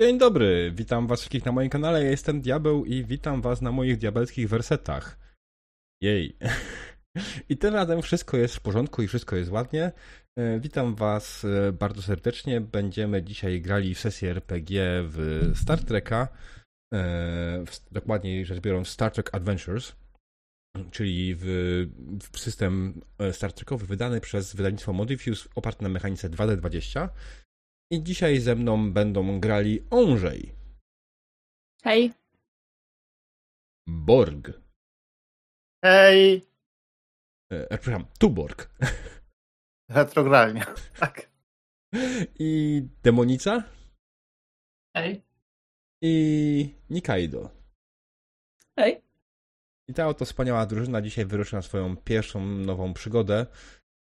Dzień dobry, witam was wszystkich na moim kanale, ja jestem Diabeł i witam was na moich diabelskich wersetach. Jej. I tym razem wszystko jest w porządku i wszystko jest ładnie. E, witam was e, bardzo serdecznie. Będziemy dzisiaj grali w sesję RPG w Star Treka, e, dokładniej rzecz biorąc Star Trek Adventures, czyli w, w system Star Trekowy wydany przez wydawnictwo Modifuse oparte na mechanice 2D20. I dzisiaj ze mną będą grali Onżej. Hej. Borg. Hej! E, przepraszam, Tuborg. Retrogralnie, tak. I Demonica. Hej. I Nikaido. Hej. I ta oto wspaniała drużyna dzisiaj wyruszy na swoją pierwszą nową przygodę,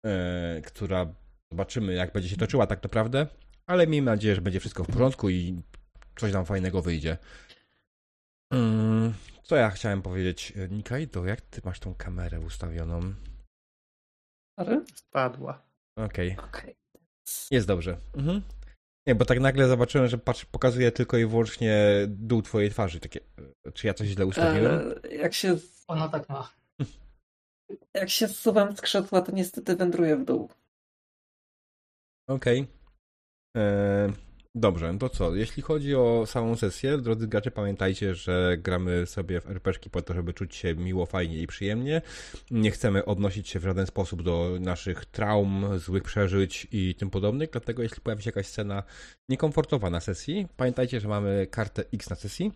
e, która zobaczymy, jak będzie się toczyła tak naprawdę ale miejmy nadzieję, że będzie wszystko w porządku i coś nam fajnego wyjdzie. Mm, co ja chciałem powiedzieć? Nikaido, jak ty masz tą kamerę ustawioną? Spadła. Okej. Okay. okay. Jest dobrze. Mhm. Nie, bo tak nagle zobaczyłem, że patrz, pokazuje tylko i wyłącznie dół twojej twarzy. Takie, czy ja coś źle ustawiłem? Eee, jak się... Ona tak ma. jak się zsuwam z krzesła, to niestety wędruje w dół. Okej. Okay. E, dobrze, to co? Jeśli chodzi o samą sesję, drodzy gracze, pamiętajcie, że gramy sobie w RPG po to, żeby czuć się miło, fajnie i przyjemnie. Nie chcemy odnosić się w żaden sposób do naszych traum, złych przeżyć i tym podobnych, dlatego jeśli pojawi się jakaś scena niekomfortowa na sesji, pamiętajcie, że mamy kartę X na sesji,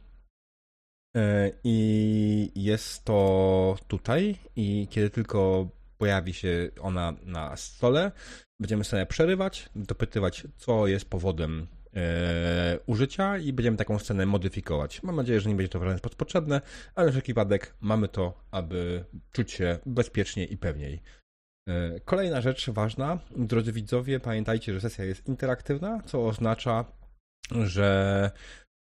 e, i jest to tutaj i kiedy tylko pojawi się ona na stole, Będziemy sobie przerywać, dopytywać, co jest powodem e, użycia i będziemy taką scenę modyfikować. Mam nadzieję, że nie będzie to w sposób potrzebne, ale wszelki wypadek mamy to, aby czuć się bezpiecznie i pewniej. E, kolejna rzecz ważna, drodzy widzowie, pamiętajcie, że sesja jest interaktywna, co oznacza, że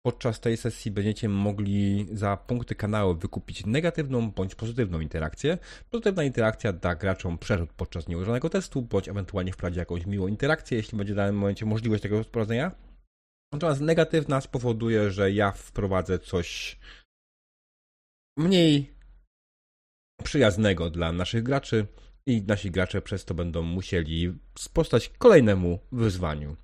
Podczas tej sesji będziecie mogli za punkty kanału wykupić negatywną bądź pozytywną interakcję. Pozytywna interakcja da graczom przerzut podczas nieużywanego testu, bądź ewentualnie wprowadzi jakąś miłą interakcję, jeśli będzie w danym momencie możliwość tego sprowadzenia. Natomiast negatywna spowoduje, że ja wprowadzę coś mniej przyjaznego dla naszych graczy i nasi gracze przez to będą musieli sprostać kolejnemu wyzwaniu.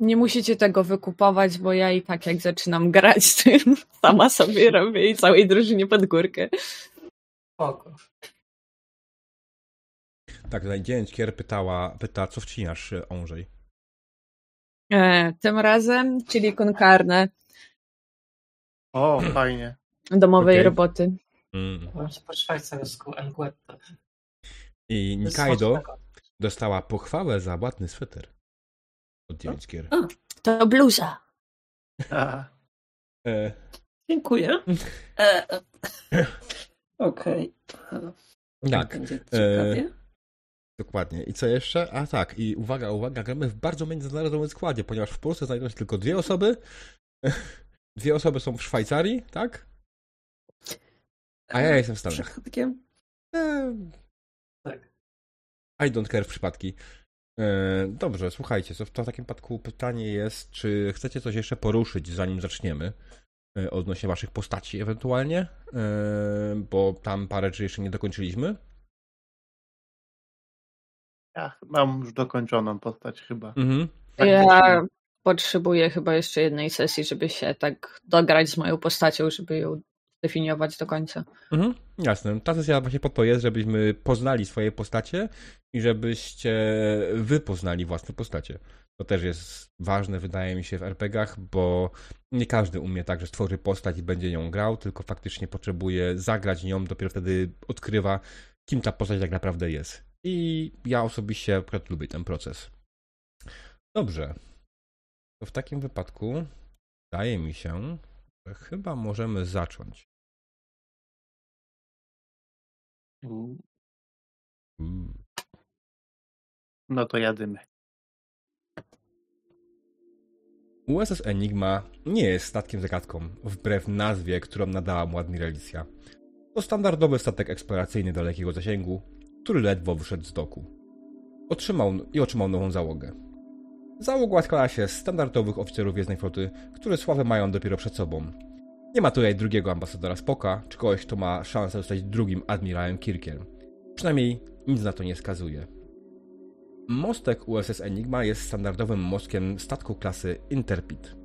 Nie musicie tego wykupować, bo ja i tak jak zaczynam grać tym, sama sobie robię i całej drużynie pod górkę. Spoko. Tak, tutaj Dzięcier pytała, pyta, co wcinasz, Onżej? E, tym razem, czyli konkarne. O, fajnie. Domowej okay. roboty. Mm. Po szwajcarsku Elguetta. I Nikaido dostała pochwałę za ładny sweter od Dzięcier. To bluza. E. Dziękuję. E. Okej. Okay. Tak. E. Dokładnie. I co jeszcze? A tak, i uwaga, uwaga, gramy w bardzo międzynarodowym składzie, ponieważ w Polsce znajdują się tylko dwie osoby. Dwie osoby są w Szwajcarii, tak? A ja jestem w Stanach. Przypadkiem? E... Tak. I don't care w przypadki. E, dobrze, słuchajcie, to w takim przypadku pytanie jest, czy chcecie coś jeszcze poruszyć, zanim zaczniemy? E, odnośnie waszych postaci ewentualnie, e, bo tam parę rzeczy jeszcze nie dokończyliśmy. Ja mam już dokończoną postać chyba. Mhm. Tak ja potrzebuję chyba jeszcze jednej sesji, żeby się tak dograć z moją postacią, żeby ją definiować do końca. Mhm, jasne. Ta sesja właśnie po to jest, żebyśmy poznali swoje postacie i żebyście wy poznali własne postacie. To też jest ważne, wydaje mi się, w RPGach, bo nie każdy umie tak, że stworzy postać i będzie nią grał, tylko faktycznie potrzebuje zagrać nią, dopiero wtedy odkrywa, kim ta postać tak naprawdę jest. I ja osobiście akurat lubię ten proces. Dobrze. To w takim wypadku wydaje mi się, że chyba możemy zacząć. No to jadymy. USS Enigma nie jest statkiem zagadką, wbrew nazwie, którą nadała mu admiralicja. To standardowy statek eksploracyjny dalekiego zasięgu, który ledwo wyszedł z doku. Otrzymał i otrzymał nową załogę. Załoga składa się z standardowych oficerów Gwiezdnej Floty, które sławę mają dopiero przed sobą. Nie ma tutaj drugiego ambasadora Spoka, czy kogoś, kto ma szansę zostać drugim admirałem Kirkiem. Przynajmniej nic na to nie skazuje. Mostek USS Enigma jest standardowym mostkiem statku klasy Interpid.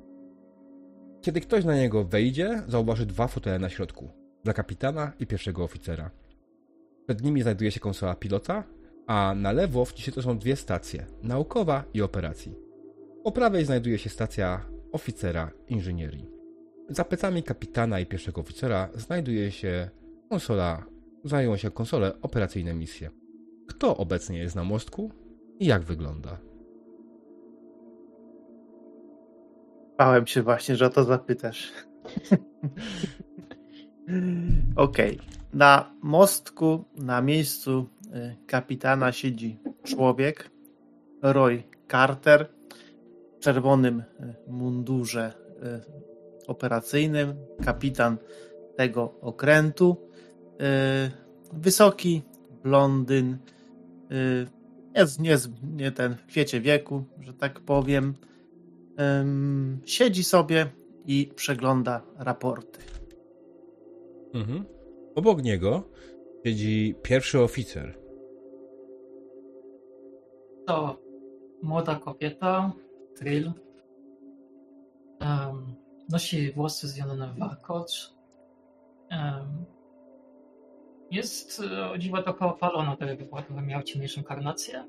Kiedy ktoś na niego wejdzie, zauważy dwa fotele na środku. Dla kapitana i pierwszego oficera. Przed nimi znajduje się konsola pilota, a na lewo w ciszy to są dwie stacje, naukowa i operacji. Po prawej znajduje się stacja oficera inżynierii. Za plecami kapitana i pierwszego oficera znajduje się konsola, zajmują się konsole operacyjne misje. Kto obecnie jest na mostku i jak wygląda? Bałem się właśnie, że o to zapytasz. Okej. Na mostku, na miejscu y, kapitana siedzi człowiek, Roy Carter, w czerwonym y, mundurze y, operacyjnym, kapitan tego okrętu. Wysoki, blondyn, jest nie, nie ten w kwiecie wieku, że tak powiem. Ym, siedzi sobie i przegląda raporty. Mhm. Obok niego siedzi pierwszy oficer. To młoda kobieta, Trill. Um, nosi włosy związane w warkocz. Um, jest e, o dziwo trochę opalona, tak jakby miał ciemniejszą karnację.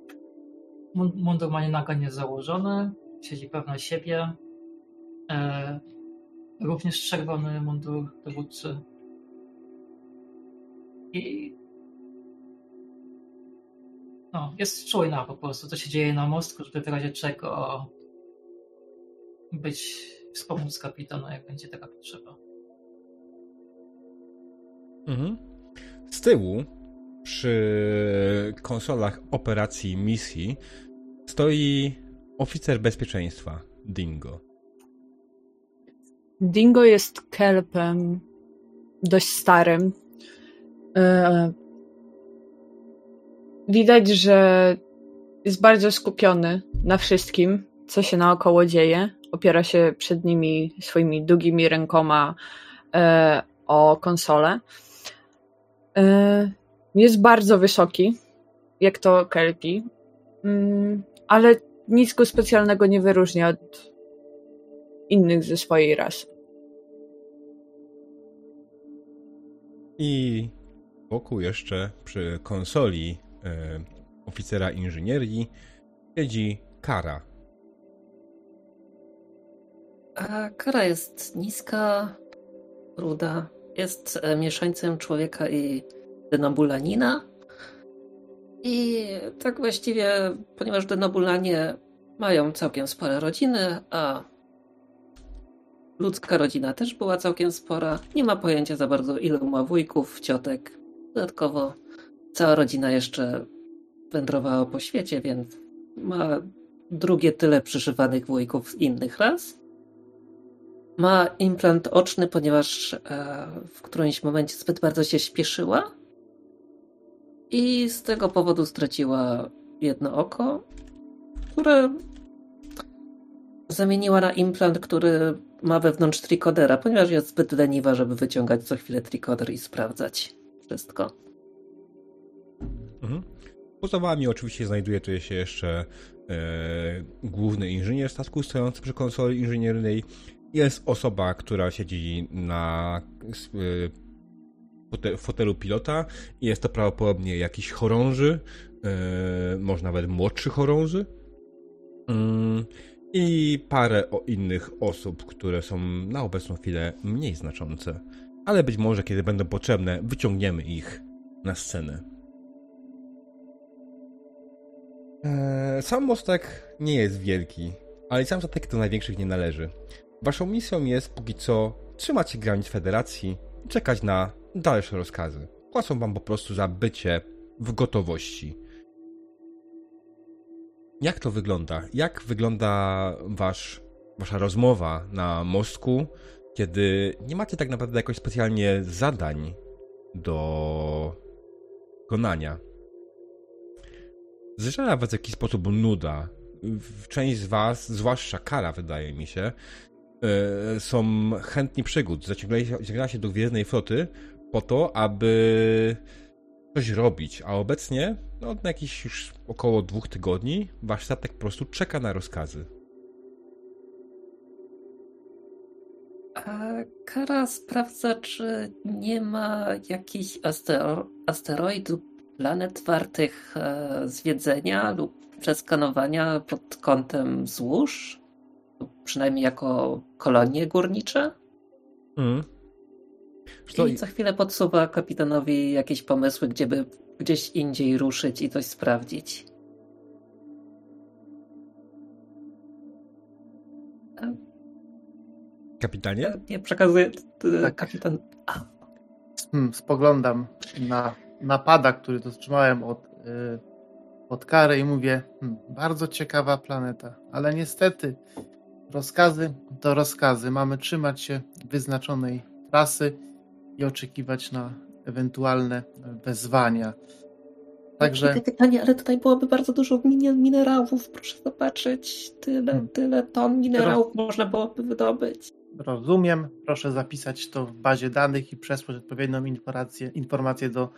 Mundur ma naga założony, siedzi pewna siebie. E, również czerwony mundur dowódcy. I no, jest czujna po prostu, co się dzieje na mostku, żeby w razie czego być, wspomóc kapitana, jak będzie taka potrzeba. Mhm. Z tyłu, przy konsolach operacji misji, stoi oficer bezpieczeństwa, Dingo. Dingo jest kelpem dość starym. E, widać, że jest bardzo skupiony na wszystkim, co się naokoło dzieje. Opiera się przed nimi swoimi długimi rękoma e, o konsolę. E, jest bardzo wysoki, jak to kelpi, mm, ale nic go specjalnego nie wyróżnia od innych ze swojej rasy. I wokół jeszcze przy konsoli e, oficera inżynierii siedzi Kara. A Kara jest niska, ruda, jest e, mieszańcem człowieka i denobulanina. I tak właściwie, ponieważ denobulanie mają całkiem spore rodziny, a ludzka rodzina też była całkiem spora, nie ma pojęcia za bardzo ilu ma wujków, ciotek. Dodatkowo cała rodzina jeszcze wędrowała po świecie, więc ma drugie tyle przyszywanych wujków z innych ras. Ma implant oczny, ponieważ e, w którymś momencie zbyt bardzo się śpieszyła i z tego powodu straciła jedno oko, które zamieniła na implant, który ma wewnątrz trikodera, ponieważ jest zbyt leniwa, żeby wyciągać co chwilę trikoder i sprawdzać wszystko. Mhm. Poza wami oczywiście znajduje tu się jeszcze e, główny inżynier statku stojący przy konsoli inżyniernej. Jest osoba, która siedzi na e, fotelu pilota i jest to prawdopodobnie jakiś chorąży, e, może nawet młodszy chorąży. Mm, I parę o innych osób, które są na obecną chwilę mniej znaczące. Ale być może, kiedy będą potrzebne, wyciągniemy ich na scenę. Eee, sam mostek nie jest wielki, ale sam statek do największych nie należy. Waszą misją jest póki co trzymać się granic federacji i czekać na dalsze rozkazy. Płacą wam po prostu za bycie w gotowości. Jak to wygląda? Jak wygląda wasz, wasza rozmowa na mostku, kiedy nie macie tak naprawdę jakoś specjalnie zadań do wykonania? Zżera was w jakiś sposób nuda. część z was, zwłaszcza Kara wydaje mi się, są chętni przygód. Zaciągnęła się do Gwiezdnej Floty po to, aby coś robić, a obecnie no, na jakieś już około dwóch tygodni wasz statek po prostu czeka na rozkazy. A Kara sprawdza, czy nie ma jakichś astero asteroidów, planet wartych e, zwiedzenia lub przeskanowania pod kątem złóż? Przynajmniej jako kolonie górnicze? Mm. I co chwilę podsuwa kapitanowi jakieś pomysły, gdzie by gdzieś indziej ruszyć i coś sprawdzić. Kapitanie? Nie, przekazuję. Tak. Kapitan. A. Hmm, spoglądam na napada, który dotrzymałem od, yy, od kary i mówię, hmm, bardzo ciekawa planeta, ale niestety rozkazy to rozkazy. Mamy trzymać się wyznaczonej trasy i oczekiwać na ewentualne wezwania. Także. Pytanie, ale tutaj byłoby bardzo dużo minerałów. Proszę zobaczyć, tyle, hmm. tyle ton minerałów Roz... można byłoby wydobyć. Rozumiem. Proszę zapisać to w bazie danych i przesłać odpowiednią informację, informację do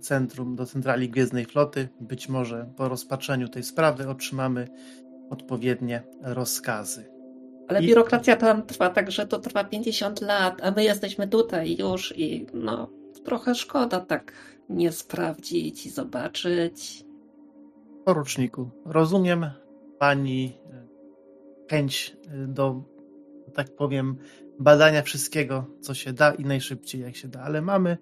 centrum, do centrali Gwiezdnej Floty. Być może po rozpatrzeniu tej sprawy otrzymamy odpowiednie rozkazy. Ale I... biurokracja tam trwa tak, że to trwa 50 lat, a my jesteśmy tutaj już i no trochę szkoda tak nie sprawdzić i zobaczyć. Poruczniku, rozumiem pani e, chęć e, do, tak powiem, badania wszystkiego, co się da i najszybciej jak się da, ale mamy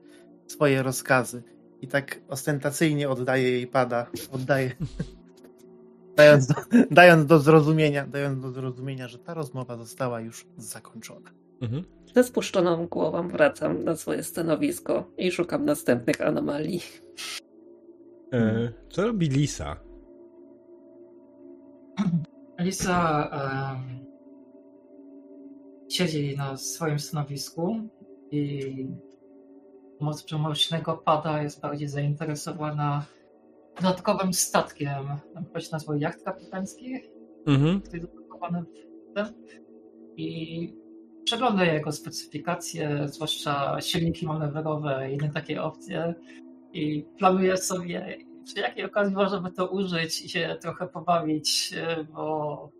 swoje rozkazy. I tak ostentacyjnie oddaje jej pada, oddaje dając do, dając do zrozumienia, dając do zrozumienia, że ta rozmowa została już zakończona. Mhm. Ze spuszczoną głową wracam na swoje stanowisko i szukam następnych anomalii. E, co robi Lisa? Lisa um, siedzi na swoim stanowisku i moc przenośnego pada jest bardziej zainteresowana dodatkowym statkiem, chyba się nazywa jacht kapitański, mhm. który jest dodawany w ten. I przegląda jego specyfikacje, zwłaszcza silniki manewrowe i inne takie opcje i planuje sobie, przy jakiej okazji można by to użyć i się trochę pobawić, bo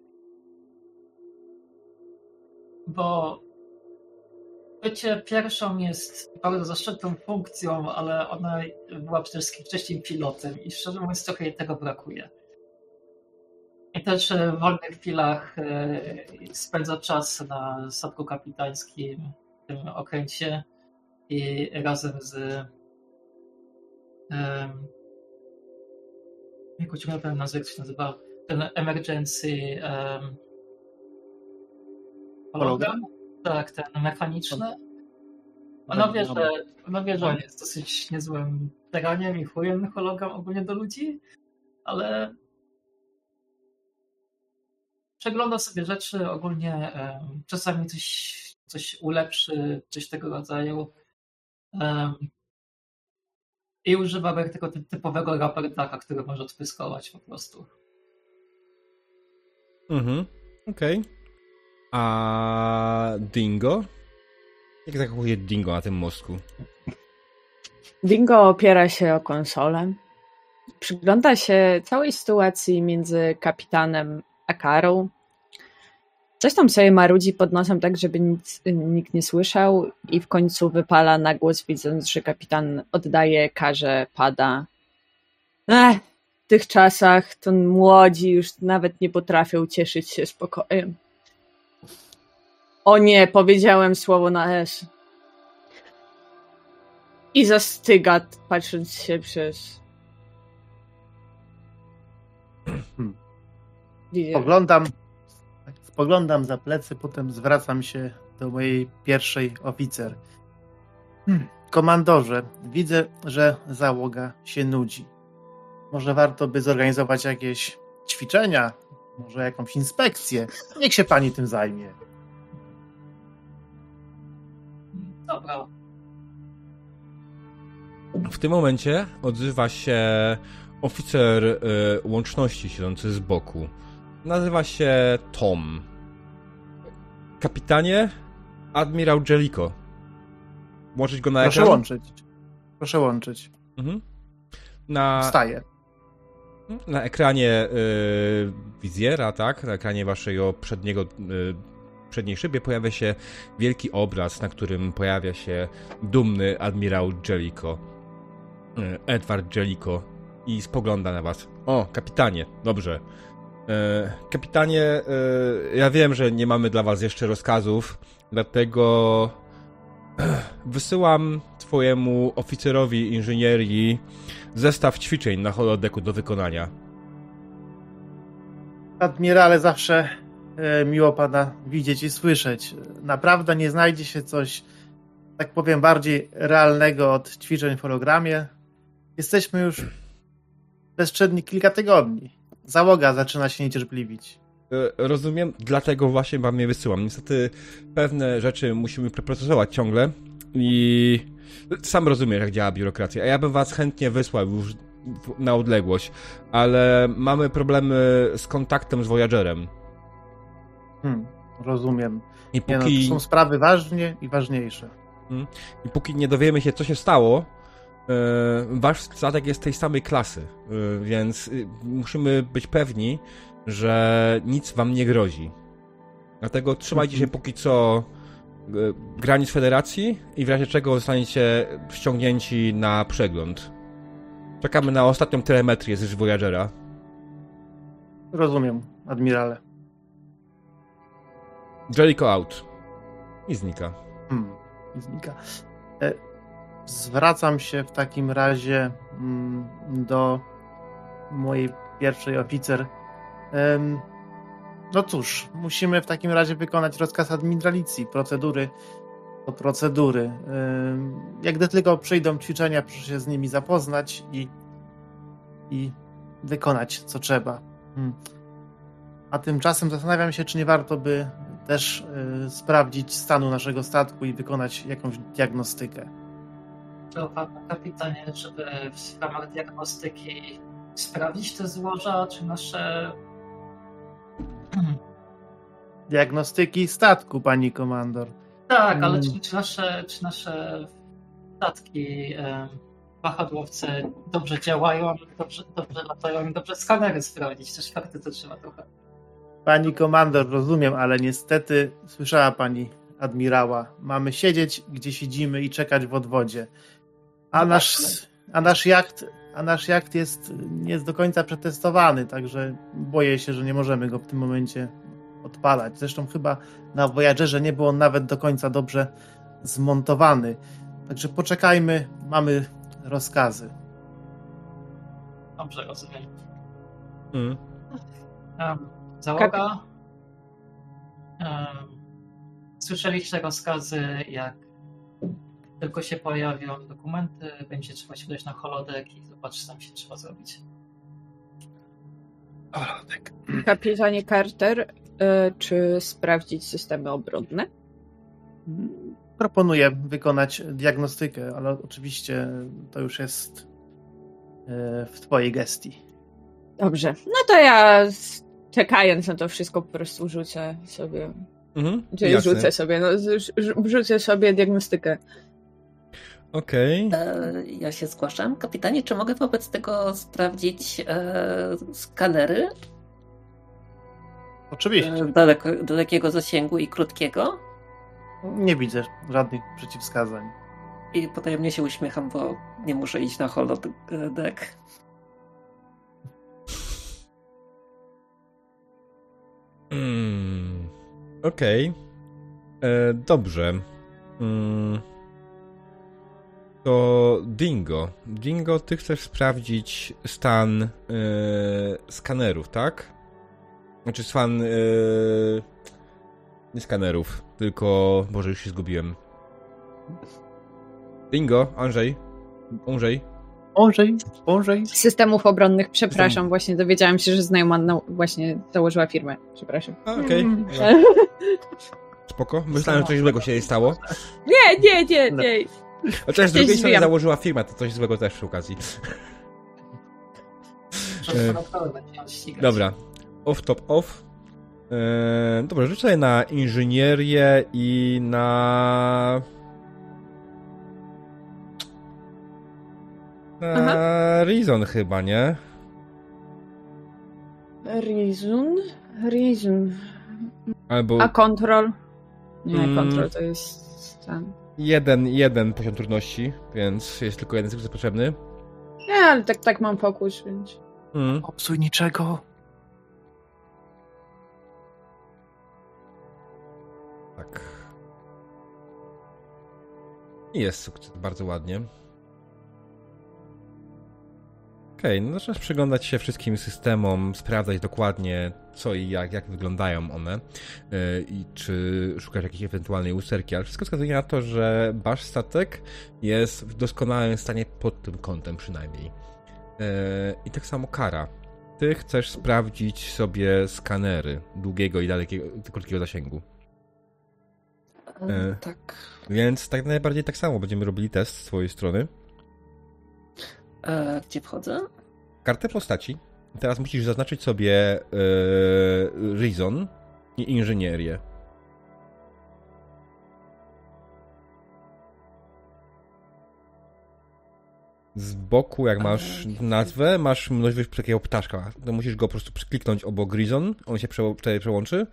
bo bycie pierwszą jest bardzo zaszczytną funkcją, ale ona była przede wszystkim wcześniej pilotem i szczerze mówiąc trochę jej tego brakuje. I też w wolnych chwilach e, spędza czas na statku kapitańskim, w tym okręcie i razem z um, jak ciągle ten nazwę, się nazywa, ten emergency um, hologram? Tak, ten mechaniczny. Ona wie, że, ona wie, że on jest dosyć niezłym teraniem i chujem hologram ogólnie do ludzi, ale przegląda sobie rzeczy, ogólnie czasami coś, coś ulepszy, coś tego rodzaju. I używa tego typowego rapertaka, który może odpyskować po prostu. Mhm, okej. Okay. A Dingo? Jak zachowuje Dingo na tym mostku? Dingo opiera się o konsolę. Przygląda się całej sytuacji między kapitanem a Karą. Coś tam sobie marudzi pod nosem, tak żeby nic, nikt nie słyszał, i w końcu wypala na głos, widząc, że kapitan oddaje karze pada. Ech, w tych czasach to młodzi już nawet nie potrafią cieszyć się spokojem. O nie, powiedziałem słowo na S. I zastyga, patrząc się przez. Hmm. Spoglądam, spoglądam za plecy, potem zwracam się do mojej pierwszej oficer. Hmm. Komandorze, widzę, że załoga się nudzi. Może warto by zorganizować jakieś ćwiczenia, może jakąś inspekcję. Niech się pani tym zajmie. W tym momencie odzywa się oficer y, łączności siedzący z boku. Nazywa się Tom. Kapitanie, admirał Jellico. Łączyć go na Proszę ekran? łączyć. Proszę łączyć. Mhm. Na, Wstaję. na ekranie y, wizjera, tak? Na ekranie waszego przedniego, y, przedniej szybie pojawia się wielki obraz, na którym pojawia się dumny admirał Jellico. Y, Edward Jellico. I spogląda na was. O, kapitanie, dobrze. E, Kapitanie, e, ja wiem, że nie mamy dla was jeszcze rozkazów, dlatego wysyłam twojemu oficerowi inżynierii zestaw ćwiczeń na holodeku do wykonania. Admirale, zawsze e, miło pana widzieć i słyszeć. Naprawdę nie znajdzie się coś, tak powiem, bardziej realnego od ćwiczeń w hologramie. Jesteśmy już bezczedni kilka tygodni. Załoga zaczyna się niecierpliwić. E, Rozumiem, dlatego właśnie wam je wysyłam. Niestety pewne rzeczy musimy preprocesować ciągle i sam rozumiesz, jak działa biurokracja. A ja bym was chętnie wysłał już na odległość, ale mamy problemy z kontaktem z Voyagerem. Hmm, rozumiem. I Nie, no, póki, to są sprawy ważne i ważniejsze. I póki nie dowiemy się, co się stało, e, wasz statek jest tej samej klasy, e, więc y, musimy być pewni, że nic wam nie grozi. Dlatego trzymajcie się póki co e, granic Federacji i w razie czego zostaniecie ściągnięci na przegląd. Czekamy na ostatnią telemetrię z Voyagera. Rozumiem, admirale. Jellico out. I znika. Hmm, i znika. E, Zwracam się w takim razie mm, do mojej pierwszej oficer. No cóż, musimy w takim razie wykonać rozkaz admiralicji. Procedury to procedury. Jak gdy tylko przyjdą ćwiczenia, proszę się z nimi zapoznać i, i wykonać co trzeba. Hmm. A tymczasem zastanawiam się, czy nie warto by też y, sprawdzić stanu naszego statku i wykonać jakąś diagnostykę. To pan kapitanie, żeby w ramach diagnostyki sprawdzić te złoża, czy nasze. Diagnostyki statku, pani komandor. Tak, ale Mm. czy, czy, nasze, czy nasze statki, em, wahadłowce dobrze działają, dobrze, dobrze latają i dobrze skanery sprawdzić. Też fakty to trzeba trochę. Pani komandor, rozumiem, ale niestety słyszała pani admirała. Mamy siedzieć, gdzie siedzimy i czekać w odwodzie. A No nasz, tak, a nasz jacht, a nasz jacht jest nie jest do końca przetestowany, także boję się, że nie możemy go w tym momencie odpalać. Zresztą chyba na Voyagerze nie był on nawet do końca dobrze zmontowany. Także poczekajmy, mamy rozkazy. Dobrze rozumiem. Mm. Um, załoga. Um, słyszeliście rozkazy, jak tylko się pojawią dokumenty, będzie trzeba się udać na holodek i zobaczyć, co tam się trzeba zrobić. Kapitanie Carter, y, czy sprawdzić systemy obronne? Proponuję wykonać diagnostykę, ale oczywiście to już jest e, w Twojej gestii. Dobrze. No to ja czekając na to wszystko po prostu rzucę sobie. Mhm. Czyli Jasne. rzucę sobie, no rzucę sobie diagnostykę. Okej. E, ja się zgłaszam. Kapitanie, czy mogę wobec tego sprawdzić e, skanery Oczywiście. e, daleko, dalekiego zasięgu i krótkiego? Nie widzę żadnych przeciwwskazań. I potajemnie się uśmiecham, bo nie muszę iść na holodeck. Mm, Okej. E, Dobrze. Mm. To Dingo. Dingo, ty chcesz sprawdzić stan e, skanerów, tak? Znaczy stan. E, nie skanerów, tylko. Boże, już się zgubiłem. Dingo, Andrzej. Andrzej. Ążej, ążej. Systemów obronnych, przepraszam, właśnie dowiedziałam się, że znajoma na, właśnie założyła firmę. Przepraszam. Okej. dobra. Spoko. Myślałem, że coś złego się jej stało. Nie, nie, nie, nie. Chociaż z drugiej strony założyła firmę, to coś złego też przy okazji. E. Dobra. off top off. Eee, dobrze, rzuć sobie na inżynierię i na... Aha. Reason chyba, nie? Reason? Reason. Albo A control? Nie, Mm. control to jest ten. jeden, jeden poziom trudności, więc jest tylko jeden sukces potrzebny. Nie, ale tak, tak mam fokus, więc. Mm. Popsuj niczego. Tak. I Jest sukces, bardzo ładnie. Okej, no zaczynasz przyglądać się wszystkim systemom, sprawdzać dokładnie co i jak, jak wyglądają one yy, i czy szukasz jakiejś ewentualnej usterki, ale wszystko wskazuje na to, że wasz statek jest w doskonałym stanie pod tym kątem przynajmniej. Yy, I tak samo kara. Ty chcesz sprawdzić sobie skanery długiego i dalekiego, krótkiego zasięgu. E. Tak. Więc tak najbardziej tak samo będziemy robili test z twojej strony. E, gdzie wchodzę? Kartę postaci. Teraz musisz zaznaczyć sobie yy, Reason i inżynierię. Z boku, jak masz nazwę, masz mnożność takiego ptaszka. To musisz go po prostu przykliknąć obok Reason, on się wtedy przełączy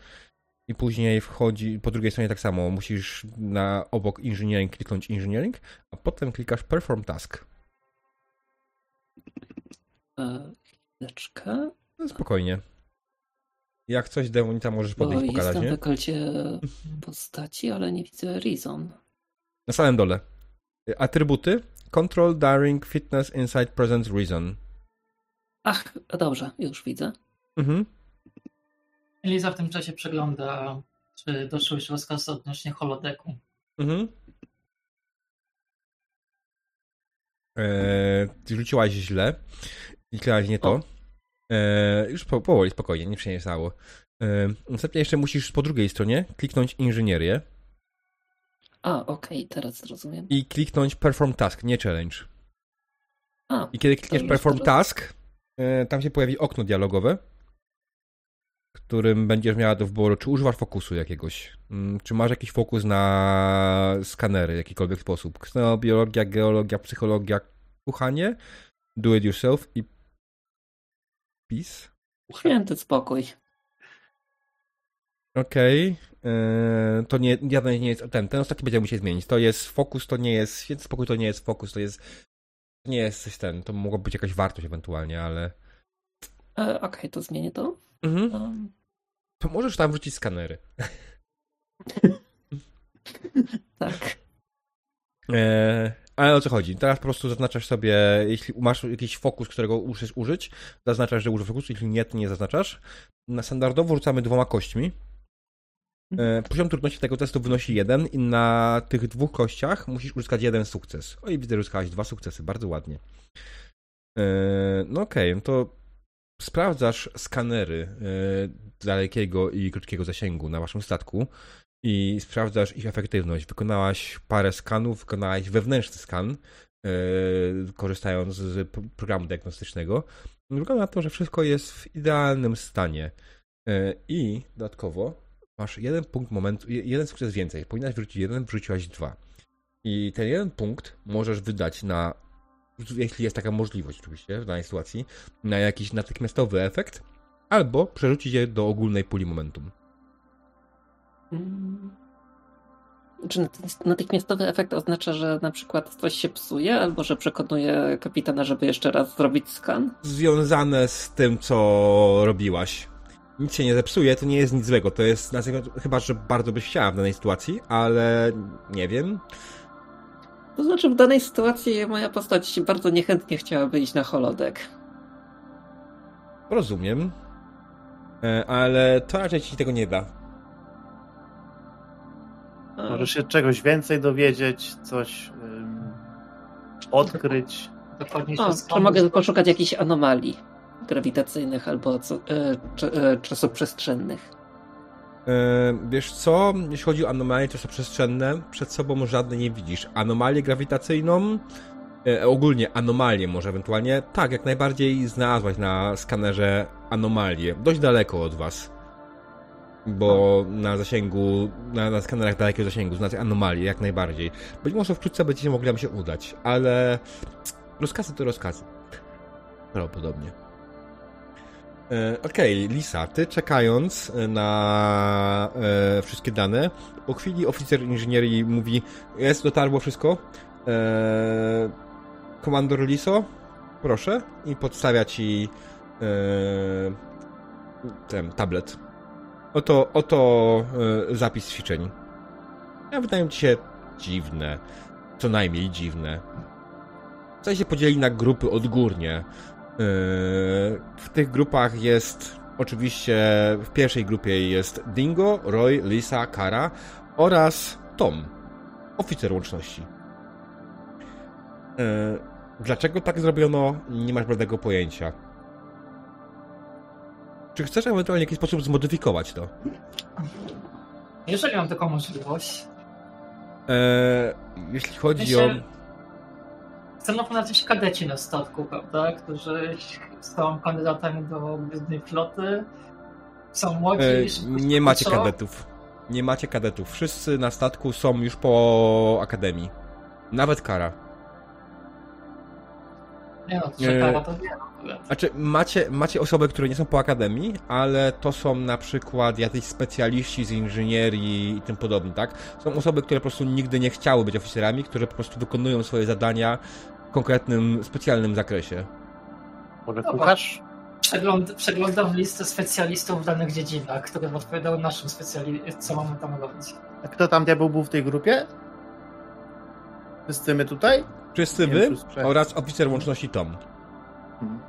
i później wchodzi, po drugiej stronie tak samo, musisz na obok Engineering kliknąć Engineering, a potem klikasz Perform Task. Chwileczkę. No, spokojnie. Jak coś demonita możesz Bo podejść pokazać, jestem nie? w dekolcie postaci, ale nie widzę Reason. Na samym dole. Atrybuty. Control, Daring, Fitness, Insight, Presence, Reason. Ach, dobrze, już widzę. Mhm. Eliza w tym czasie przegląda, czy doszły już rozkazy odnośnie holodeku. Mhm. Eee, rzuciłaś źle. I klikałaś nie to. Eee, już po, powoli, spokojnie, nie przeniesiało. Eee, następnie jeszcze musisz po drugiej stronie kliknąć inżynierię A, okej, teraz zrozumiem. i kliknąć Perform Task, nie Challenge. A, I kiedy klikniesz Perform teraz. Task, e, tam się pojawi okno dialogowe, którym będziesz miała do wyboru, czy używasz fokusu jakiegoś, mm, czy masz jakiś fokus na skanery w jakikolwiek sposób. Ksenobiologia, geologia, psychologia, kuchanie, do it yourself i peace. święty spokój. Okej. e, To nie, nie jest ten. Ten ostatni będziemy musieli zmienić. To jest fokus, to nie jest święty spokój, to nie jest fokus, to jest. Nie jest coś ten. To mogła być jakaś wartość ewentualnie, ale. E, okej, to zmienię to. Mhm. Um, To możesz tam wrzucić skanery. tak. E, ale o co chodzi? Teraz po prostu zaznaczasz sobie, jeśli masz jakiś fokus, którego chcesz użyć, zaznaczasz, że używasz fokusu, jeśli nie, to nie zaznaczasz. Na standardowo rzucamy dwoma kośćmi. E, poziom trudności tego testu wynosi jeden i na tych dwóch kościach musisz uzyskać jeden sukces. O i widzę, że uzyskałeś dwa sukcesy, bardzo ładnie. E, no okej, no to sprawdzasz skanery e, dalekiego i krótkiego zasięgu na waszym statku i sprawdzasz ich efektywność. Wykonałaś parę skanów, wykonałaś wewnętrzny skan, e, korzystając z programu diagnostycznego. Wygląda na to, że wszystko jest w idealnym stanie. E, I dodatkowo masz jeden punkt momentu, je- jeden sukces więcej. Powinnaś wrzucić jeden, wrzuciłaś dwa. I ten jeden punkt możesz wydać na, jeśli jest taka możliwość oczywiście w danej sytuacji, na jakiś natychmiastowy efekt, albo przerzucić je do ogólnej puli momentum. Mm. Czy naty- natychmiastowy efekt oznacza, że na przykład coś się psuje, albo że przekonuje kapitana, żeby jeszcze raz zrobić skan? Związane z tym, co robiłaś. Nic się nie zepsuje, to nie jest nic złego. To jest, chyba, że bardzo byś chciała w danej sytuacji, ale nie wiem. To znaczy, w danej sytuacji moja postać bardzo niechętnie chciałaby iść na holodek. Rozumiem. E, Ale to raczej ci tego nie da. A, Możesz się czegoś więcej dowiedzieć, coś ym, odkryć. Dokładnie O, czy mogę poszukać jakichś anomalii grawitacyjnych albo co, e, czy, e, czasoprzestrzennych? E, Wiesz co, jeśli chodzi o anomalie czasoprzestrzenne, przed sobą żadnej nie widzisz. Anomalię grawitacyjną e, ogólnie anomalie może ewentualnie, tak, jak najbardziej znalazłaś na skanerze anomalie, dość daleko od was. Bo na zasięgu, na, na skanerach dalekiego zasięgu znacie anomalie, jak najbardziej. Być może wkrótce będziecie mogli nam się udać, ale rozkazy to rozkazy. Prawdopodobnie. E, Okej, Lisa, ty czekając na e, wszystkie dane, po chwili oficer inżynierii mówi, jest, dotarło wszystko. E, komandor Liso, proszę. I podstawia ci e, ten tablet. Oto, oto e, zapis ćwiczeń. Ja wydają ci się dziwne. Co najmniej dziwne. Tutaj się podzieli na grupy odgórnie. E, W tych grupach jest oczywiście w pierwszej grupie jest Dingo, Roy, Lisa, Kara oraz Tom, oficer łączności. E, Dlaczego tak zrobiono, nie masz żadnego pojęcia. Czy chcesz ewentualnie w jakiś sposób zmodyfikować to? Jeżeli mam taką możliwość, E, jeśli chodzi o. Myślę- chcę na pewno jacyś kadeci na statku, prawda? Którzy są kandydatami do Gwiezdnej Floty, są młodzi. E, szybko nie macie co? kadetów. Nie macie kadetów. Wszyscy na statku są już po akademii. Nawet Kara. Nie no, to Nie. czekała to wiem akurat. Znaczy, macie, macie osoby, które nie są po akademii, ale to są na przykład jacyś specjaliści z inżynierii i tym podobnie, tak? Są osoby, które po prostu nigdy nie chciały być oficerami, które po prostu wykonują swoje zadania w konkretnym, specjalnym zakresie. Może kucharz? Przegląd, przeglądam listę specjalistów w danych dziedzinach, które odpowiadały naszym specjalistom, co mamy tam robić. A kto tam diabeł był w tej grupie? Wszyscy my tutaj? Wszyscy wy oraz oficer łączności Tom. Hmm.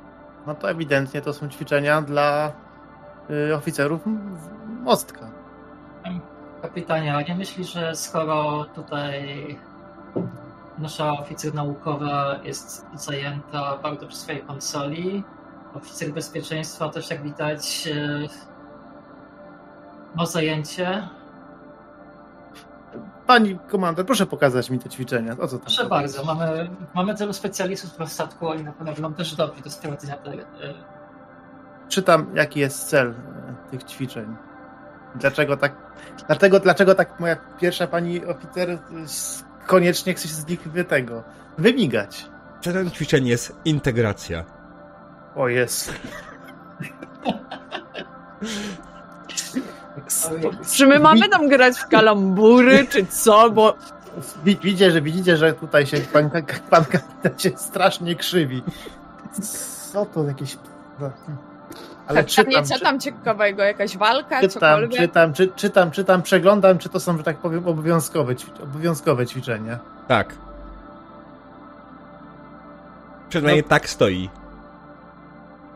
No to ewidentnie to są ćwiczenia dla y, oficerów mostka. Kapitanie, a nie myśli, że skoro tutaj nasza oficer naukowa jest zajęta bardzo przy swojej konsoli, oficer bezpieczeństwa też jak widać e, ma zajęcie. Pani komandor, proszę pokazać mi te ćwiczenia. O co tam? Proszę chodzi? bardzo, mamy, mamy tylu specjalistów na statku, oni na pewno będą też dobrzy do sprowadzenia e, Czytam, jaki jest cel e, tych ćwiczeń. Dlaczego tak, dlaczego, dlaczego tak moja pierwsza pani oficer s- koniecznie chce się z nich wy tego wymigać? Celem ćwiczeń jest integracja. O jest. Czy my mamy tam grać w kalambury, czy co? Bo Widzicie, że widzicie, że tutaj się pan, pan kapitan się strasznie krzywi. Co to jakieś. no, Ale czytam, co czy- tam ciekawego? Jakaś walka, czytam, cokolwiek? czytam, czy, czytam, czytam, przeglądam, czy to są, że tak powiem, obowiązkowe, ćwi- obowiązkowe ćwiczenia. Tak. Przynajmniej tak stoi.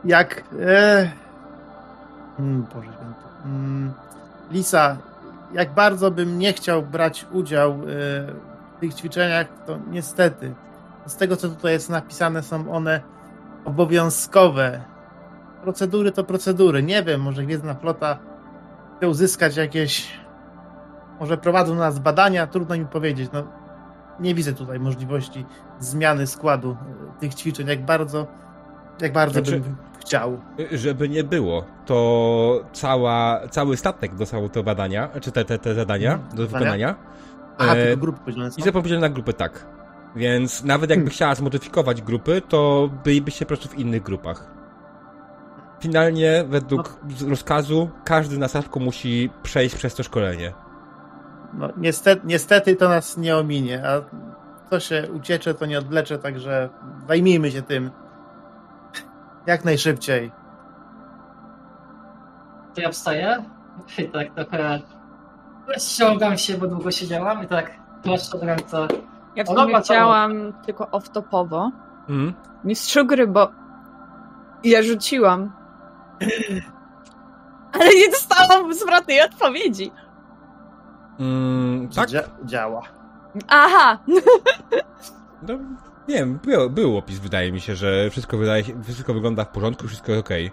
Jak. E... Hmm, Boże święty. Mm, Lisa, jak bardzo bym nie chciał brać udział e, w tych ćwiczeniach, to niestety, z tego co tutaj jest napisane, są one obowiązkowe. Procedury to procedury. Nie wiem, może Gwiezdna Flota chce uzyskać jakieś. Może prowadzą na nas badania, trudno mi powiedzieć. No, nie widzę tutaj możliwości zmiany składu e, tych ćwiczeń. Jak bardzo, jak bardzo Znaczy- bym chciał. Żeby nie było, to cała, cały statek dostał te badania, czy te, te, te zadania Mhm. do Zadania? wykonania. Aha, E, tylko grupy podzielone są. I zapowiedziane na grupy tak. Więc nawet jakby chciała zmodyfikować grupy, to bylibyście po prostu w innych grupach. Finalnie, według rozkazu, każdy na statku musi przejść przez to szkolenie. No, niestety, niestety to nas nie ominie, a co się uciecze, to nie odwlecze, także zajmijmy się tym jak najszybciej. To ja wstaję i tak trochę ściągam się, bo długo siedziałam i tak klaszczę w ręce. Ja w sumie dobra, to- chciałam tylko off-topowo. Mhm. Mistrzu gry, bo ja rzuciłam. Ale nie dostałam zwrotnej odpowiedzi. Mm, tak? Dzia- działa. Aha! No, nie wiem, był, był opis, wydaje mi się, że wszystko, wydaje wszystko wygląda w porządku, wszystko jest okej.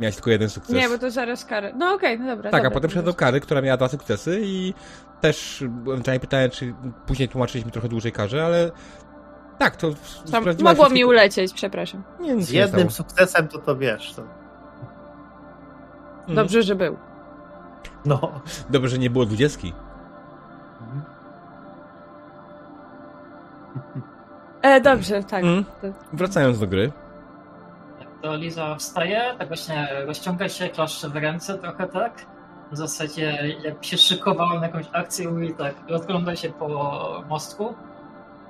Miałeś tylko jeden sukces. Nie, bo to zaraz karę. No okej, no dobra. Tak, dobra, a potem szedł do Kary, która miała dwa sukcesy i też ewentualnie pytanie, czy później tłumaczyliśmy trochę dłużej Karze, ale Tak, to Tam mogło wszystkie- mi ulecieć, przepraszam. Nie, nic Z jednym sukcesem to to wiesz. To... Mhm. Dobrze, że był. No. Dobrze, że nie było dwudziestki. E, dobrze, tak. To- Wracając do gry. To Liza wstaje, tak właśnie rozciąga się, klaszcze w ręce trochę tak. W zasadzie jak się szykowała na jakąś akcję i tak rozgląda się po mostku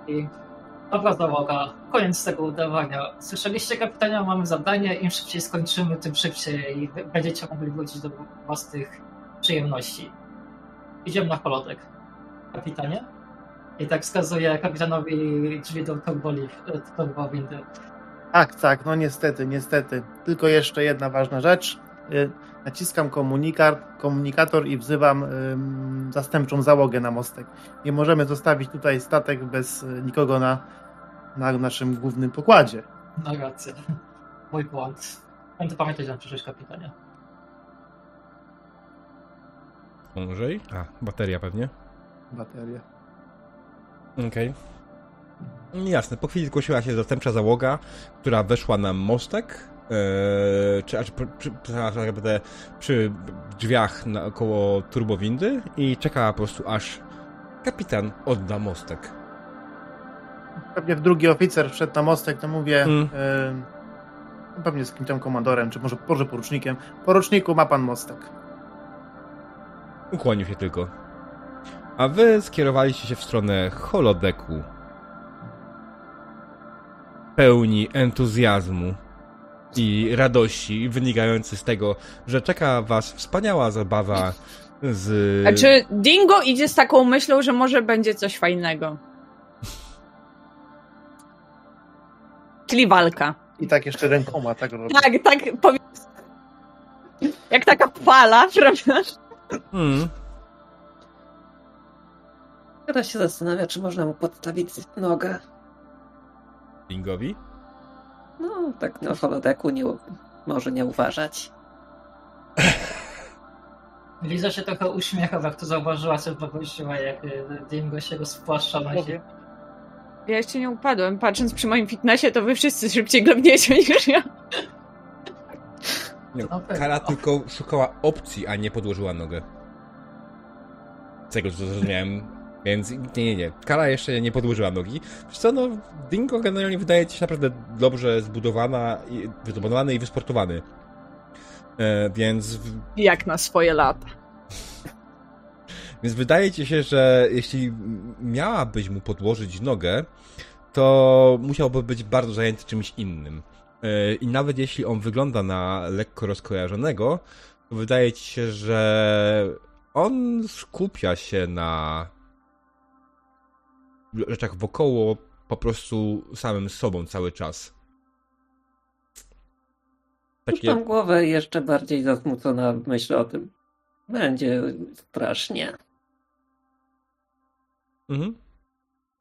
i dobra załoga, koniec tego udawania. Słyszeliście kapitania, mamy zadanie, im szybciej skończymy, tym szybciej będziecie mogli wrócić do własnych przyjemności. Idziemy na holotek. Kapitanie? I tak wskazuje kapitanowi drzwi do turboli, turbowindy. Tak, tak, no niestety, niestety. Tylko jeszcze jedna ważna rzecz. Y, Naciskam komunikat, komunikator i wzywam ym, zastępczą załogę na mostek. Nie możemy zostawić tutaj statek bez y, nikogo na, na naszym głównym pokładzie. No rację. Mój błąd. Będę pamiętać na przyszłość kapitanie. Mążej? A, bateria pewnie. Bateria. Okej. Jasne, po chwili zgłosiła się zastępcza załoga, która weszła na mostek, e, czy, czy, przy, tak naprawdę przy drzwiach naokoło turbowindy i czekała po prostu aż kapitan odda mostek. Pewnie drugi oficer wszedł na mostek, to mówię, Mm. pewnie z kim tam komandorem, czy może, może porucznikiem. Poruczniku, ma pan mostek. Ukłonił się tylko. A wy skierowaliście się w stronę holodeku. Pełni entuzjazmu i radości wynikający z tego, że czeka was wspaniała zabawa z... A czy Dingo idzie z taką myślą, że może będzie coś fajnego? Czyli walka. I tak jeszcze rękoma tak robi. Tak, tak powiem. Jak taka fala, prawda? Mm. Teraz się zastanawia, czy można mu podstawić nogę. Bingowi? No, tak na holodeku nie, może nie uważać. Liza się trochę uśmiecha, jak to zauważyła, sobie poprosiła, jak y, Dingo się rozpłaszcza na ziemi. Ja jeszcze nie upadłem. Patrząc przy moim fitnessie, to wy wszyscy szybciej globniecie niż ja. Nie, No. Kara tylko szukała opcji, a nie podłożyła nogę. Z tego co zrozumiałem. Więc nie, nie, nie. Kara jeszcze nie podłożyła nogi. Wiesz co, no, Dingo generalnie wydaje ci się naprawdę dobrze zbudowana, i, i wysportowany. E, więc, Jak na swoje lata. więc wydaje ci się, że jeśli miałabyś mu podłożyć nogę, to musiałby być bardzo zajęty czymś innym. E, I nawet jeśli on wygląda na lekko rozkojarzonego, to wydaje ci się, że on skupia się na rzeczach wokoło po prostu samym sobą cały czas. Puszczam Takie, głowę i jeszcze bardziej zasmucona myślę o tym. Będzie strasznie. mhm.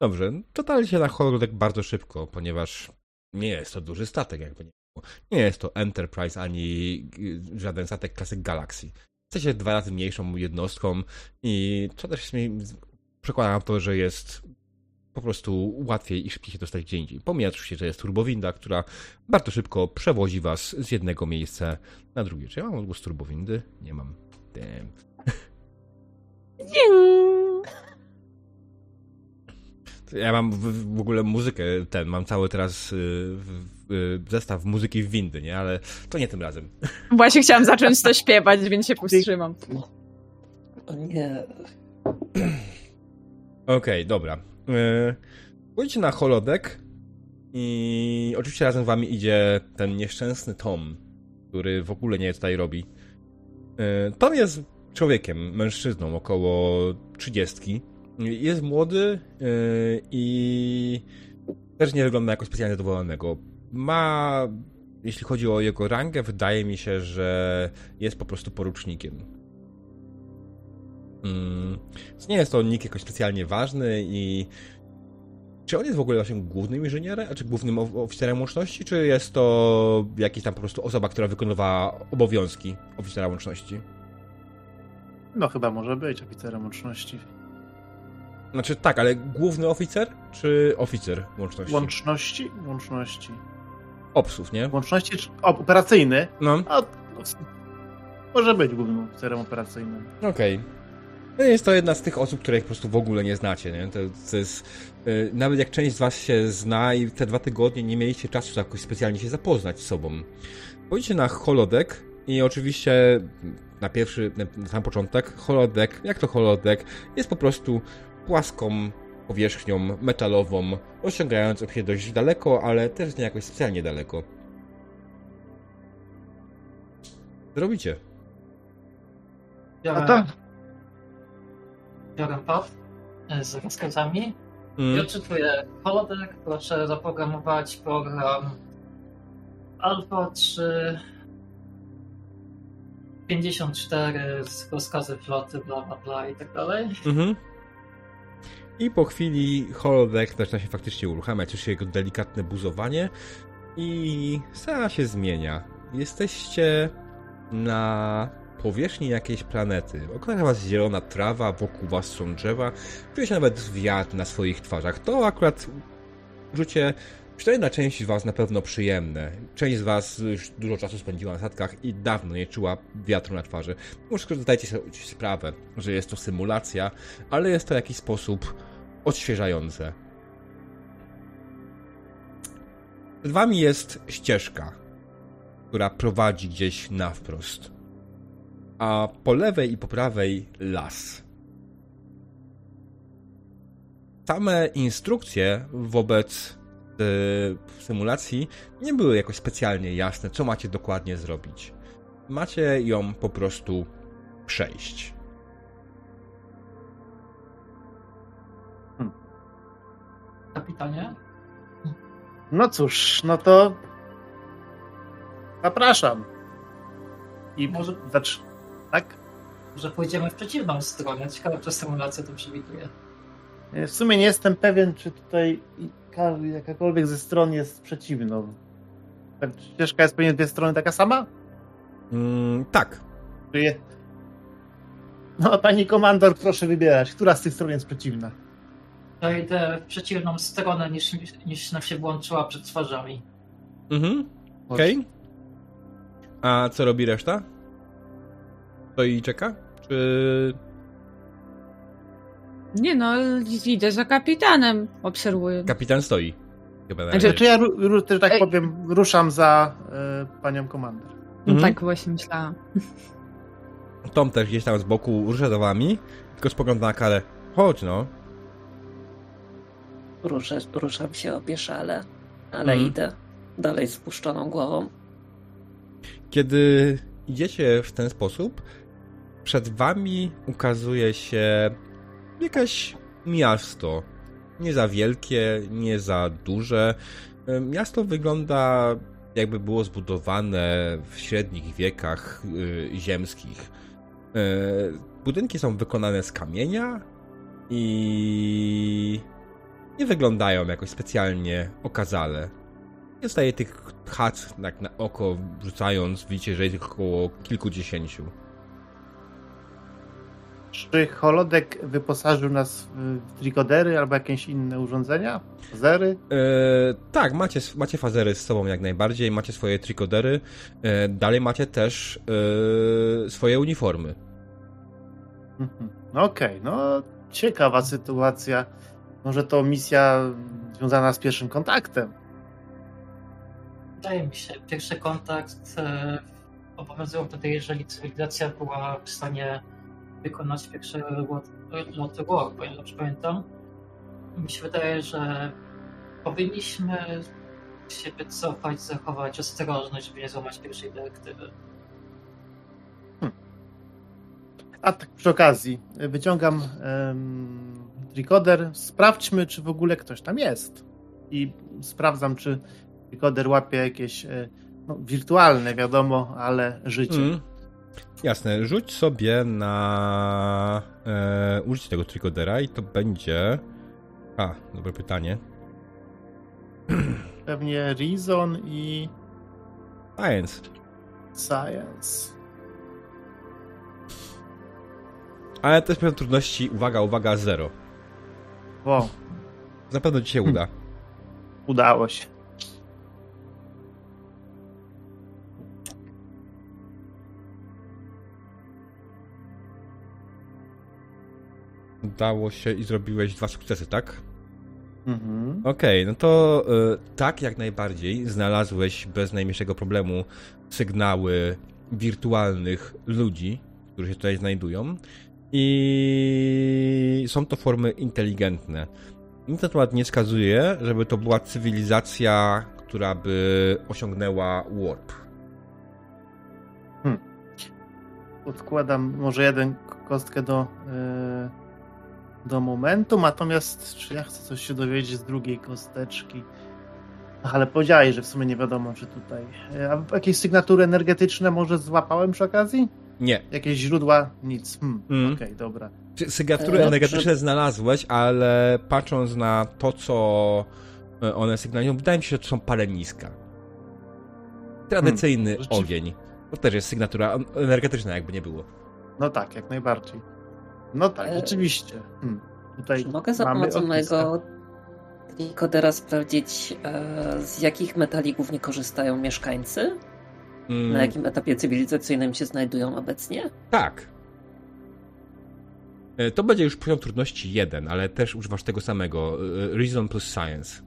Dobrze, totalnie się na holodeck bardzo szybko, ponieważ nie jest to duży statek, jakby nie było. Nie jest to Enterprise ani y, żaden statek klasy Galaxy. Jesteście dwa razy mniejszą jednostką i to też mi przekłada na to, że jest po prostu łatwiej i szybciej się dostać gdzie indziej. Pomijając oczywiście, że jest turbowinda, która bardzo szybko przewozi was z jednego miejsca na drugie. Czy ja mam odgłos turbowindy? Nie mam. Damn. Ja mam w, w ogóle muzykę, ten, mam cały teraz y, y, zestaw muzyki w windy, nie? Ale to nie tym razem. Właśnie chciałam zacząć to śpiewać, więc się powstrzymam. O nie. Okej, dobra. Yy, Pójdźcie na holodeck i oczywiście razem z wami idzie ten nieszczęsny Tom, który w ogóle nie tutaj robi. Yy, Tom jest człowiekiem, mężczyzną, około trzydziestki. Jest młody yy, i też nie wygląda jako specjalnie zadowolonego. Ma, jeśli chodzi o jego rangę, wydaje mi się, że jest po prostu porucznikiem. Mm, więc nie jest to nikt jakoś specjalnie ważny i czy on jest w ogóle naszym głównym inżynierem, czy głównym of- oficerem łączności, czy jest to jakiś tam po prostu osoba, która wykonywała obowiązki oficera łączności? No chyba może być oficerem łączności. Znaczy tak, ale główny oficer? czy oficer łączności? Łączności? Łączności. Obsów, nie? Łączności czy operacyjny? No, A, może być głównym oficerem operacyjnym. okej. No jest to jedna z tych osób, których po prostu w ogóle nie znacie, nie? To, to jest... y, Nawet jak część z was się zna i te dwa tygodnie nie mieliście czasu jakoś specjalnie się zapoznać z sobą. Pójdźcie na holodeck i oczywiście na pierwszy, na, sam początek, holodeck, jak to holodeck, jest po prostu płaską powierzchnią metalową, osiągającą się dość daleko, ale też nie jakoś specjalnie daleko. Zrobicie. Biorę, A to? Biorę pad e, z rozkazami i Mm. odczytuję holodeck. Proszę zaprogramować program Alpha 3 54 z rozkazy floty, bla bla bla i tak dalej. Mhm. I po chwili holodeck zaczyna się faktycznie uruchamiać, już jego delikatne buzowanie i scena się zmienia. Jesteście na powierzchni jakiejś planety. Okrąga was zielona trawa, wokół was są drzewa, czujecie nawet wiatr na swoich twarzach. To akurat uczucie przynajmniej dla części z was na pewno przyjemne. Część z was już dużo czasu spędziła na statkach i dawno nie czuła wiatru na twarzy. Może zdajcie sobie sprawę, że jest to symulacja, ale jest to w jakiś sposób odświeżające. Przed wami jest ścieżka, która prowadzi gdzieś na wprost. A po lewej i po prawej las. Same instrukcje wobec e, symulacji nie były jakoś specjalnie jasne, co macie dokładnie zrobić. Macie ją po prostu przejść. Kapitanie? No cóż, no to zapraszam. I Może- zacz... Tak? Że pójdziemy w przeciwną stronę. Ciekawe, czy symulacja to przewiduje. W sumie nie jestem pewien, czy tutaj jakakolwiek ze stron jest przeciwną. Ta ścieżka jest pewnie dwie strony taka sama? Mm, tak. Czy je... No, pani komandor, proszę wybierać, która z tych stron jest przeciwna. To idę w przeciwną stronę niż, niż nam się włączyła przed twarzami. Mhm. Okej. A co robi reszta? To i czeka? Czy... Nie no, idę za kapitanem, obserwuję. Kapitan stoi. Chyba na Znaczy. Czy ja, że tak Ej. powiem, ruszam za y, panią komandor. No Mhm. Tak właśnie myślałam. Tom też gdzieś tam z boku rusza za wami, tylko spogląda na karę. Chodź no. Ruszę, ruszam się opieszale, ale Mhm. idę dalej z spuszczoną głową. Kiedy idziecie w ten sposób, przed wami ukazuje się jakaś miasto. Nie za wielkie, nie za duże. E, Miasto wygląda jakby było zbudowane w średnich wiekach y, ziemskich. E, budynki są wykonane z kamienia i nie wyglądają jakoś specjalnie okazale. Nie zostaje tych chat tak na oko rzucając, widzicie, że jest ich około kilkudziesięciu. Czy holodeck wyposażył nas w trikodery albo jakieś inne urządzenia? Zery? E, tak, macie, macie fazery z sobą jak najbardziej, macie swoje trikodery, e, dalej macie też e, swoje uniformy. Mhm. No Okej, no ciekawa sytuacja. Może to misja związana z pierwszym kontaktem. Wydaje mi się, pierwszy kontakt e, obowiązywał wtedy, jeżeli cywilizacja była w stanie wykonać pierwsze lot- loty War, bo ja dobrze pamiętam. Mi się wydaje, że powinniśmy się wycofać, zachować ostrożność, żeby nie złamać pierwszej dyrektywy. A tak przy okazji, wyciągam trikoder. Sprawdźmy, czy w ogóle ktoś tam jest. I sprawdzam, czy trikoder łapie jakieś e, no, wirtualne, wiadomo, ale życie. Mm. Jasne, rzuć sobie na e, użycie tego trikodera i to będzie... A, dobre pytanie. Pewnie Reason i Science. Science. Ale też poziom trudności, uwaga, uwaga, zero. Wow. Na pewno ci się uda. Udało się. Udało się i zrobiłeś dwa sukcesy, tak? Mhm. Okej, no to y, tak jak najbardziej znalazłeś bez najmniejszego problemu sygnały wirtualnych ludzi, którzy się tutaj znajdują i są to formy inteligentne. Nic na temat nie wskazuje, żeby to była cywilizacja, która by osiągnęła warp. Odkładam może jeden kostkę do, e, do momentu, natomiast czy ja chcę coś się dowiedzieć z drugiej kosteczki? Ach, ale powiedziałeś, że w sumie nie wiadomo, czy tutaj. E, A jakieś sygnatury energetyczne może złapałem przy okazji? Nie. Jakieś źródła? Nic. Hmm. Mm. Okej, dobra. Sy- Sygnatury E, energetyczne znalazłeś, ale patrząc na to, co e, one sygnalizują, wydaje mi się, że to są paleniska. Tradycyjny Hmm, ogień. To też jest sygnatura energetyczna, jakby nie było. No tak, jak najbardziej. No tak, E, rzeczywiście. Hmm. Tutaj Czy mogę za pomocą mojego Nikodera sprawdzić, e, z jakich metali głównie korzystają mieszkańcy? Mm, Na jakim etapie cywilizacyjnym się znajdują obecnie? Tak. E, To będzie już poziom trudności jeden, ale też używasz tego samego. e, Reason plus Science.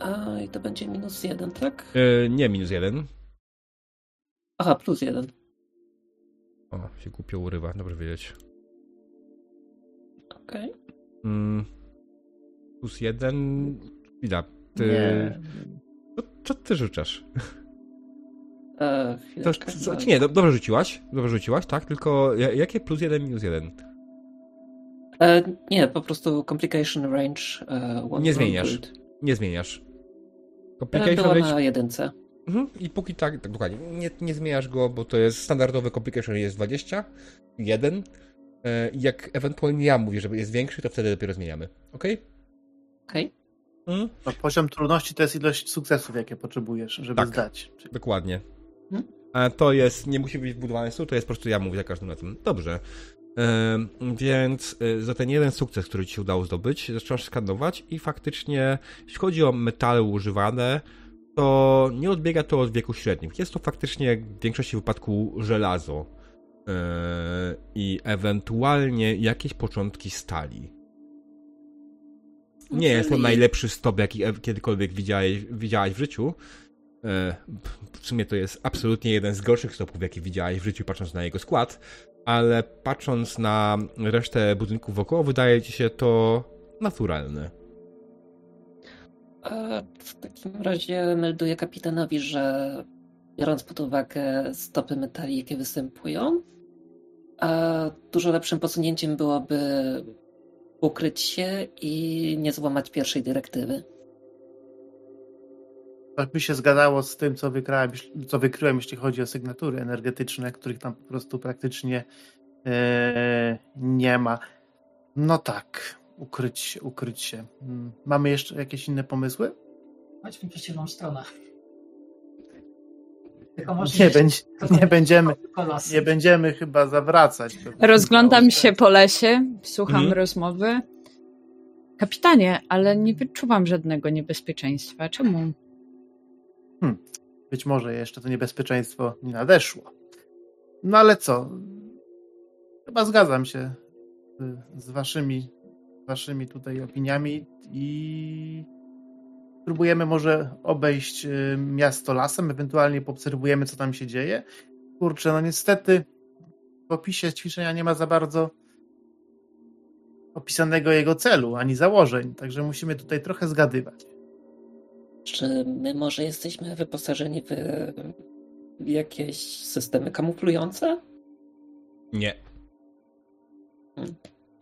A, i to będzie minus jeden, tak? E, Nie minus jeden. Aha, plus jeden. O, się głupio urywa, dobrze wiedzieć. Okej. Mm, plus jeden. Ida, ty. Nie. Co, co ty rzucasz? E, To, co, czy nie, do- dobrze rzuciłaś, dobrze rzuciłaś, tak? Tylko ja- jakie plus jeden, minus jeden? E, nie, po prostu complication range. E, Nie zmieniasz. build. Nie zmieniasz. E, Complication Była rate na jedynce. Mhm. I póki tak, tak dokładnie, nie, nie zmieniasz go, bo to jest standardowy complication jest 20, 1. E, i jak ewentualnie ja mówię, że jest większy, to wtedy dopiero zmieniamy. Ok? Okej. Mhm. No, poziom trudności to jest ilość sukcesów, jakie potrzebujesz, żeby Tak. zdać. Dokładnie. Mhm. A to jest, nie musi być wbudowany stół, to jest po prostu ja mówię za każdym razem. Dobrze. Więc y, za ten jeden sukces, który ci się udało zdobyć, zaczynasz skanować i faktycznie, jeśli chodzi o metale używane, to nie odbiega to od wieku średnich. Jest to faktycznie w większości wypadku żelazo y, i ewentualnie jakieś początki stali. Nie jest to najlepszy stop, jaki e- kiedykolwiek widziałeś, widziałaś w życiu. E, W sumie to jest absolutnie jeden z gorszych stopów, jaki widziałaś w życiu, patrząc na jego skład, ale patrząc na resztę budynków wokoło, wydaje ci się to naturalne. E, W takim razie melduję kapitanowi, że biorąc pod uwagę stopy metali, jakie występują, dużo lepszym posunięciem byłoby ukryć się i nie złamać pierwszej dyrektywy. Tak by się zgadzało z tym, co wykryłem, co wykryłem jeśli chodzi o sygnatury energetyczne, których tam po prostu praktycznie e, nie ma. No tak, ukryć się, ukryć się. Mm, Mamy jeszcze jakieś inne pomysły? Chodźmy w przeciwną stronę. Tylko może Nie, będzie, nie, będziemy, nie będziemy chyba zawracać. Rozglądam się po lesie, słucham Mhm. rozmowy. Kapitanie, ale nie wyczuwam żadnego niebezpieczeństwa. Czemu? Być może jeszcze to niebezpieczeństwo nie nadeszło. No ale co? Chyba zgadzam się y, z waszymi, waszymi tutaj opiniami i spróbujemy może obejść y, miasto lasem, ewentualnie poobserwujemy, co tam się dzieje. Kurczę, no niestety w opisie ćwiczenia nie ma za bardzo opisanego jego celu, ani założeń, także musimy tutaj trochę zgadywać. Czy my może jesteśmy wyposażeni w jakieś systemy kamuflujące? Nie.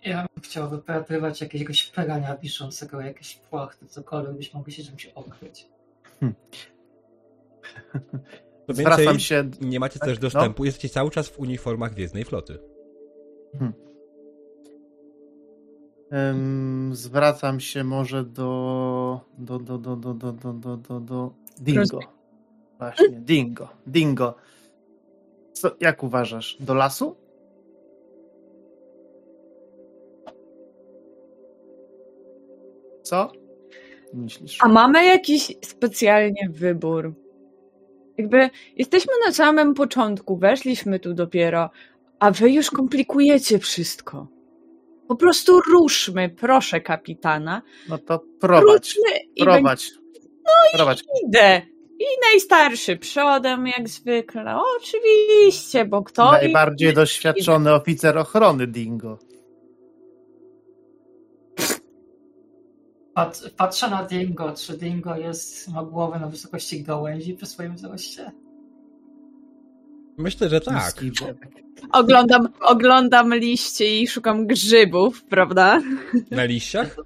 Ja bym chciał wypatrywać jakiegoś prania wiszącego, jakieś płachty, cokolwiek, byśmy mogli się czymś okryć. To Zwracam więcej, się nie macie Tak, też dostępu, jesteście cały czas w uniformach Gwiezdnej Floty. Ym, zwracam się może do do, do, do, do, do, do, do, do, Dingo. Właśnie, Dingo. Dingo. Co, jak uważasz? Do lasu? Co? Myślisz? A mamy jakiś specjalnie wybór. Jakby jesteśmy na samym początku, weszliśmy tu dopiero, a wy już komplikujecie wszystko. Po prostu ruszmy, proszę kapitana. No to prowadź, Ruszmy i prowadź. No prowadź. idę. I najstarszy przodem, jak zwykle. Oczywiście, bo kto? Najbardziej doświadczony oficer ochrony Dingo. Pat, patrzę na Dingo. Czy Dingo jest, ma głowę na wysokości gałęzi przy swoim wzroście? Myślę, że tak. Oglądam, oglądam liście i szukam grzybów, prawda? Na liściach?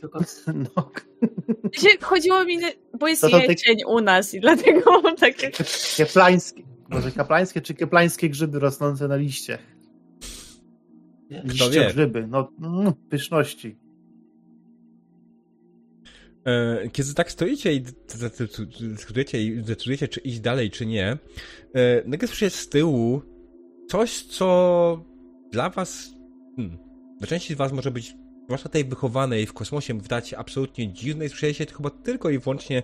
Tylko No, Chodziło mi, bo jest To to ty- jesień u nas i dlatego mam takie... keplańskie. Może kaplańskie czy keplańskie grzyby rosnące na liściach? Liście wie? grzyby. No, mm, pyszności. E, Kiedy tak stoicie i dyskutujecie i decydujecie, czy iść dalej, czy nie, e, nagle słyszycie z tyłu coś, co dla was, hmm, dla części z was może być, zwłaszcza tej wychowanej w kosmosie, wydać się absolutnie dziwne i słyszeliście to chyba tylko i wyłącznie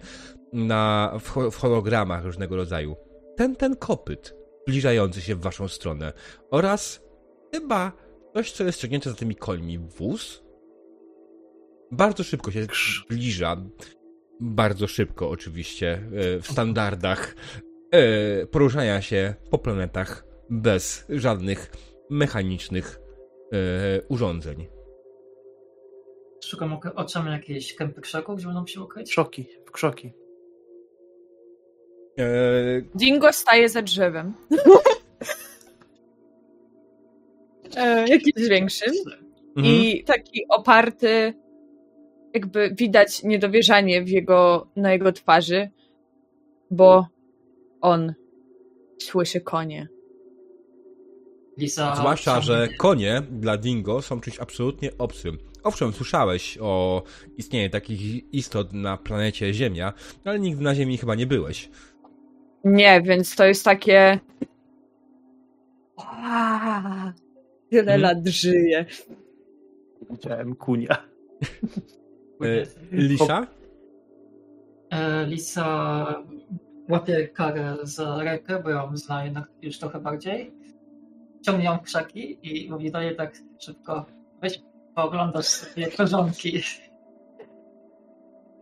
na, w, w hologramach różnego rodzaju. Ten, ten kopyt zbliżający się w waszą stronę oraz chyba coś, co jest ciągnięte za tymi końmi. Wóz? Bardzo szybko się zbliża. Bardzo szybko, oczywiście, e, w standardach e, poruszania się po planetach bez żadnych mechanicznych e, urządzeń. szukam oczami jakiejś kępy krzaków, żeby nam się ukryć. Krzoki, w krzoki. E, Dingo staje za drzewem. e, jakimś większym. mhm. I taki oparty, jakby widać niedowierzanie w jego, na jego twarzy, bo on słyszy konie. Lisa Zwłaszcza, że konie dla dingo są czymś absolutnie obcym. Owszem, słyszałeś o istnieniu takich istot na planecie Ziemia, ale nigdy na Ziemi chyba nie byłeś. Nie, więc to jest takie. Aaa, Tyle Mhm. lat żyje. Widziałem kunia. E, Lisa? E, Lisa łapie karę za rękę, bo ją zna jednak już trochę bardziej. Ciągnie ją w krzaki i mówi dalej tak szybko. Weź pooglądasz sobie korzonki.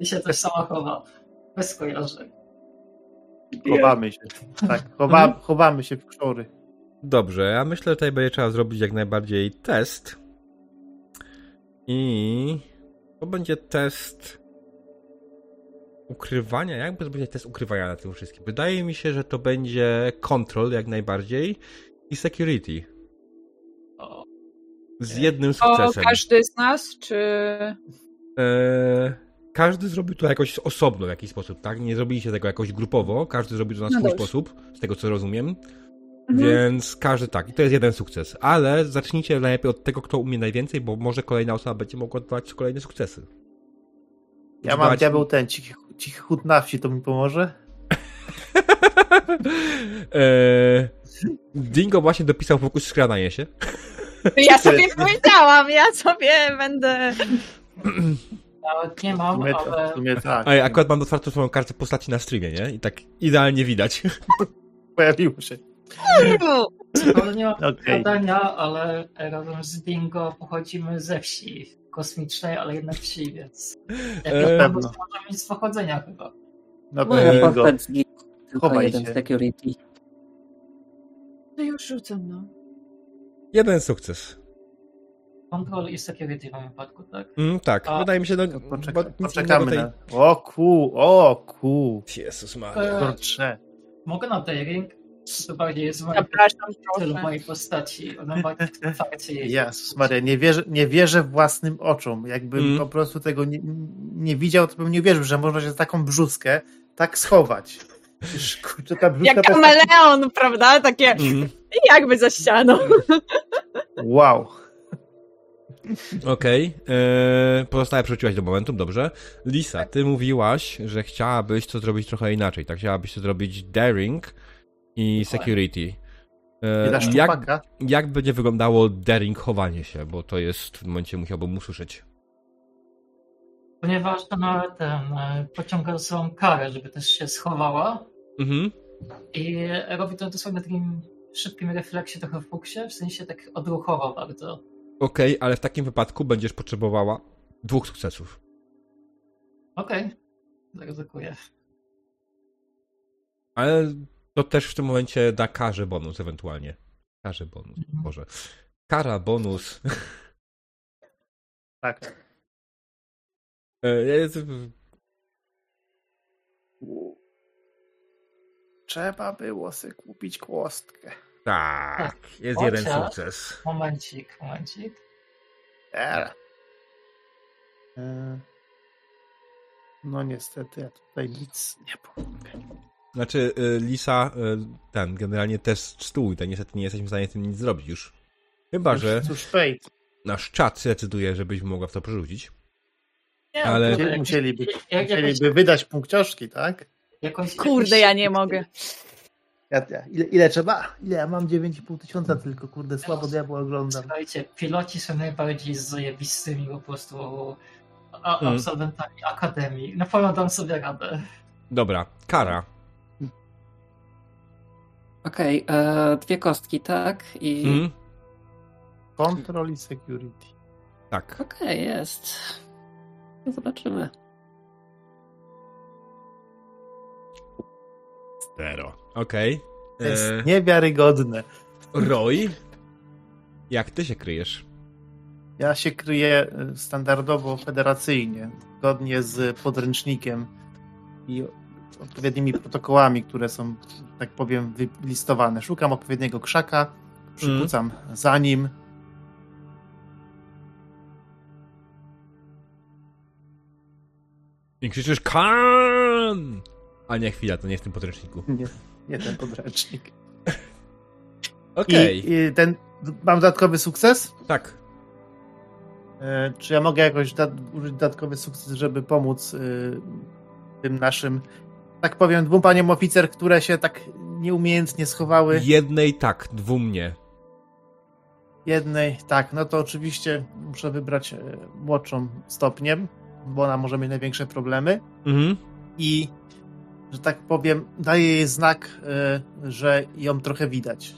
I się też sama chowa. Bez skojarzeń. Chowamy się. Tak, chowa, chowamy się w krzory. Dobrze, ja myślę, że tutaj będzie trzeba zrobić jak najbardziej test. I to będzie test ukrywania. Jak to będzie test ukrywania na tym wszystkim? Wydaje mi się, że to będzie control jak najbardziej i security. O, Z jednym O, sukcesem. każdy z nas, czy. Eee, każdy zrobił to jakoś osobno w jakiś sposób, tak? Nie zrobiliście tego jakoś grupowo, każdy zrobił to na No swój dobrze. sposób, z tego co rozumiem. Mhm. Więc każdy tak, i to jest jeden sukces. Ale zacznijcie najlepiej od tego, kto umie najwięcej, bo może kolejna osoba będzie mogła odbywać kolejne sukcesy. Ja mam Zbadać- diabeł ten, cichy, cichy chód na wsi, to mi pomoże? eee, Dingo właśnie dopisał fokus skradanie się. Ja sobie powiedziałam, ja sobie będę. Nawet nie W mam, sumie, ale w sumie tak. A ja akurat mam otwartą swoją kartę postaci na streamie, nie? I tak idealnie widać. Pojawiło się. Ale nie mam Okej. badania, ale razem z Bingo pochodzimy ze wsi kosmicznej, ale jednak wsi, więc Eee, jakiś pewno. powód może mieć z pochodzenia chyba. No Moja Eee. Tylko Chowaj jeden się. security. To już rzucam, no. Jeden sukces. Control i security w moim wypadku, tak? Mm, tak, A, wydaje mi się, no, Poczeka, poczekamy innego na... O ku, o ku. tej... Jezus Maria. Eee, Kurczę. Mogę na daring? To bardziej jest w mojej postaci. Ona jej. Jezus Maria, nie wierzę, nie wierzę własnym oczom. Jakbym Mm. po prostu tego nie, nie widział, to bym nie wierzył, że można się za taką brzuskę tak schować. Kurczę, ta Jak to jest kameleon, prawda? Takie Mhm. jakby za ścianą. Wow. Okej. eee, Pozostałe przerzuciłaś do momentum, dobrze. Lisa, ty mówiłaś, że chciałabyś to zrobić trochę inaczej. Tak, chciałabyś to zrobić daring i security. Dasz jak, jak będzie wyglądało daring chowanie się, bo to jest w tym momencie musiałbym usłyszeć. Ponieważ ona ten e, pociąga są karę, żeby też się schowała Mhm. i robi to dosłownie takim szybkim refleksie trochę w fuksie, w sensie tak odruchowo bardzo. Okej, ale w takim wypadku będziesz potrzebowała dwóch sukcesów. Okej, zaryzykuję. Ale to też w tym momencie da karze bonus ewentualnie. Karze bonus, Mhm. może. Kara bonus. Tak. E, Trzeba było sobie kupić kłostkę. Tak, jest Chociaż- jeden sukces. Momencik, momencik. E, No niestety, ja tutaj nic nie pomogę. Znaczy, y, Lisa, y, ten, generalnie test stół, to niestety nie jesteśmy w stanie z tym nic zrobić już. Chyba, że Cóż, fate. nasz czat decyduje, żebyś mogła w to przerzucić. Nie, Ale- Musieliby, jakoś- musieliby wydać punkcioszki, tak? jakoś- Kurde, jakoś- ja nie mogę. Ja, ja, ile, ile trzeba? Ile ja mam? 9,5 tysiąca tylko, kurde, słabo diabła oglądam. Słuchajcie, piloci są najbardziej zajebistymi po prostu a, Mm. absolwentami akademii. Na pewno dam sobie radę. Dobra, kara. Okej, e, dwie kostki, tak? I Mhm. Control i security. Tak. okej, jest. No Zobaczymy. Zero. Okej. To jest E, niewiarygodne. Roy, jak ty się kryjesz? Ja się kryję y, standardowo federacyjnie, zgodnie z podręcznikiem i odpowiednimi protokołami, które są, tak powiem, wylistowane. Szukam odpowiedniego krzaka, przykucam za nim. I krzyczysz KAN! A nie, chwila, to nie w tym podręczniku. Nie, nie ten podręcznik. Okej, I, I ten, mam dodatkowy sukces? tak. E, Czy ja mogę jakoś da, użyć dodatkowy sukces, żeby pomóc y, tym naszym, tak powiem, dwóm paniom oficer, które się tak nieumiejętnie schowały? Jednej tak, dwóm nie. Jednej, tak, no to oczywiście muszę wybrać e, młodszą stopniem, bo ona może mieć największe problemy Mhm. i, że tak powiem, daję jej znak, e, że ją trochę widać.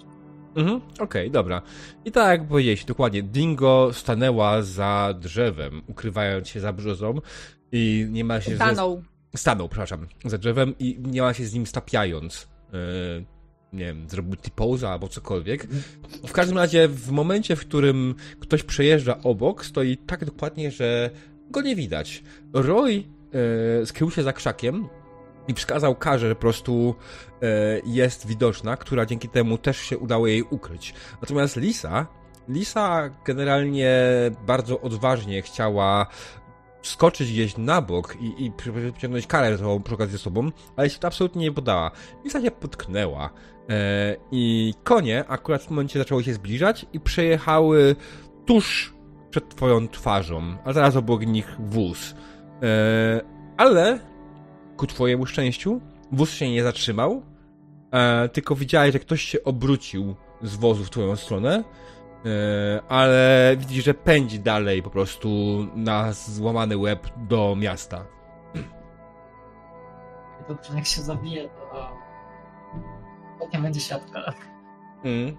Mhm, okej, dobra. I tak jak powiedziałeś, dokładnie, Dingo stanęła za drzewem, ukrywając się za brzozą i nie ma się... Ze... Stanął. Przepraszam, za drzewem i ma się z nim stapiając. Yy, nie wiem, zrobił T-poza albo cokolwiek. W każdym razie, w momencie, w którym ktoś przejeżdża obok, stoi tak dokładnie, że go nie widać. Roy yy, skrył się za krzakiem i wskazał karze, że po prostu e, jest widoczna, która dzięki temu też się udało jej ukryć. Natomiast Lisa, Lisa generalnie bardzo odważnie chciała skoczyć gdzieś na bok i, i przy- wyciągnąć karę tą przy okazji sobą, ale się to absolutnie nie podała. Lisa się potknęła e, i konie akurat w tym momencie zaczęły się zbliżać i przejechały tuż przed twoją twarzą, a zaraz obok nich wóz. E, ale ku twojemu szczęściu wóz się nie zatrzymał, e, tylko widziałeś, że ktoś się obrócił z wozu w twoją stronę, ale widzisz, że pędzi dalej po prostu na złamany łeb do miasta. Dobrze, jak się zabije, to nie będzie siatka. Mm.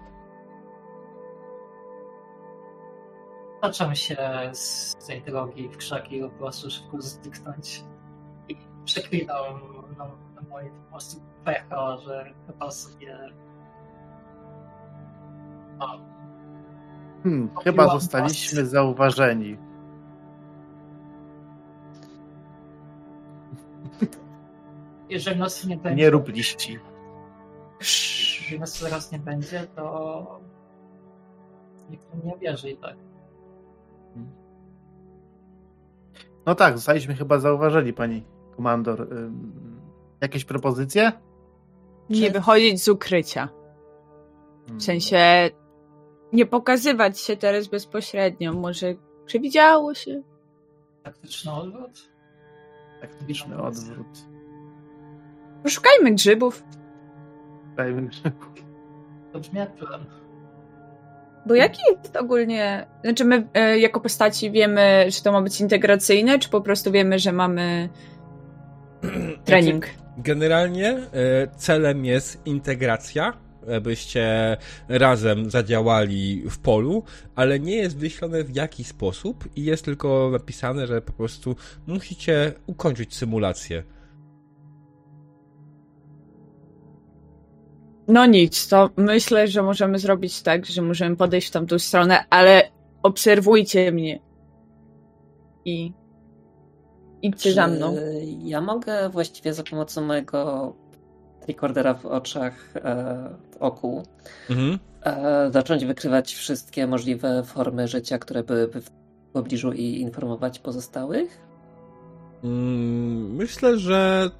Się z tej drogi w krzaki po prostu szybko zdyknąć. I przeklinam no, na moje po prostu pecha, że chyba sobie... No, Hmm, chyba was. zostaliśmy zauważeni. jeżeli nas nie będzie... Nie rób liści. Jeżeli nas zaraz nie będzie, to... Nikt nie wierzy i tak. No tak, zostaliśmy chyba zauważeni, pani komandor. Jakieś propozycje? Nie wychodzić z ukrycia. Hmm. W sensie nie pokazywać się teraz bezpośrednio. Może przewidziało się. Taktyczny odwrót? Taktyczny odwrót. Poszukajmy grzybów. Dajmy To brzmi jak plan. Bo jaki jest ogólnie. Znaczy, my e, jako postaci wiemy, że to ma być integracyjne, czy po prostu wiemy, że mamy trening? Znaczy, generalnie e, celem jest integracja, abyście razem zadziałali w polu, ale nie jest wyślone w jaki sposób i jest tylko napisane, że po prostu musicie ukończyć symulację. No nic, to myślę, że możemy zrobić tak, że możemy podejść w tamtą stronę, ale obserwujcie mnie. I idźcie za mną. Ja mogę właściwie za pomocą mojego tricordera w oczach, e, w oku, Mhm. e, zacząć wykrywać wszystkie możliwe formy życia, które byłyby w pobliżu i informować pozostałych? Mm, Myślę, że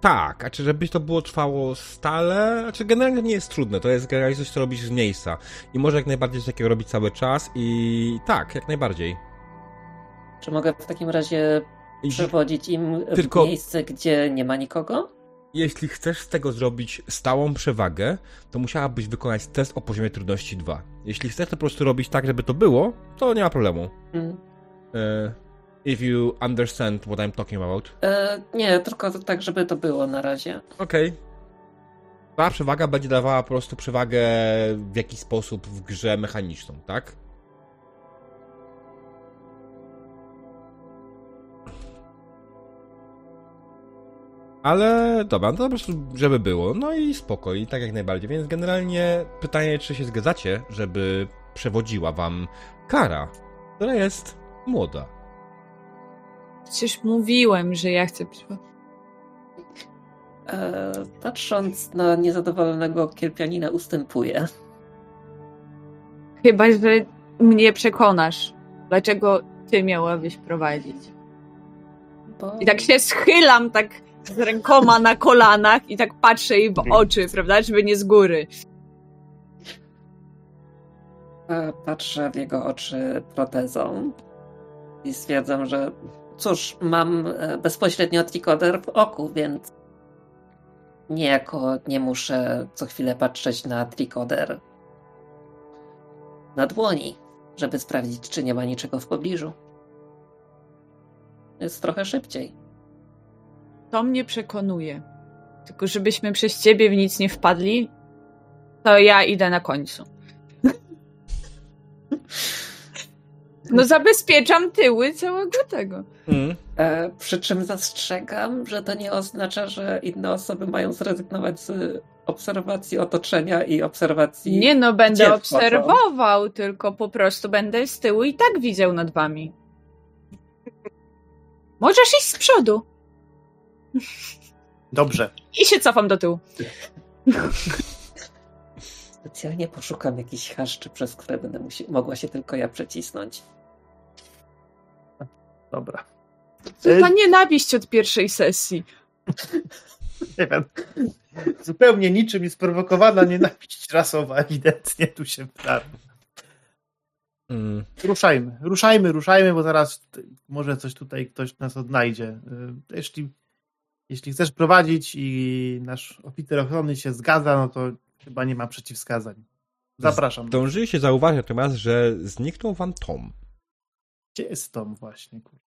tak. A czy żeby to było trwało stale? Znaczy generalnie nie jest trudne. To jest generalnie coś, co robisz z miejsca. I może jak najbardziej coś takiego robić cały czas i tak, jak najbardziej. Czy mogę w takim razie przewodzić im Tylko- w miejsce, gdzie nie ma nikogo? Jeśli chcesz z tego zrobić stałą przewagę, to musiałabyś wykonać test o poziomie trudności 2. Jeśli chcesz to po prostu robić tak, żeby to było, to nie ma problemu. Mm. E, if you understand what I'm talking about. E, nie, tylko tak, żeby to było na razie. Okej. Ta przewaga będzie dawała po prostu przewagę w jakiś sposób w grze mechaniczną, tak? Ale dobra, no to po prostu, żeby było. No i spoko, i tak jak najbardziej. Więc generalnie pytanie, czy się zgadzacie, żeby przewodziła wam Kara, która jest młoda. Przecież mówiłem, że ja chcę. E, patrząc na niezadowolonego kierpianina ustępuję. Chyba, że mnie przekonasz, dlaczego ty miałabyś prowadzić. Bo... I tak się schylam, tak z rękoma na kolanach i tak patrzę jej w oczy, prawda, żeby nie z góry. E, Patrzę w jego oczy protezą i stwierdzam, że cóż, mam e, bezpośrednio trikoder w oku, więc niejako nie muszę co chwilę patrzeć na trikoder na dłoni, żeby sprawdzić, czy nie ma niczego w pobliżu. Jest trochę szybciej. To mnie przekonuje. Tylko żebyśmy przez ciebie w nic nie wpadli, to ja idę na końcu. No zabezpieczam tyły całego tego. Mm. E, przy czym zastrzegam, że to nie oznacza, że inne osoby mają zrezygnować z obserwacji otoczenia i obserwacji. Nie no, będę obserwował, tylko po prostu będę z tyłu i tak widział nad wami. Możesz iść z przodu. Dobrze. I się cofam do tyłu. Specjalnie poszukam jakichś chaszczy, przez które będę musi- mogła się tylko ja przecisnąć. Dobra. To ta nienawiść od pierwszej sesji. Nie wiem. Zupełnie niczym jest prowokowana nienawiść rasowa, ewidentnie tu się wdarła. Mm. Ruszajmy, ruszajmy, ruszajmy, bo zaraz t- może coś tutaj ktoś nas odnajdzie. Y, Jeśli, jeśli chcesz prowadzić i nasz oficer ochrony się zgadza, no to chyba nie ma przeciwwskazań. Zapraszam. Zdążyli się zauważyć natomiast, że zniknął wam Tom. Gdzie jest Tom właśnie? kur-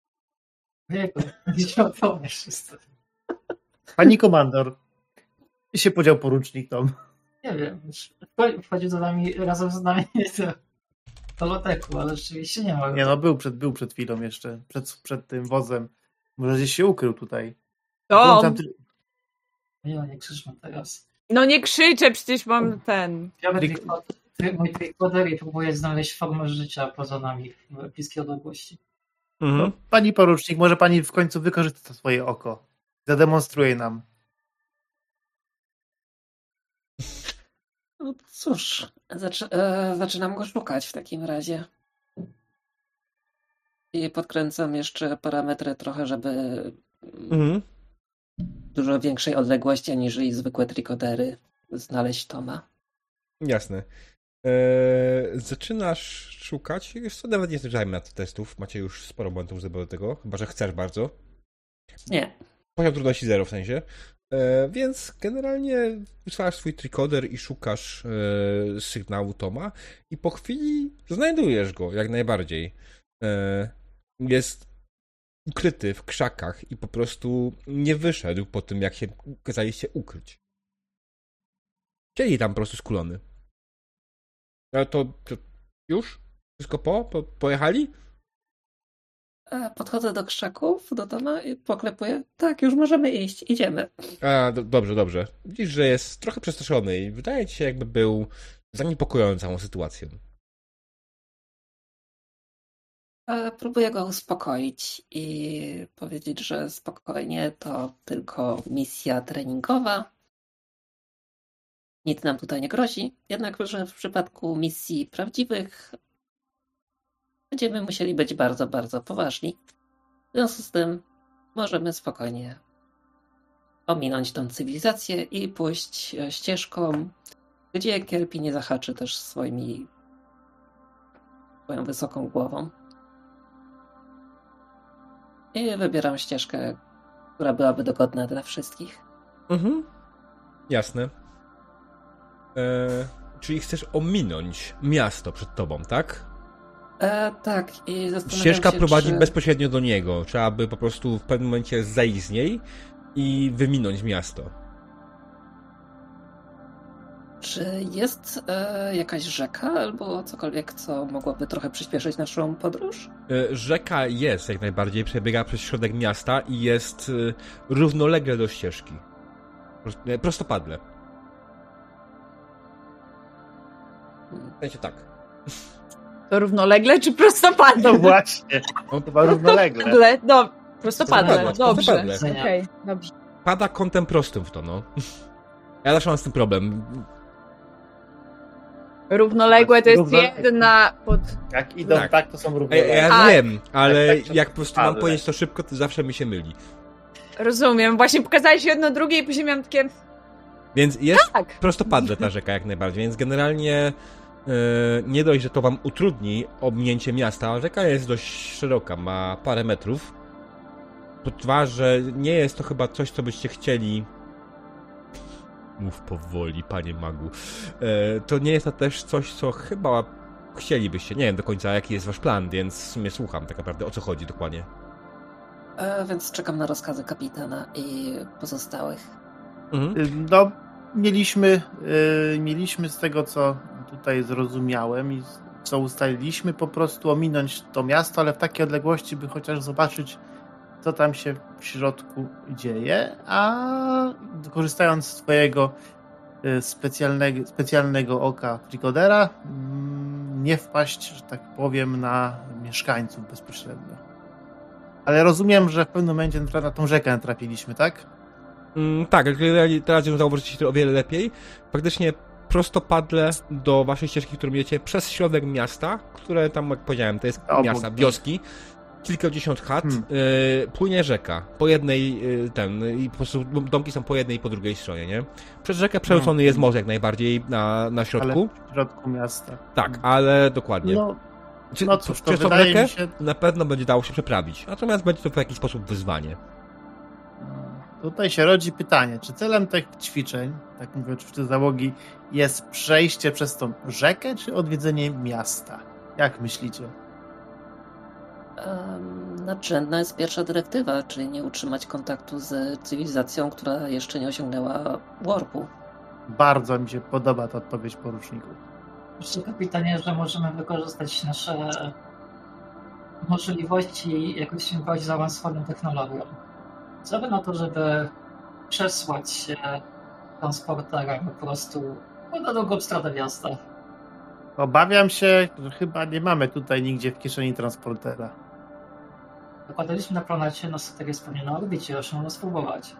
nie opowiesz wszystko. Pani komandor. Gdzie się podział porucznik Tom? Nie wiem, wchodził za nami razem z nami do, loteku, ale rzeczywiście nie ma. Nie no, był przed, był przed chwilą jeszcze, przed, przed tym wozem. Może gdzieś się ukrył tutaj. To, Włączam ty- Nie, nie krzyczmy teraz. no nie krzyczę, przecież mam ten. Biorę mój trikoder i próbuję znaleźć formę życia poza nami w bliskiej odległości. No, pani porucznik, może pani w końcu wykorzysta to swoje oko. Zademonstruje nam. No cóż, zaczy- e, zaczynam go szukać w takim razie. I podkręcam jeszcze parametry trochę, żeby Mhm. Dużo większej odległości aniżeli zwykłe trikodery znaleźć Toma. Jasne. Eee, zaczynasz szukać. Już co nawet nie zbliżajmy na testów. Macie już sporo momentów żeby do tego, chyba że chcesz bardzo. Nie. Poziom trudności zero w sensie. E, więc generalnie wysłałeś swój trikoder i szukasz e, sygnału Toma i po chwili znajdujesz go jak najbardziej. E, jest ukryty w krzakach i po prostu nie wyszedł po tym, jak się kazaliście ukryć. Siedzi tam po prostu skulony. Ale to, to już? Wszystko po? po? Pojechali? E, Podchodzę do krzaków, do Toma i poklepuję. Tak, już możemy iść, idziemy. A, do, dobrze, dobrze. Widzisz, że jest trochę przestraszony i wydaje ci się, jakby był zaniepokojony całą sytuacją. Próbuję go uspokoić i powiedzieć, że spokojnie to tylko misja treningowa. Nic nam tutaj nie grozi. Jednakże w przypadku misji prawdziwych będziemy musieli być bardzo, bardzo poważni. W związku z tym możemy spokojnie ominąć tą cywilizację i pójść e, ścieżką, gdzie Kierpi nie zahaczy też swoimi swoją wysoką głową. I wybieram ścieżkę, która byłaby dogodna dla wszystkich. Mhm. Jasne. E, czyli chcesz ominąć miasto przed tobą, tak? E, tak, i zastanawiam Ścieżka się, prowadzi czy... bezpośrednio do niego. Trzeba by po prostu w pewnym momencie zejść z niej i wyminąć miasto. Czy jest e, jakaś rzeka albo cokolwiek, co mogłoby trochę przyspieszyć naszą podróż? E, Rzeka jest jak najbardziej, przebiega przez środek miasta i jest e, równolegle do ścieżki. E, Prostopadle. W sensie tak. To równolegle czy prostopadle? No właśnie, On chyba równolegle. Prostopadle, no, prostopadle, dobrze. prostopadle. Okej, dobrze. pada kątem prostym w to, no. Ja zawsze mam z tym problem. Równoległe to jest jedna pod... Jak idą Tak. tak, to są Ja, równolegle. ja A- wiem, ale Tak, tak, jak po prostu mam powiedzieć to szybko, to zawsze mi się myli. Rozumiem, właśnie pokazałeś jedno drugie i później miałam takie... Więc jest Tak. prostopadle ta rzeka jak najbardziej, więc generalnie e, nie dość, że to wam utrudni ominięcie miasta, rzeka jest dość szeroka, ma parę metrów. To dwa, że nie jest to chyba coś, co byście chcieli Mów powoli, panie magu. E, to nie jest to też coś, co chyba chcielibyście. Nie wiem do końca, jaki jest wasz plan, więc w sumie słucham tak naprawdę, o co chodzi dokładnie. E, więc czekam na rozkazy kapitana i pozostałych. Mhm. Y, No, mieliśmy, y, mieliśmy z tego, co tutaj zrozumiałem i co ustaliliśmy, po prostu ominąć to miasto, ale w takiej odległości, by chociaż zobaczyć, co tam się w środku dzieje, a korzystając z twojego y, specjalnego, specjalnego oka Tricodera, mm, nie wpaść, że tak powiem, na mieszkańców bezpośrednio. Ale rozumiem, że w pewnym momencie na tą rzekę natrafiliśmy, tak? Mm, tak, teraz ją zauważycie to o wiele lepiej. Faktycznie prostopadle do waszej ścieżki, którą idziecie przez środek miasta, które tam, jak powiedziałem, to jest Obok, miasta, tak. wioski, kilkadziesiąt chat, Hmm. y, płynie rzeka, po jednej, y, ten, i po prostu domki są po jednej i po drugiej stronie, nie? Przez rzekę przerzucony Hmm. jest most jak najbardziej na, na środku, Ale w środku miasta. tak, ale dokładnie. No, Czy, no cóż, to przez rzekę się... na pewno będzie dało się przeprawić, natomiast będzie to w jakiś sposób wyzwanie. Tutaj się rodzi pytanie, czy celem tych ćwiczeń, tak mówię oczywiście załogi, jest przejście przez tą rzekę, czy odwiedzenie miasta? Jak myślicie? Nadrzędna jest pierwsza dyrektywa, czyli nie utrzymać kontaktu z cywilizacją, która jeszcze nie osiągnęła warpu. Bardzo mi się podoba ta odpowiedź poruczniku. Myślę, kapitanie, że możemy wykorzystać nasze możliwości i jakoś bardziej zaawansowaną technologią. Co by na to, żeby przesłać się transporterem po prostu na drugą stronę miasta. Obawiam się, że chyba nie mamy tutaj nigdzie w kieszeni transportera. Zakładaliśmy na planecie, no tak jest pewnie na orbicie, już można spróbować.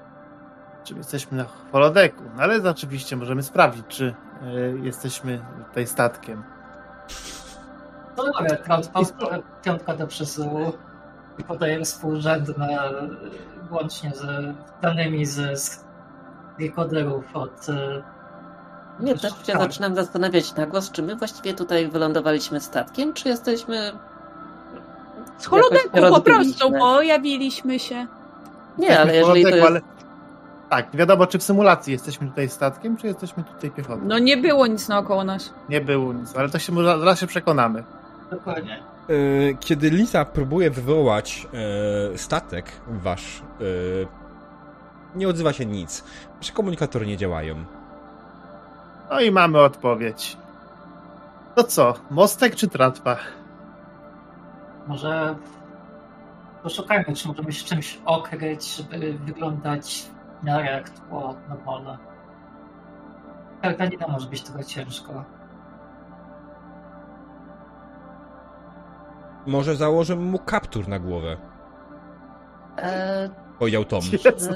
Czy jesteśmy na holodeku? No ale oczywiście możemy sprawdzić, czy y, jesteśmy tutaj statkiem. To dobra, piątka, do przesyłu i podaję współrzędne łącznie z danymi z, z dekoderów od e, Nie, też się Tak. zaczynam zastanawiać na głos, czy my właściwie tutaj wylądowaliśmy statkiem, czy jesteśmy... Z holodeku po prostu pojawiliśmy się. Nie, ale jeżeli to jest... ale Tak, wiadomo, czy w symulacji jesteśmy tutaj statkiem, czy jesteśmy tutaj piechotą. No nie było nic naokoło nas. Nie było nic, ale to się zaraz się przekonamy. Dokładnie. E, Kiedy Lisa próbuje wywołać e, statek wasz, e, nie odzywa się nic. Wasze komunikatory nie działają. No i mamy odpowiedź. To co, mostek czy tratwa? Może poszukajmy, czy możemy się czymś okryć, żeby wyglądać w miarę jak tło na pole. Kartanina może być trochę ciężko. Może założę mu kaptur na głowę, E, powiedział Tom. Jezu.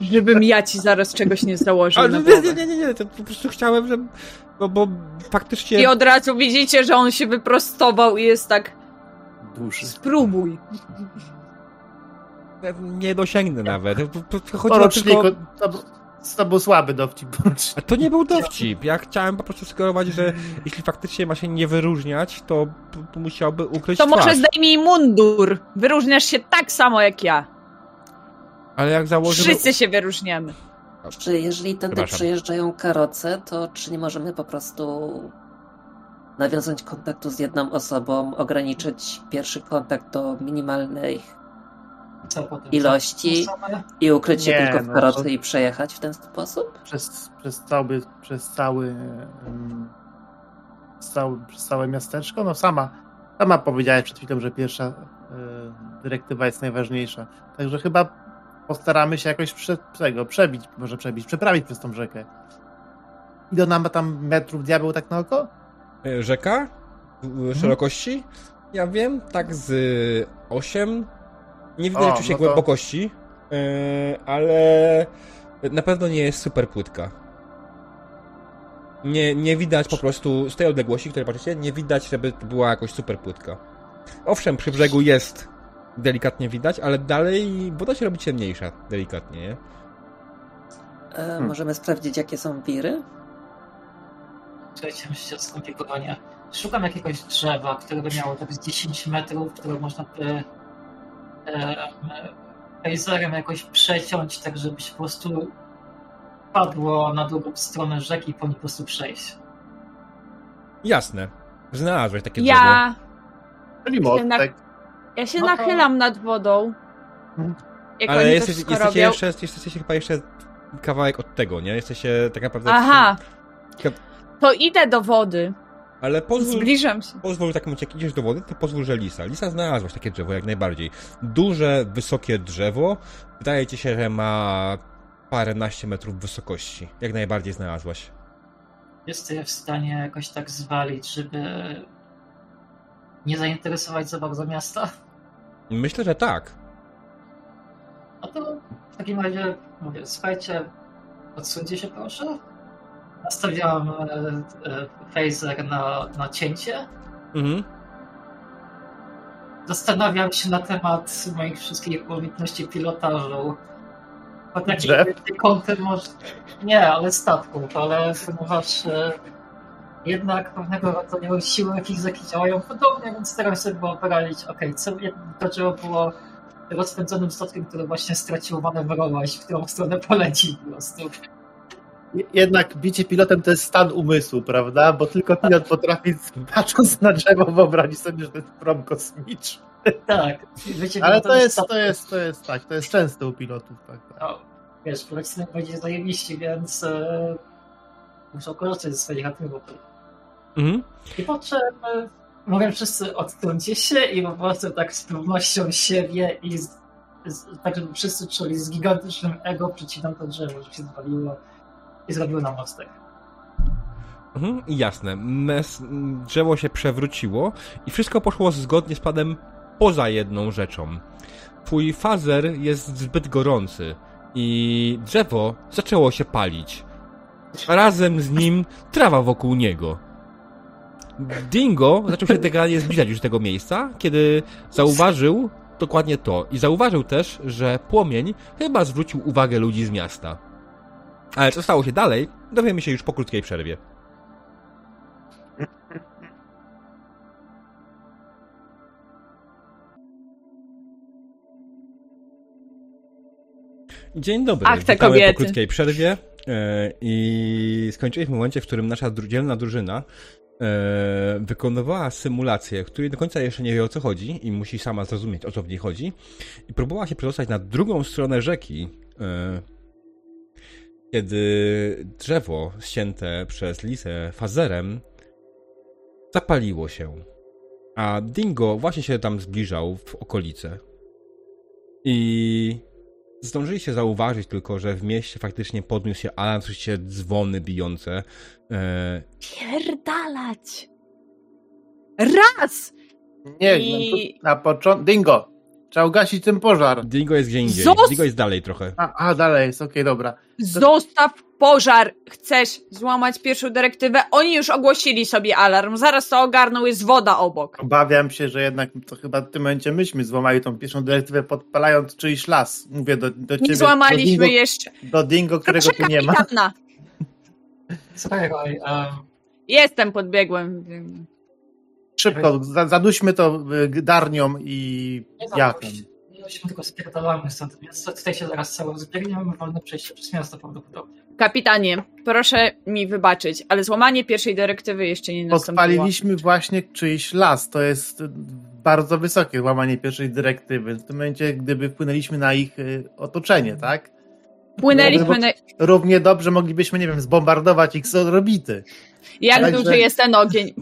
Żebym ja ci zaraz czegoś nie założył Ale na nie, głowę. nie, nie, nie, nie, to po prostu chciałem, że... Bo, bo faktycznie... I od razu widzicie, że on się wyprostował i jest tak, Duży. spróbuj. Nie dosięgnę nawet. Chodziło Poruczniku, tylko... to, to był słaby dowcip. A to nie był dowcip. Ja chciałem po prostu sugerować, że jeśli faktycznie ma się nie wyróżniać, to, musiałby ukryć To może twarz. zdejmij mundur. Wyróżniasz się tak samo jak ja. Ale jak założymy... Wszyscy się wyróżniamy. czy jeżeli tędy przejeżdżają karoce, to czy nie możemy po prostu nawiązać kontaktu z jedną osobą, ograniczyć pierwszy kontakt do minimalnej Co potem? Ilości. I ukryć się Nie, tylko w no karocy to- i przejechać w ten sposób? Przez, przez cały, przez cały, przez cały, przez całe miasteczko, no sama, sama powiedziałeś przed chwilą, że pierwsza e, dyrektywa jest najważniejsza. Także chyba postaramy się jakoś prze, tego, przebić, może przebić, przeprawić przez tą rzekę. Ile ona ma tam metrów diabeł tak na oko? E, Rzeka? W- Szerokości? Ja wiem, tak z 8. Nie widać oczywiście no to- głębokości, e, ale na pewno nie jest super płytka. Nie, nie widać po prostu z tej odległości, której patrzycie, nie widać, żeby to była jakoś super płytka. Owszem, przy brzegu jest delikatnie widać, ale dalej woda się robi ciemniejsza, delikatnie, nie? E, Możemy sprawdzić, jakie są wiry? Słuchajcie, myślcie o skomplikowanie. Szukam jakiegoś drzewa, które by miało tak z 10 metrów, które można by e, e, laserem jakoś przeciąć, tak żeby się po prostu padło na drugą stronę rzeki i po niej po prostu przejść. Jasne. Znalazłeś takie drzewo. Ja, Czyli Jednak- mostek. ja się No to- nachylam nad wodą. Jak Ale jesteś, jesteście, robią. jeszcze, jesteście chyba jeszcze kawałek od tego, nie? Jesteście tak naprawdę... Aha, Ka- to idę do wody. Ale pozwól, Zbliżam się. pozwól tak momencie, jak idziesz do wody, to pozwól, że Lisa. Lisa znalazłaś takie drzewo, jak najbardziej. Duże, wysokie drzewo. Wydaje ci się, że ma paręnaście metrów wysokości. Jak najbardziej znalazłaś. Jest je w stanie jakoś tak zwalić, żeby nie zainteresować za bardzo miasta? Myślę, że tak. No to w takim razie mówię, słuchajcie, odsuńcie się proszę. Nastawiałam e, e, phaser na, na cięcie. Mhm. Zastanawiam się na temat moich wszystkich umiejętności pilotażu. Jakim kątem może... Nie, ale statków, ale ponieważ e, jednak pewnego rodzaju siły fizyki działają podobnie, więc staram się wyobrazić, okej, co to drzewo było rozpędzonym statkiem, który właśnie stracił manewrowość, w którą stronę poleci po prostu. Jednak bicie pilotem to jest stan umysłu, prawda? Bo tylko pilot potrafi, patrząc na drzewo, wyobrazić sobie, że to jest prom kosmiczny. Tak. Wiecie, Ale no to jest, statek- to jest, to jest tak, to jest często u pilotów. Tak, tak. No, wiesz, polecimy będzie zajebiści, więc e, muszą korzystać ze swoich atrybutów. Mhm. I po czym e, mówią wszyscy odtrącie się i po prostu tak z pewnością siebie i z, z, tak, żeby wszyscy czuli z gigantycznym ego przycinam to drzewo, żeby się zwaliło i zrobiło na mostek. Mhm. Jasne. Mes, drzewo się przewróciło i wszystko poszło zgodnie z planem poza jedną rzeczą. Twój fazer jest zbyt gorący i drzewo zaczęło się palić. Razem z nim trawa wokół niego. Dingo zaczął się delikatnie zbliżać już tego miejsca, kiedy zauważył dokładnie to. I zauważył też, że płomień chyba zwrócił uwagę ludzi z miasta. Ale co stało się dalej, dowiemy się już po krótkiej przerwie. Dzień dobry. Ach, te kobiety. po krótkiej przerwie e, i skończyliśmy w momencie, w którym nasza dzielna drużyna e, wykonywała symulację, której do końca jeszcze nie wie o co chodzi i musi sama zrozumieć o co w niej chodzi i próbowała się przedostać na drugą stronę rzeki, e, kiedy drzewo ścięte przez Lisę fazerem zapaliło się, a Dingo właśnie się tam zbliżał w okolice. I zdążyli się zauważyć tylko, że w mieście faktycznie podniósł się alarm, słyszycie dzwony bijące. E, Pierdalać! Raz! Nie, I- no na początku. Dingo! Trzeba ugasić ten pożar. Dingo jest gdzie indziej. Zos- Dingo jest dalej trochę. A, a dalej jest, okej, dobra. Zostaw pożar! Chcesz złamać pierwszą dyrektywę? Oni już ogłosili sobie alarm. Zaraz to ogarną, jest woda obok. Obawiam się, że jednak to chyba w tym momencie myśmy złamali tą pierwszą dyrektywę, podpalając czyjś las. Mówię do, do ciebie. Nie złamaliśmy do dingo, jeszcze. do dingo, którego Proszę tu nie ma. kapitana. Słuchaj, um, Jestem podbiegłem. Szybko, za- zaduśmy to y, darnią i. No się tylko spierdalamy stąd, więc tutaj się zaraz cały zbiegniemy, mamy wolne przejście przez miasto prawdopodobnie. Kapitanie, proszę mi wybaczyć, ale złamanie pierwszej dyrektywy jeszcze nie nastąpiło. Podpaliliśmy właśnie czyjś las. To jest y, bardzo wysokie złamanie pierwszej dyrektywy. W tym momencie, gdyby wpłynęliśmy na ich y, otoczenie, tak? Płynęliśmy na... Równie dobrze moglibyśmy, nie wiem, zbombardować ich z orbity. Jak Także- duży jest ten ogień?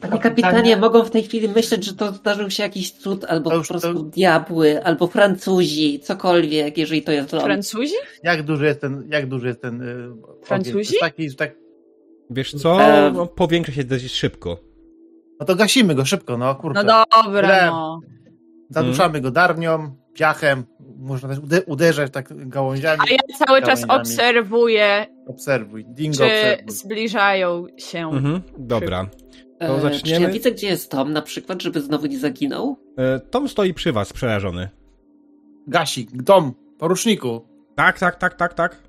Panie kapitanie, mogą w tej chwili myśleć, że to zdarzył się jakiś cud, albo po prostu to- diabły, albo Francuzi, cokolwiek, jeżeli to jest ląd. Francuzi? Jak duży jest ten, jak duży jest ten y? To Francuzi? jest Taki, że tak, Wiesz co? No, powiększa się dość szybko. no to gasimy go szybko, no kurczę. No dobra, no. Zaduszamy go darnią, piachem, można też ude- uderzyć tak gałąziami. A ja cały czas obserwuję, Obserwuj, dingo czy obserwuj. zbliżają się. Mhm, dobra. E, To Czy zaczniemy. ja widzę, gdzie jest Tom na przykład, żeby znowu nie zaginął? E, Tom stoi przy was, przerażony. Gasik, dom, poruczniku. Tak, tak, tak, tak, tak.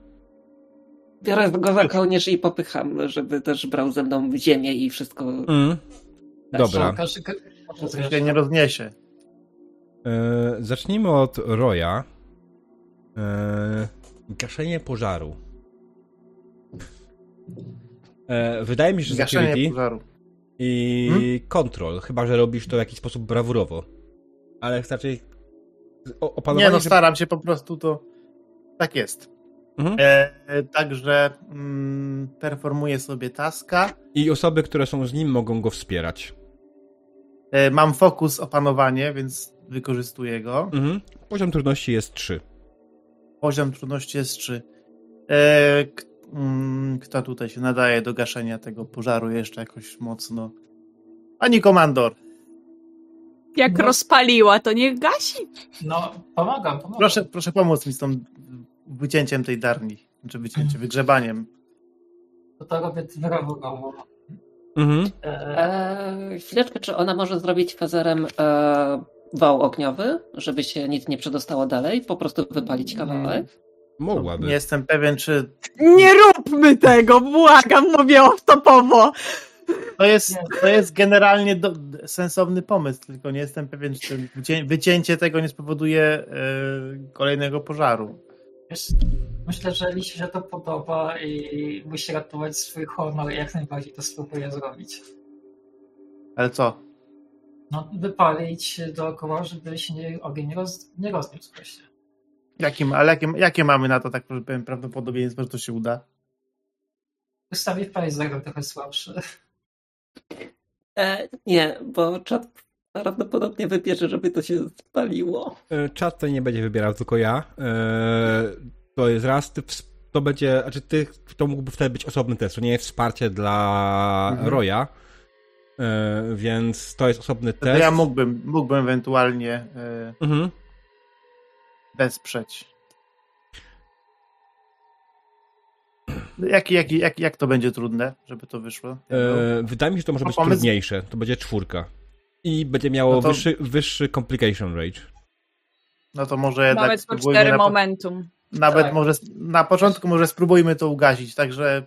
Biorę go za kołnierz i popycham, żeby też brał ze mną ziemię i wszystko. Mm. Dobra. To się nie rozniesie. E, zacznijmy od Roya. E, gaszenie pożaru. E, wydaje mi się, że Gaszenie security pożaru. I Hmm? control, chyba że robisz to w jakiś sposób brawurowo. Ale raczej opanowanie... Nie no, staram się po prostu to... Tak jest. Mhm. E, e, także mm, performuję sobie taska. I osoby, które są z nim mogą go wspierać. E, mam fokus opanowanie, więc wykorzystuję go. Mhm. Poziom trudności jest 3. Poziom trudności jest 3. E, kto tutaj się nadaje do gaszenia tego pożaru jeszcze jakoś mocno? Pani komandor, Jak No. rozpaliła, to niech gasi. No, pomagam, pomagam. proszę, proszę pomóc mi z tą wycięciem tej darni. Czy wycięciem, wygrzebaniem. To to robię brawurowo. Mhm. E, E, chwileczkę, czy ona może zrobić fazerem e, wał ogniowy, żeby się nic nie przedostało dalej? Po prostu wypalić kawałek? Mogłaby. Nie jestem pewien, czy Nie róbmy tego, błagam, mówię off-topowo. To jest, to jest generalnie do, sensowny pomysł, tylko nie jestem pewien, czy wycię, wycięcie tego nie spowoduje e, kolejnego pożaru. wiesz, myślę, że Lisie się to podoba i musi ratować swój honor i jak najbardziej to spróbuję zrobić. Ale co? No, wypalić dookoła, żeby się nie, ogień nie, roz, nie rozniósł właśnie. Jakim, ale jakie, jakie mamy na to tak powiem, prawdopodobieństwo, że to się uda? Wystawię Pfizer trochę słabszy. E, nie, bo czat prawdopodobnie wybierze, żeby to się spaliło. E, Czat to nie będzie wybierał, tylko ja. E, To jest raz, to będzie, znaczy ty, to mógłby wtedy być osobny test, to nie jest wsparcie dla Mhm. Roya, E, więc to jest osobny To test. ja mógłbym, mógłbym ewentualnie e, Mhm. Wesprzeć. Jak, jak, jak, jak to będzie trudne, żeby to wyszło? E, wydaje mi się, że to może No, być pomysł- trudniejsze, to będzie czwórka. I będzie miało No to- wyższy, wyższy complication rate. No to może jednak Nawet po spróbujmy cztery na, momentum. nawet Tak. może na początku może spróbujmy to ugasić, także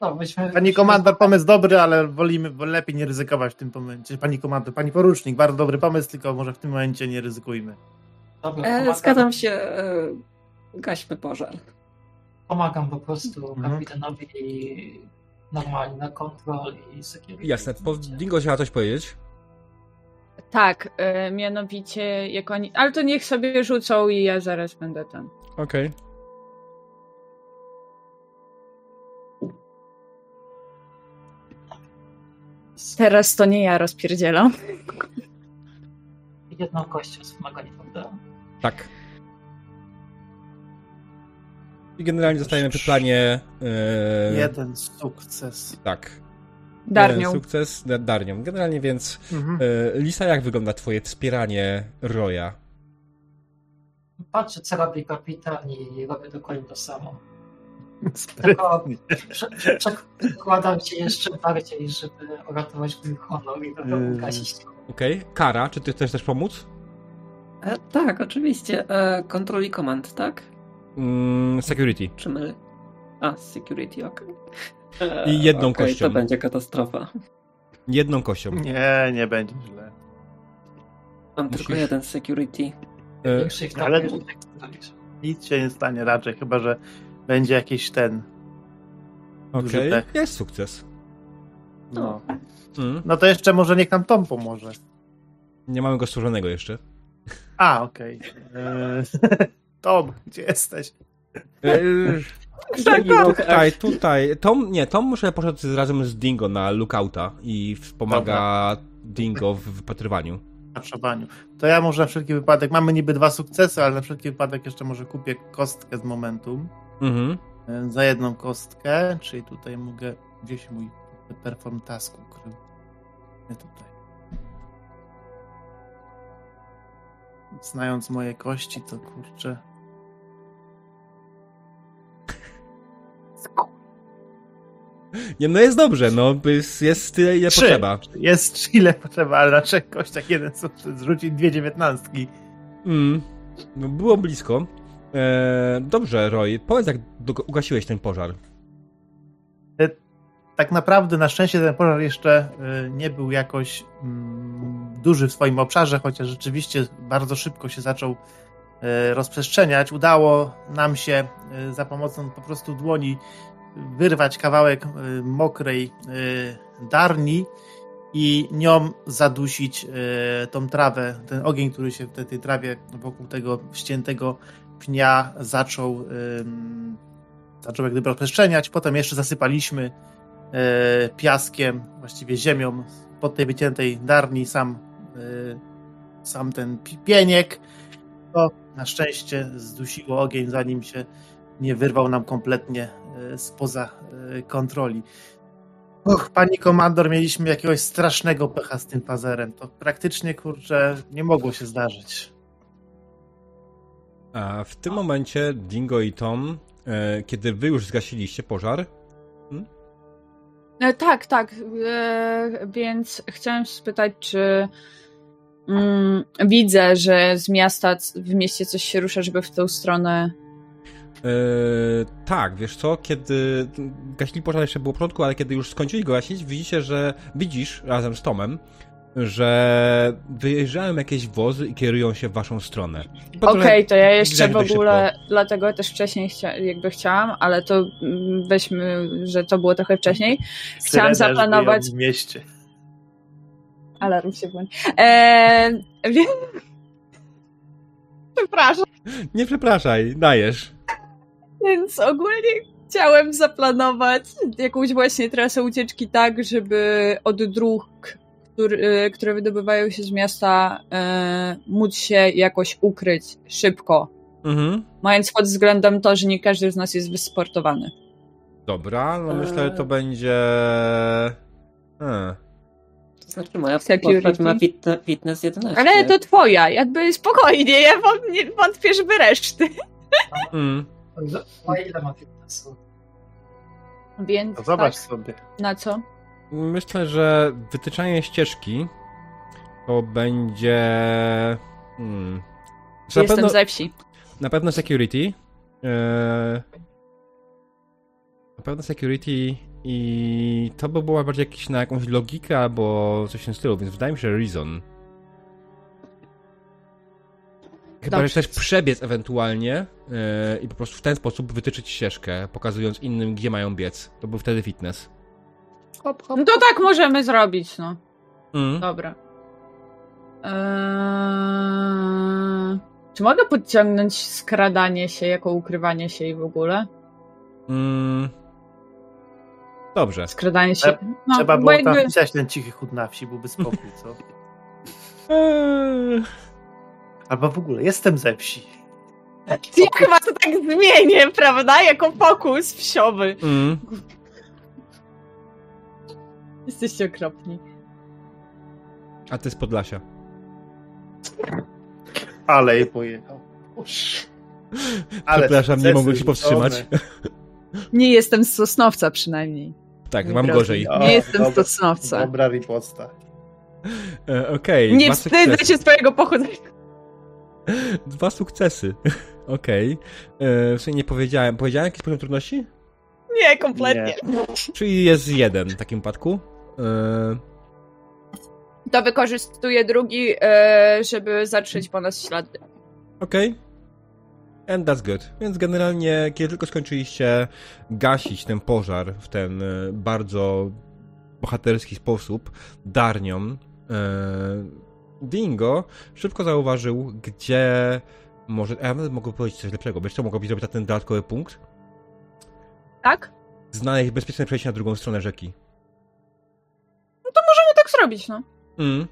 No, myśmy, Pani komandor, pomysł dobry, ale wolimy, bo lepiej nie ryzykować w tym momencie. Pani komandor, pani porucznik, bardzo dobry pomysł, tylko może w tym momencie nie ryzykujmy. Dobra, E, zgadzam się. E, gaśmy pożar. Pomagam po prostu Mhm. kapitanowi normalnie na kontrol i security. Jasne, po Dingo chciała coś powiedzieć. Tak, e, mianowicie jak oni. Ale to niech sobie rzucą i ja zaraz będę ten. Okej. Teraz to nie ja rozpierdzielam. Jedną kością wspomaganie, prawda? Tak. I generalnie zostajemy przy planie. E, Jeden sukces. Tak. Darnią. Jeden sukces da- Darnią. Generalnie więc. Mhm. E, Lisa, jak wygląda twoje wspieranie Roya? Patrzę, co robi kapitan i robię dokładnie to samo. Tylko prze- prze- przekładam się jeszcze bardziej, żeby uratować mój honor i Yy. ugasić Okej. Kara, czy ty chcesz też pomóc? E, tak, oczywiście. E, control i command, tak? Mm, security. Czy my... A, security, okej. E, I jedną okej, kością. To będzie katastrofa. Jedną kością. Nie, nie będzie źle. Mam Musisz- tylko jeden security. E, ale-. Nic się nie stanie raczej, chyba że będzie jakiś ten. Okej. Pech. Jest sukces. No. Mm. no to jeszcze może niech nam Tom pomoże. Nie mamy go stworzonego jeszcze. A, okej. Eee, Tom, gdzie jesteś? E, Tak, tutaj, tutaj. Tom, nie, Tom muszę poszedł razem z Dingo na lookouta i wspomaga Dingo w wypatrywaniu. W patrzowaniu. To ja może na wszelki wypadek, mamy niby dwa sukcesy, ale na wszelki wypadek jeszcze może kupię kostkę z momentum. Mhm. E, Za jedną kostkę, czyli tutaj mogę. Gdzieś mój perform task ukrył. Nie tutaj. Znając moje kości, to kurczę. Nie, no jest dobrze, no jest, tyle, ile Trzy. potrzeba. Jest ile potrzeba, ale na trzech kościach jeden sukces. Zrzucić dwie dziewiętnastki. Mm. No, było blisko. E, dobrze, Roy, powiedz jak ugasiłeś ten pożar. tak naprawdę na szczęście ten pożar jeszcze y, nie był jakoś mm, duży w swoim obszarze, chociaż rzeczywiście bardzo szybko się zaczął y, rozprzestrzeniać. Udało nam się y, za pomocą po prostu dłoni wyrwać kawałek y, mokrej darni i nią zadusić tą trawę, ten ogień, który się w tej, trawie wokół tego ściętego pnia zaczął, zaczął jak gdyby rozprzestrzeniać. Potem jeszcze zasypaliśmy e, piaskiem, właściwie ziemią pod tej wyciętej darni sam, e, sam ten pi- pieniek. To na szczęście zdusiło ogień, zanim się nie wyrwał nam kompletnie e, spoza e, kontroli. Och, pani komandor, mieliśmy jakiegoś strasznego pecha z tym fazerem. To praktycznie, kurczę, nie mogło się zdarzyć. A w tym momencie Dingo i Tom, e, kiedy wy już zgasiliście pożar, E, tak, tak. E, więc chciałem się spytać, czy mm, widzę, że z miasta w mieście coś się rusza, żeby w tą stronę. e, tak, wiesz co, kiedy gasili pożar jeszcze było w porządku, ale kiedy już skończyli go gasić, widzicie, że widzisz razem z Tomem, że wyjeżdżają jakieś wozy i kierują się w waszą stronę. Okej, trochę- to ja jeszcze w ogóle, dlatego też wcześniej chcia, jakby chciałam, ale to mm, weźmy, że to było trochę wcześniej. Chciałam Syreny aż zaplanować. w mieście. Alarm się włączy. Eee, więc... Przepraszam. Nie przepraszaj, dajesz. Więc ogólnie chciałem zaplanować jakąś właśnie trasę ucieczki tak, żeby od dróg, który, które wydobywają się z miasta, e, móc się jakoś ukryć szybko. Mhm. Mając pod względem to, że nie każdy z nas jest wysportowany. Dobra, no myślę, że to Eee. będzie... Hmm. Znaczy moja Security. postać ma fitne, fitness 11. Ale to twoja, jakby spokojnie, ja wątpię, żeby reszty. Mm. O ile ma fitnessu? Więc To zobacz tak, sobie. na co? Myślę, że wytyczanie ścieżki to będzie. Hmm. Na Jestem pewno, ze wsi. na pewno security. Eee, na pewno security i to by było bardziej jakieś na jakąś logikę albo coś w tym stylu, więc wydaje mi się, że reason. Chyba, Dobrze. że chcesz przebiec ewentualnie yy, i po prostu w ten sposób wytyczyć ścieżkę, pokazując innym, gdzie mają biec. To był wtedy fitness. Hop, hop. No to tak możemy zrobić, no. Mm. Dobra. Eee... Czy mogę podciągnąć skradanie się jako ukrywanie się i w ogóle? Mm. Dobrze. Skradanie się. Trzeba- No, Trzeba było jakby... tam ten cichy chód na wsi, byłby spokój, co? Eee. Albo w ogóle, jestem ze wsi. Ja chyba to tak zmienię, prawda? Jako fokus wsiowy. Mm. Jesteście okropni. A ty z Podlasia. Ale pojechał. Ale Przepraszam, nie mogłem się powstrzymać. Nie jestem z Sosnowca przynajmniej. Tak, mam drogi. gorzej. O, Nie jestem z dobra. Sosnowca. Dobra riposta. E, Okej. Nie dwa wstydzę sukcesy. się swojego pochodzenia. Dwa sukcesy. Okej. E, W sumie nie powiedziałem. Powiedziałem jakiś poziom trudności? Nie, kompletnie. Czyli jest jeden w takim wypadku. E, To wykorzystuję drugi, e, żeby zatrzeć po nas ślady. Okej. And that's good. Więc generalnie, kiedy tylko skończyliście gasić ten pożar w ten e, bardzo bohaterski sposób, darnią, e, Dingo szybko zauważył, gdzie może... A ja nawet mogę powiedzieć coś lepszego. Wiesz co, mogłoby zrobić na ten dodatkowy punkt? Tak? Znaleźć bezpieczne przejście na drugą stronę rzeki. Możemy tak zrobić, no. Mm.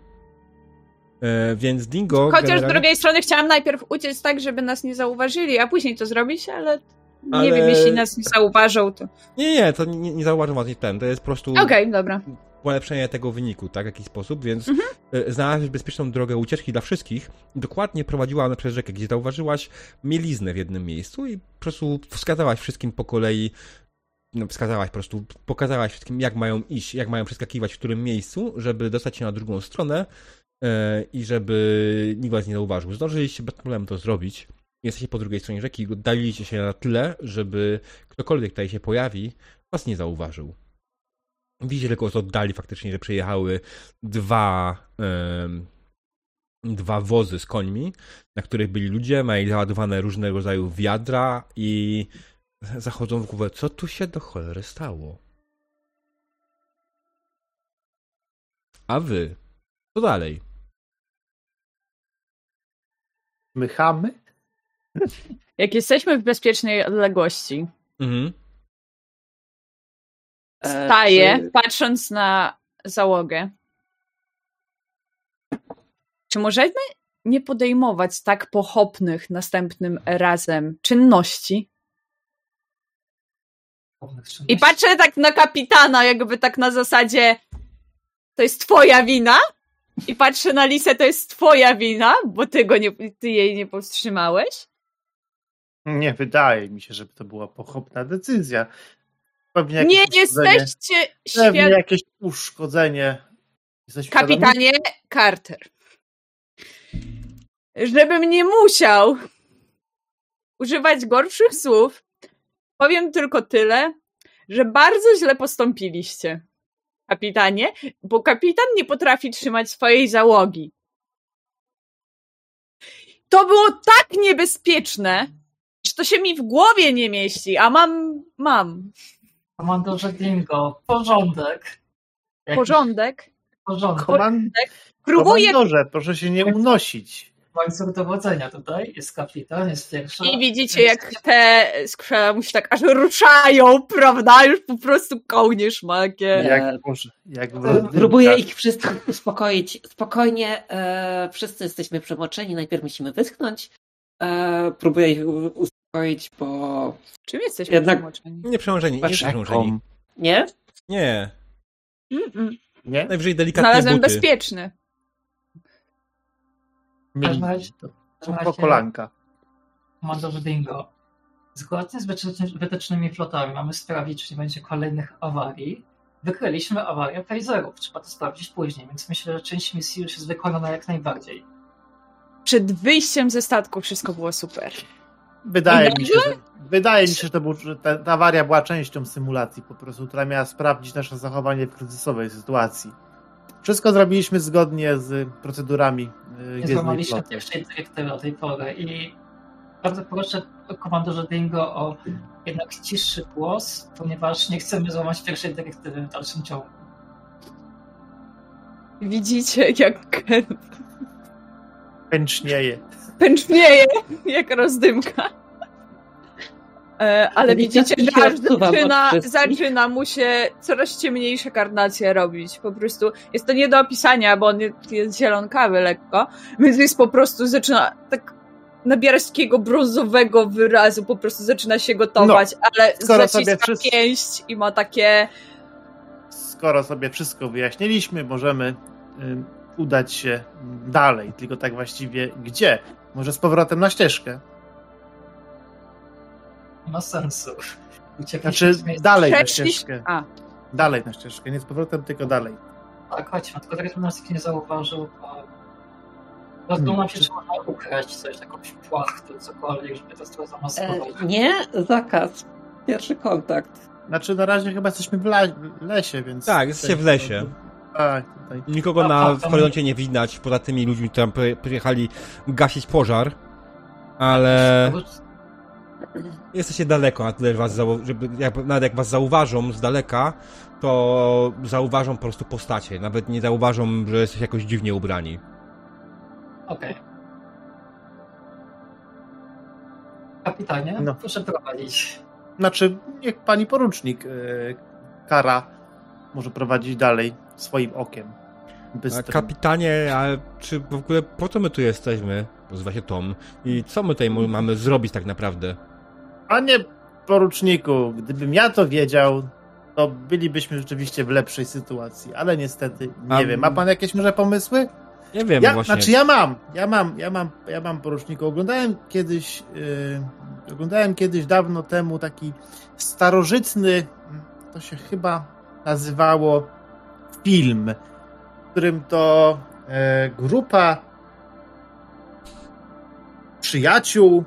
E, więc Dingo... Chociaż z generalnie- drugiej strony chciałam najpierw uciec tak, żeby nas nie zauważyli, a później to zrobić, ale nie Ale- wiem, jeśli nas nie zauważą, to... Nie, nie, to nie, nie zauważył was ten. To jest po prostu... Okej, dobra. polepszenie tego wyniku, tak, w jakiś sposób, więc Mhm. mhm. znalazłeś bezpieczną drogę ucieczki dla wszystkich. Dokładnie prowadziła ona przez rzekę, gdzie zauważyłaś mieliznę w jednym miejscu i po prostu wskazałaś wszystkim po kolei, no wskazałaś po prostu, pokazałaś wszystkim, jak mają iść, jak mają przeskakiwać w którym miejscu, żeby dostać się na drugą stronę e, i żeby nikt was nie zauważył. Zdążyliście bez problemu to zrobić. Jesteście po drugiej stronie rzeki, oddaliliście się na tyle, żeby ktokolwiek tutaj się pojawi, was nie zauważył. Widzicie tylko z oddali faktycznie, że przyjechały dwa, dwa wozy z końmi, na których byli ludzie, mieli załadowane różnego rodzaju wiadra i zachodzą w głowę, co tu się do cholery stało? A wy? Co dalej? Mychamy? Jak jesteśmy w bezpiecznej odległości, Mhm. E, staję, czy- patrząc na załogę. Czy możemy nie podejmować tak pochopnych następnym razem czynności? I patrzę tak na kapitana, jakby tak na zasadzie to jest twoja wina. I patrzę na Lisę, to jest twoja wina, bo ty, go nie, ty jej nie powstrzymałeś. Nie wydaje mi się, żeby to była pochopna decyzja. Pewnie Nie jesteście Pewnie świadomi. jakieś uszkodzenie. Jesteś świadomy? Kapitanie Carter. Żebym nie musiał używać gorszych słów, powiem tylko tyle, że bardzo źle postąpiliście, kapitanie, bo kapitan nie potrafi trzymać swojej załogi. To było tak niebezpieczne, że to się mi w głowie nie mieści, a mam, mam Komandorze Dingo, porządek. Jakiś porządek. porządek. Koman... Próbuję Komandorze, proszę się nie unosić. Łańcuch dowodzenia tutaj. Jest kapitan, jest pierwsza. I widzicie, jak te skrzela mu się tak aż ruszają, prawda? Już po prostu kołnie szmakiem. Nie. Jak, może, jak Próbuję ich wszystkich uspokoić. Spokojnie, e, wszyscy jesteśmy przemoczeni, najpierw musimy wyschnąć. E, próbuję ich uspokoić, bo... Czym jesteśmy Jednak- przemoczeni? Nie przemążeni, nie przemążeni. Nie? Nie, Mm-mm. Nie? najwyżej delikatnie Znalazłem buty. bezpieczny. Mieli razie- po kolanka. Komandorze Dingo. Zgodnie z wytyczny- wytycznymi flotami mamy sprawić, czy nie będzie kolejnych awarii. Wykryliśmy awarię phaserów. Trzeba to sprawdzić później, więc myślę, że część misji już jest wykonana jak najbardziej. Przed wyjściem ze statku wszystko było super. Wydaje mi się, że, wydaje mi się, że, to był, że ta, ta awaria była częścią symulacji po prostu, która miała sprawdzić nasze zachowanie w kryzysowej sytuacji. Wszystko zrobiliśmy zgodnie z procedurami y, Nie złamaliśmy pierwszej dyrektywy o tej porze i bardzo proszę komandorze Dingo o jednak ciszszy głos, ponieważ nie chcemy złamać pierwszej dyrektywy w dalszym ciągu. Widzicie, jak Ken Pęcznieje. pęcznieje, jak rozdymka. E, ale widzicie, że aż zaczyna, zaczyna mu się coraz ciemniejsze karnacje robić. Po prostu jest to nie do opisania, bo on jest- zielonkawy lekko, więc jest po prostu zaczyna tak nabierać takiego brązowego wyrazu, po prostu zaczyna się gotować, ale No, skoro zaciska sobie wszyscy- pięść i ma takie Skoro sobie wszystko wyjaśniliśmy, możemy y, udać się dalej. Tylko tak właściwie gdzie? Może z powrotem na ścieżkę? Nie ma sensu. Uciekliśmy Znaczy dalej na ścieżkę. A, Dalej na ścieżkę, nie z powrotem, tylko dalej. Tak, chodźmy, tylko tak nas nikt nie zauważył, bo rozglądam się, czy można ukraść coś, jakąś płachtę, cokolwiek, żeby to trochę zamaskować. E, nie, zakaz. Pierwszy kontakt. Znaczy na razie chyba jesteśmy w, la- lesie, więc... Tak, jesteście w lesie. Tak, tutaj. Nikogo No, na to- horyzoncie nie widać, poza tymi ludźmi, którzy tam przyjechali gasić pożar, ale jesteście daleko, na tyle, że was zau- żeby, jak, nawet jak was zauważą z daleka, to zauważą po prostu postacie, nawet nie zauważą, że jesteście jakoś dziwnie ubrani. Okej. Kapitanie, No. proszę prowadzić. Znaczy, niech pani porucznik y, Kara może prowadzić dalej swoim okiem. Bystrym. kapitanie, a czy w ogóle po co my tu jesteśmy? Nazywa się Tom. I co my tutaj mamy zrobić tak naprawdę? Panie poruczniku, gdybym ja to wiedział, to bylibyśmy rzeczywiście w lepszej sytuacji, ale niestety nie A- wiem. Ma pan jakieś może pomysły? Nie wiem Ja, właśnie. znaczy ja mam, ja mam, ja mam, ja mam poruczniku. Oglądałem kiedyś, yy, oglądałem kiedyś dawno temu taki starożytny, to się chyba nazywało film, w którym to e, grupa przyjaciół,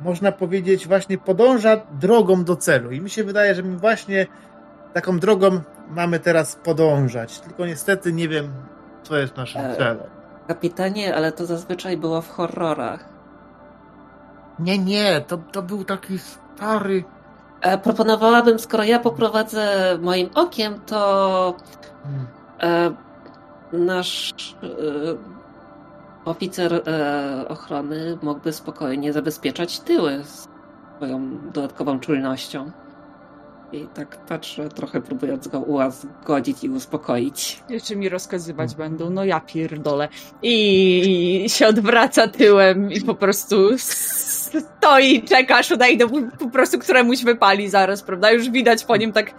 można powiedzieć, właśnie podąża drogą do celu. I mi się wydaje, że my właśnie taką drogą mamy teraz podążać. Tylko niestety nie wiem, co jest naszym E, celem. Kapitanie, ale to zazwyczaj było w horrorach. Nie, nie, to, to był taki stary. E, proponowałabym, skoro ja poprowadzę moim okiem, to Hmm. e, nasz e, oficer e, ochrony mógłby spokojnie zabezpieczać tyły swoją dodatkową czujnością. I tak patrzę, trochę próbując go ułagodzić i uspokoić. Jeszcze mi rozkazywać będą, no ja pierdolę. I się odwraca tyłem i po prostu stoi, czeka, aż odejdę, po prostu któremuś wypali zaraz, prawda? Już widać po nim tak,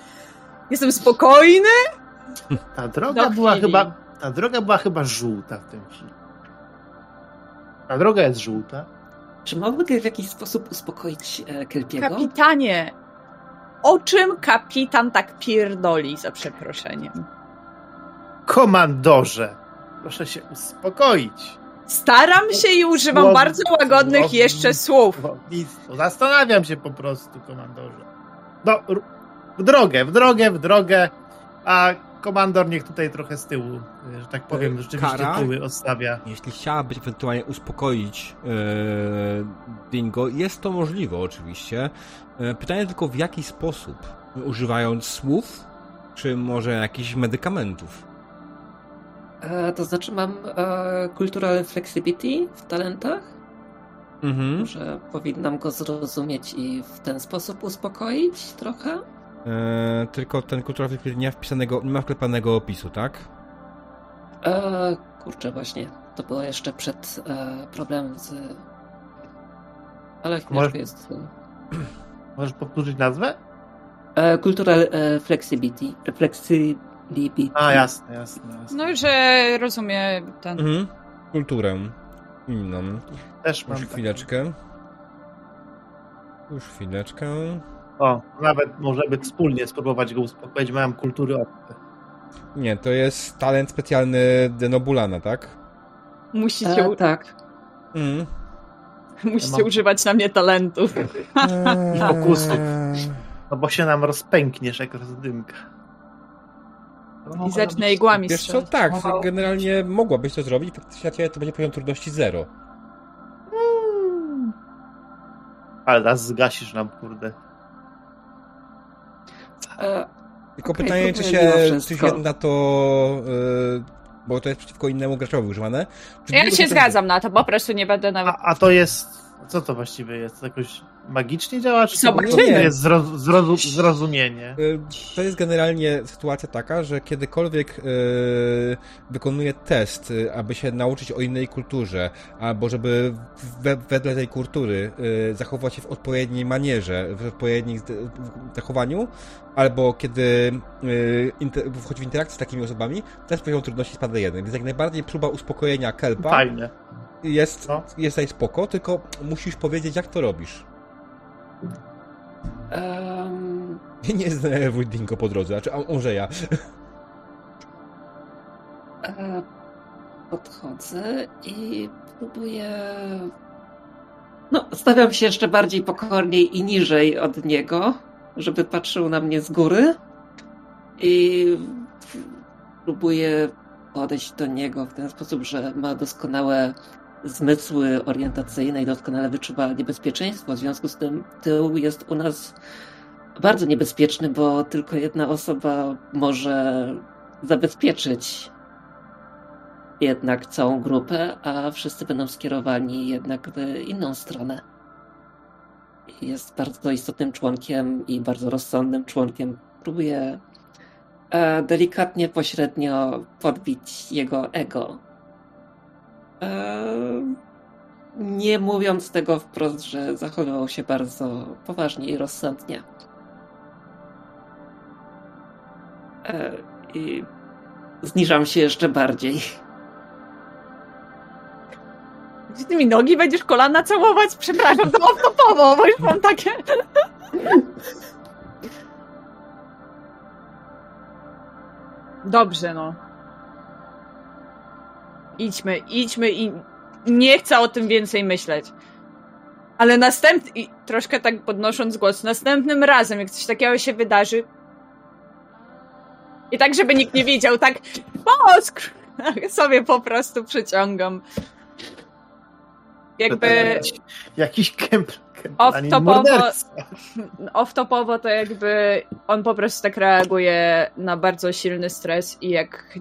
jestem spokojny. Ta droga Do była chwili. chyba. Ta droga była chyba żółta w tym filmie. Ta droga jest żółta. Czy mógłby w jakiś sposób uspokoić e, Kelpiego? Kapitanie, o czym kapitan tak pierdoli, za przeproszeniem? Komandorze, proszę się uspokoić. Staram się i używam Słowo- bardzo łagodnych słowo- jeszcze słów. Słownictwo. Zastanawiam się po prostu, komandorze. No, w drogę, w drogę, w drogę. A komandor niech tutaj trochę z tyłu, y, że tak powiem, E, rzeczywiście Kara? tyły odstawia. Jeśli chciałabyś ewentualnie uspokoić e, Dingo, jest to możliwe oczywiście. E, pytanie tylko w jaki sposób? Używając słów, czy może jakichś medykamentów? E, to znaczy mam e, cultural flexibility w talentach? Mhm. Może powinnam go zrozumieć i w ten sposób uspokoić trochę? E, tylko ten kulturowy nie ma wpisanego, nie ma wklepanego opisu, tak? E, kurczę, właśnie. To było jeszcze przed e, problemem z. Ale chwileczkę Możesz- jest. Możesz powtórzyć nazwę? E, cultural e, flexibility. Flexibility. A, jasne, jasne. jasne. No, że rozumie ten. Mhm. Kulturę inną. Też mam. Już chwileczkę. Już chwileczkę. O, nawet możemy wspólnie spróbować go uspokoić. Mam kultury obce. Nie, to jest talent specjalny Denobulana, tak? Musicie, E, tak. Mhm. musicie mam- używać na mnie talentów. I fokusów. No bo się nam rozpękniesz jak rozdymka. I zacznę igłami Wiesz co, tak, Mogła- generalnie mogłabyś to zrobić, faktycznie to będzie poziom trudności zero. Ale nas zgasisz nam, kurde. E, Tylko Okej, pytanie, czy się, czy się na to, yy, bo to jest przeciwko innemu graczowi używane. Czy Ja się zgadzam na to, po prostu nie będę nawet... A, a to jest. Co to właściwie jest? Jakoś magicznie działa? Czy to Zobaczymy. jest zroz, zrozu, zrozumienie? Y, To jest generalnie sytuacja taka, że kiedykolwiek y, wykonuje test, y, aby się nauczyć o innej kulturze, albo żeby we, wedle tej kultury y, zachować się w odpowiedniej manierze, w odpowiednim zachowaniu, albo kiedy y, inter, wchodzi w interakcję z takimi osobami, test poziom trudności spada jeden. Więc jak najbardziej próba uspokojenia kelpa Fajne. jest, No. jest tutaj spoko, tylko musisz powiedzieć, jak to robisz. Em, Nie zdenerwuj Dingo po drodze, znaczy Andrzeja. e, podchodzę i próbuję. No, stawiam się jeszcze bardziej pokorniej i niżej od niego, żeby patrzył na mnie z góry. I próbuję podejść do niego w ten sposób, że ma doskonałe zmysły orientacyjne i doskonale wyczuwa niebezpieczeństwo. W związku z tym tył jest u nas bardzo niebezpieczny, bo tylko jedna osoba może zabezpieczyć jednak całą grupę, a wszyscy będą skierowani jednak w inną stronę. Jest bardzo istotnym członkiem i bardzo rozsądnym członkiem. Próbuję e, delikatnie, pośrednio podbić jego ego. Nie mówiąc tego wprost, że zachowywał się bardzo poważnie i rozsądnie. E, I zniżam się jeszcze bardziej. Czy ty mi nogi będziesz kolana całować? Przepraszam, to off-topowo, bo już mam takie... Dobrze, no. Idźmy, idźmy i nie chcę o tym więcej myśleć. Ale następny, i troszkę tak podnosząc głos, następnym razem, jak coś takiego się wydarzy, i tak, żeby nikt nie wiedział, tak, o, skr- sobie po prostu przyciągam. Jakby Jakiś kemp. Off-topowo- off-topowo to jakby on po prostu tak reaguje na bardzo silny stres i jak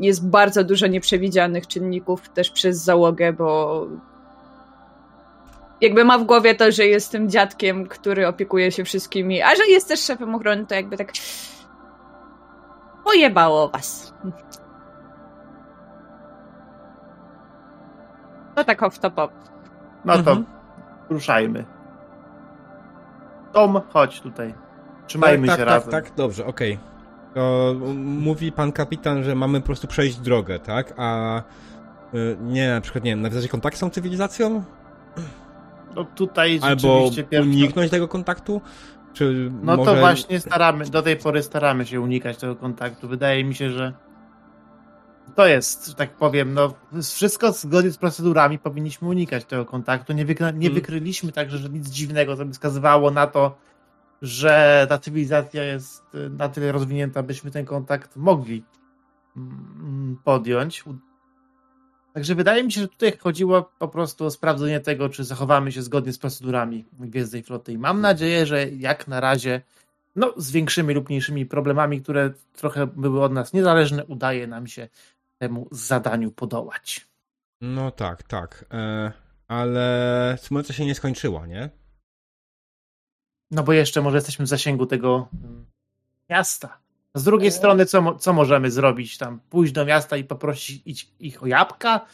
jest bardzo dużo nieprzewidzianych czynników też przez załogę, bo jakby ma w głowie to, że jest tym dziadkiem, który opiekuje się wszystkimi, a że jest też szefem ochrony, to jakby tak pojebało was. To tak off-topowo. No to Mhm. ruszajmy. Tom, chodź tutaj. Trzymajmy tak, się tak, razem. Tak, tak, dobrze, okej. To mówi pan kapitan, że mamy po prostu przejść drogę, tak? A y, nie, na przykład, nie wiem, nawiązać kontakt z tą cywilizacją? No tutaj Albo uniknąć tego kontaktu? Czy No może... to właśnie staramy, do tej pory staramy się unikać tego kontaktu. Wydaje mi się, że to jest, tak powiem, no wszystko zgodnie z procedurami powinniśmy unikać tego kontaktu. Nie, wykra- nie Mm. wykryliśmy także, że nic dziwnego, co by wskazywało na to, że ta cywilizacja jest y, na tyle rozwinięta, byśmy ten kontakt mogli mm, podjąć. U- Także wydaje mi się, że tutaj chodziło po prostu o sprawdzenie tego, czy zachowamy się zgodnie z procedurami Gwiezdnej Floty. I mam nadzieję, że jak na razie, no z większymi lub mniejszymi problemami, które trochę były od nas niezależne, udaje nam się temu zadaniu podołać. No tak, tak. E, ale symulacja się nie skończyła, nie? No bo jeszcze może jesteśmy w zasięgu tego mm, miasta. Z drugiej strony, co, co możemy zrobić tam? Pójść do miasta i poprosić ich- ich o jabłka?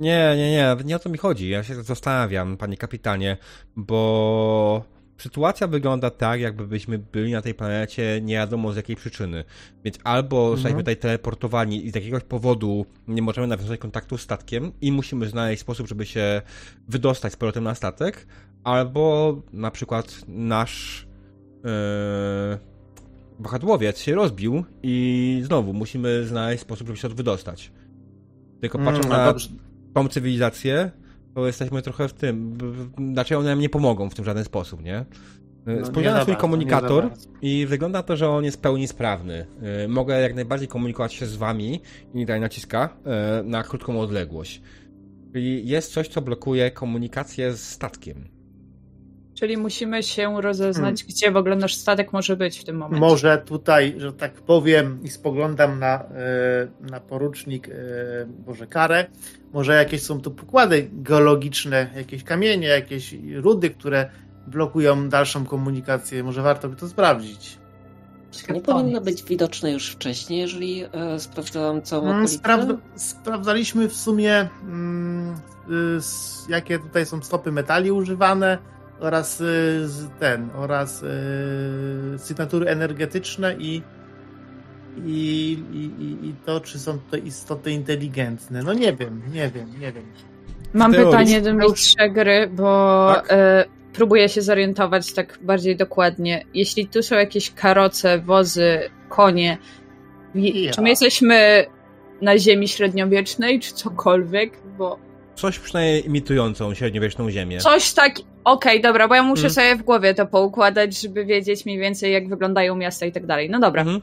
Nie, nie, nie, nie o to mi chodzi. Ja się zastanawiam, panie kapitanie, bo sytuacja wygląda tak, jakby byśmy byli na tej planecie nie wiadomo z jakiej przyczyny. Więc albo Mhm. zostaliśmy tutaj teleportowani i z jakiegoś powodu nie możemy nawiązać kontaktu z statkiem i musimy znaleźć sposób, żeby się wydostać z powrotem na statek, albo na przykład nasz yy, wahadłowiec się rozbił i znowu musimy znaleźć sposób, żeby się od wydostać. Tylko patrząc Mm, na dobrze. tą cywilizację, to jesteśmy trochę w tym. Znaczy one nam nie pomogą w tym żaden sposób, nie? No, nie Spojrzałem za na swój bardzo, komunikator nie i wygląda to, że on jest w pełni sprawny. Y, Mogę jak najbardziej komunikować się z wami i tutaj naciska y, na krótką odległość. Czyli jest coś, co blokuje komunikację z statkiem. Czyli musimy się rozeznać, Hmm. gdzie w ogóle nasz statek może być w tym momencie. Może tutaj, że tak powiem, i spoglądam na, e, na porucznik e, Boże Karę, może jakieś są tu pokłady geologiczne, jakieś kamienie, jakieś rudy, które blokują dalszą komunikację. Może warto by to sprawdzić. Nie powinno być widoczne już wcześniej, jeżeli e, sprawdzałam całą Mm, okolicę. Sprawdza, sprawdzaliśmy w sumie, mm, y, jakie tutaj są stopy metali używane oraz y, ten, oraz y, sygnatury energetyczne i, i, i, i, to, czy są to istoty inteligentne. No nie wiem, nie wiem, nie wiem. Mam Teorii- pytanie do mistrza gry, bo Tak? e, próbuję się zorientować tak bardziej dokładnie. Jeśli tu są jakieś karoce, wozy, konie, Ja. czy my jesteśmy na ziemi średniowiecznej, czy cokolwiek? Bo Coś przynajmniej imitującą średniowieczną ziemię. coś tak. Okej, dobra, bo ja muszę Mm. sobie w głowie to poukładać, żeby wiedzieć mniej więcej, jak wyglądają miasta i tak dalej. No dobra. Mhm.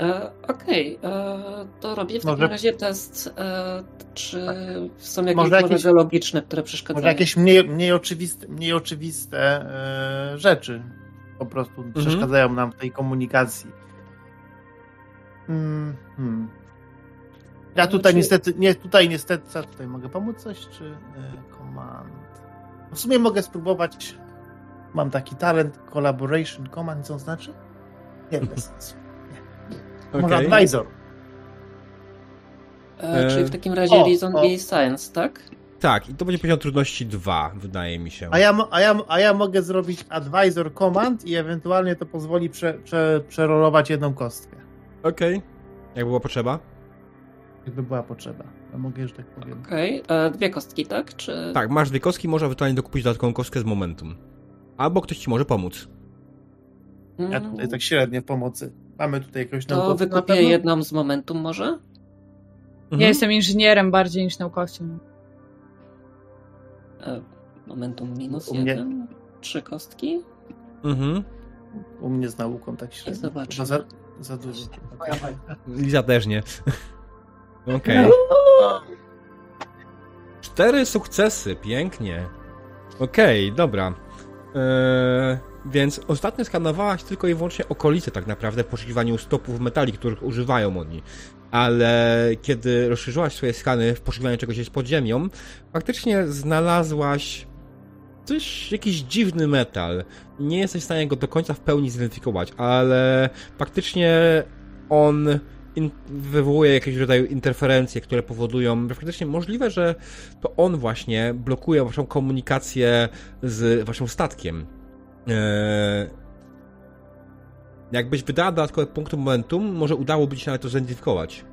E, Okej, e, to robię w Może- takim razie test, e, czy są jakieś Może jakieś- geologiczne, które przeszkadzają. Może jakieś mniej, mniej oczywiste, mniej oczywiste e, rzeczy po prostu przeszkadzają nam w tej komunikacji. Mm, hmm. Ja tutaj Znaczy- niestety, nie, tutaj niestety, co tutaj mogę pomóc coś, czy e, command? W sumie mogę spróbować, mam taki talent, collaboration command, co on znaczy? Nie, bez sensu. Może Okej. advisor. E, czyli w takim razie O, Reason o. i Science, tak? Tak, i to będzie poziom trudności 2, wydaje mi się. A ja, a, ja, a ja mogę zrobić advisor command i ewentualnie to pozwoli prze, prze, przerolować jedną kostkę. Okej. Jak było potrzeba? Gdyby była potrzeba. Mogę, że tak powiem. Okej, e, dwie kostki, tak? Czy... Tak, masz dwie kostki, może ewentualnie dokupić dodatkową kostkę z momentum. Albo ktoś ci może pomóc. Mm, Ja tutaj tak średnio pomocy. Mamy tutaj jakiegoś To naukowca na wykupię pewno? jedną z Momentum może? Mhm. Ja jestem inżynierem bardziej niż naukowcem. E, Momentum minus mnie- jeden. Trzy kostki. Mhm. U mnie z nauką tak średnio. Zobaczymy. Chyba Za, za dużo. Liza też nie. Okej. Cztery sukcesy, pięknie. Okej, dobra. Eee, więc ostatnio skanowałaś tylko i wyłącznie okolice tak naprawdę w poszukiwaniu stopów metali, których używają oni. Ale kiedy rozszerzyłaś swoje skany w poszukiwaniu czegoś pod ziemią, faktycznie znalazłaś coś, jakiś dziwny metal. Nie jesteś w stanie go do końca w pełni zidentyfikować, ale faktycznie on in, wywołuje jakiegoś rodzaju interferencje, które powodują, że faktycznie możliwe, że to on właśnie blokuje waszą komunikację z waszym statkiem. Eee, jakbyś wydała dodatkowe punkty momentum, może udałoby ci się nawet to zidentyfikować.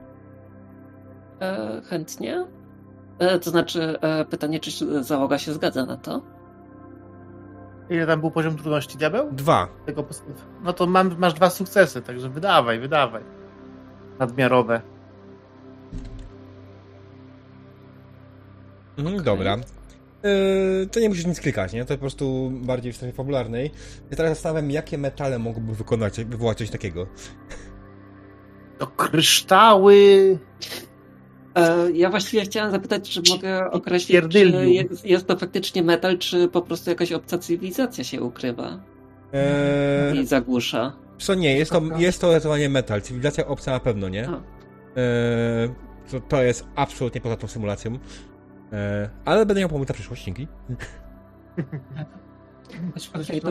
E, chętnie. E, to znaczy, e, pytanie, czy załoga się zgadza na to? Ile tam był poziom trudności, diabeł? Dwa. Tego no to mam, masz dwa sukcesy, także wydawaj, wydawaj. Nadmiarowe. Mhm, Okej. Dobra. Yy, to nie musisz nic klikać, nie? To po prostu bardziej w strefie fabularnej. Ja teraz zastanawiam, jakie metale mogłyby wykonać, wywołać coś takiego. To kryształy. E, ja właściwie chciałem zapytać, czy mogę określić, czy jest, jest to faktycznie metal, czy po prostu jakaś obca cywilizacja się ukrywa Eee, i zagłusza. Co nie, jest to, jest to ewentualnie metal. Cywilizacja obca na pewno nie. Eee, to, to jest absolutnie poza tą symulacją. Eee, ale będę miał pomóc na przyszłość, dzięki. Okej, to-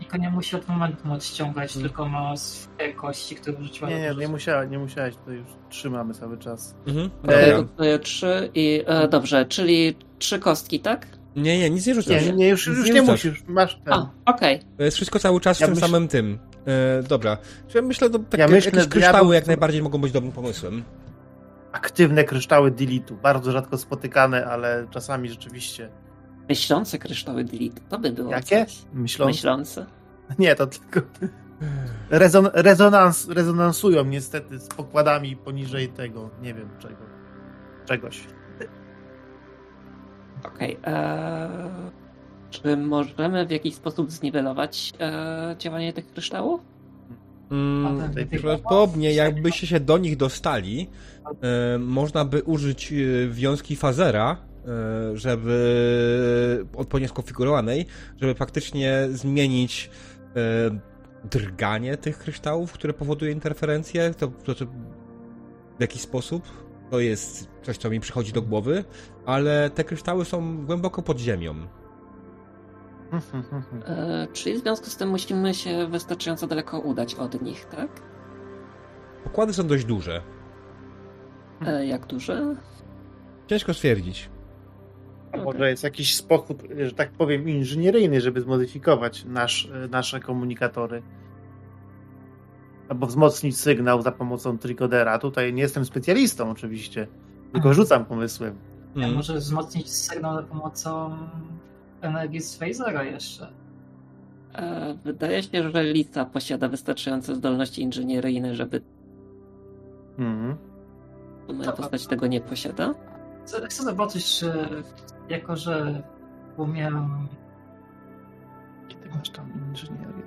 Niko nie musi od momentu odciągać, Hmm. tylko ma swoje kości, które wrzuciła Nie, nie, nie musiałeś, nie musiałeś, to już trzymamy cały czas. Mhm. Daję trzy i e, dobrze, czyli trzy kostki, tak? Nie, nie, nic nie rzucasz. Nie, nie, nie już, już nie nie musisz, masz ten. A, okej. To jest wszystko cały czas w Ja tym myśl- samym tym. Eee, dobra. Ja myślę, że takie, Ja myślę, jakieś kryształy ja bym- jak najbardziej mogą być dobrym pomysłem. Aktywne kryształy dilitu, bardzo rzadko spotykane, ale czasami rzeczywiście. Myślące kryształy delete, to by było Jakie? coś. Myślą? Myślące. Nie, to tylko rezon, rezonans, rezonansują niestety z pokładami poniżej tego, nie wiem czego, czegoś. Okej. eee, Czy możemy w jakiś sposób zniwelować e, działanie tych kryształów? Mm, A ten- prawdopodobnie jakbyście się do nich dostali, e, można by użyć e, wiązki fazera, e, żeby odpowiednio skonfigurowanej, żeby faktycznie zmienić e, drganie tych kryształów, które powoduje interferencję. To, to, to w jakiś sposób to jest coś, co mi przychodzi do głowy, ale te kryształy są głęboko pod ziemią. E, czyli w związku z tym musimy się wystarczająco daleko udać od nich, tak? Pokłady są dość duże. E, jak duże? Ciężko stwierdzić. A może jest jakiś sposób, że tak powiem, inżynieryjny, żeby zmodyfikować nasz, e, nasze komunikatory. Albo wzmocnić sygnał za pomocą trikodera. Tutaj nie jestem specjalistą oczywiście, tylko rzucam pomysłem. Ja może wzmocnić sygnał za pomocą energii z phasera jeszcze. E, wydaje się, że Lisa posiada wystarczające zdolności inżynieryjne, żeby Mhm. moja postać tego nie posiada. Chcę, chcę zobaczyć, czy jako, że umiem... Ty masz tam inżynierię.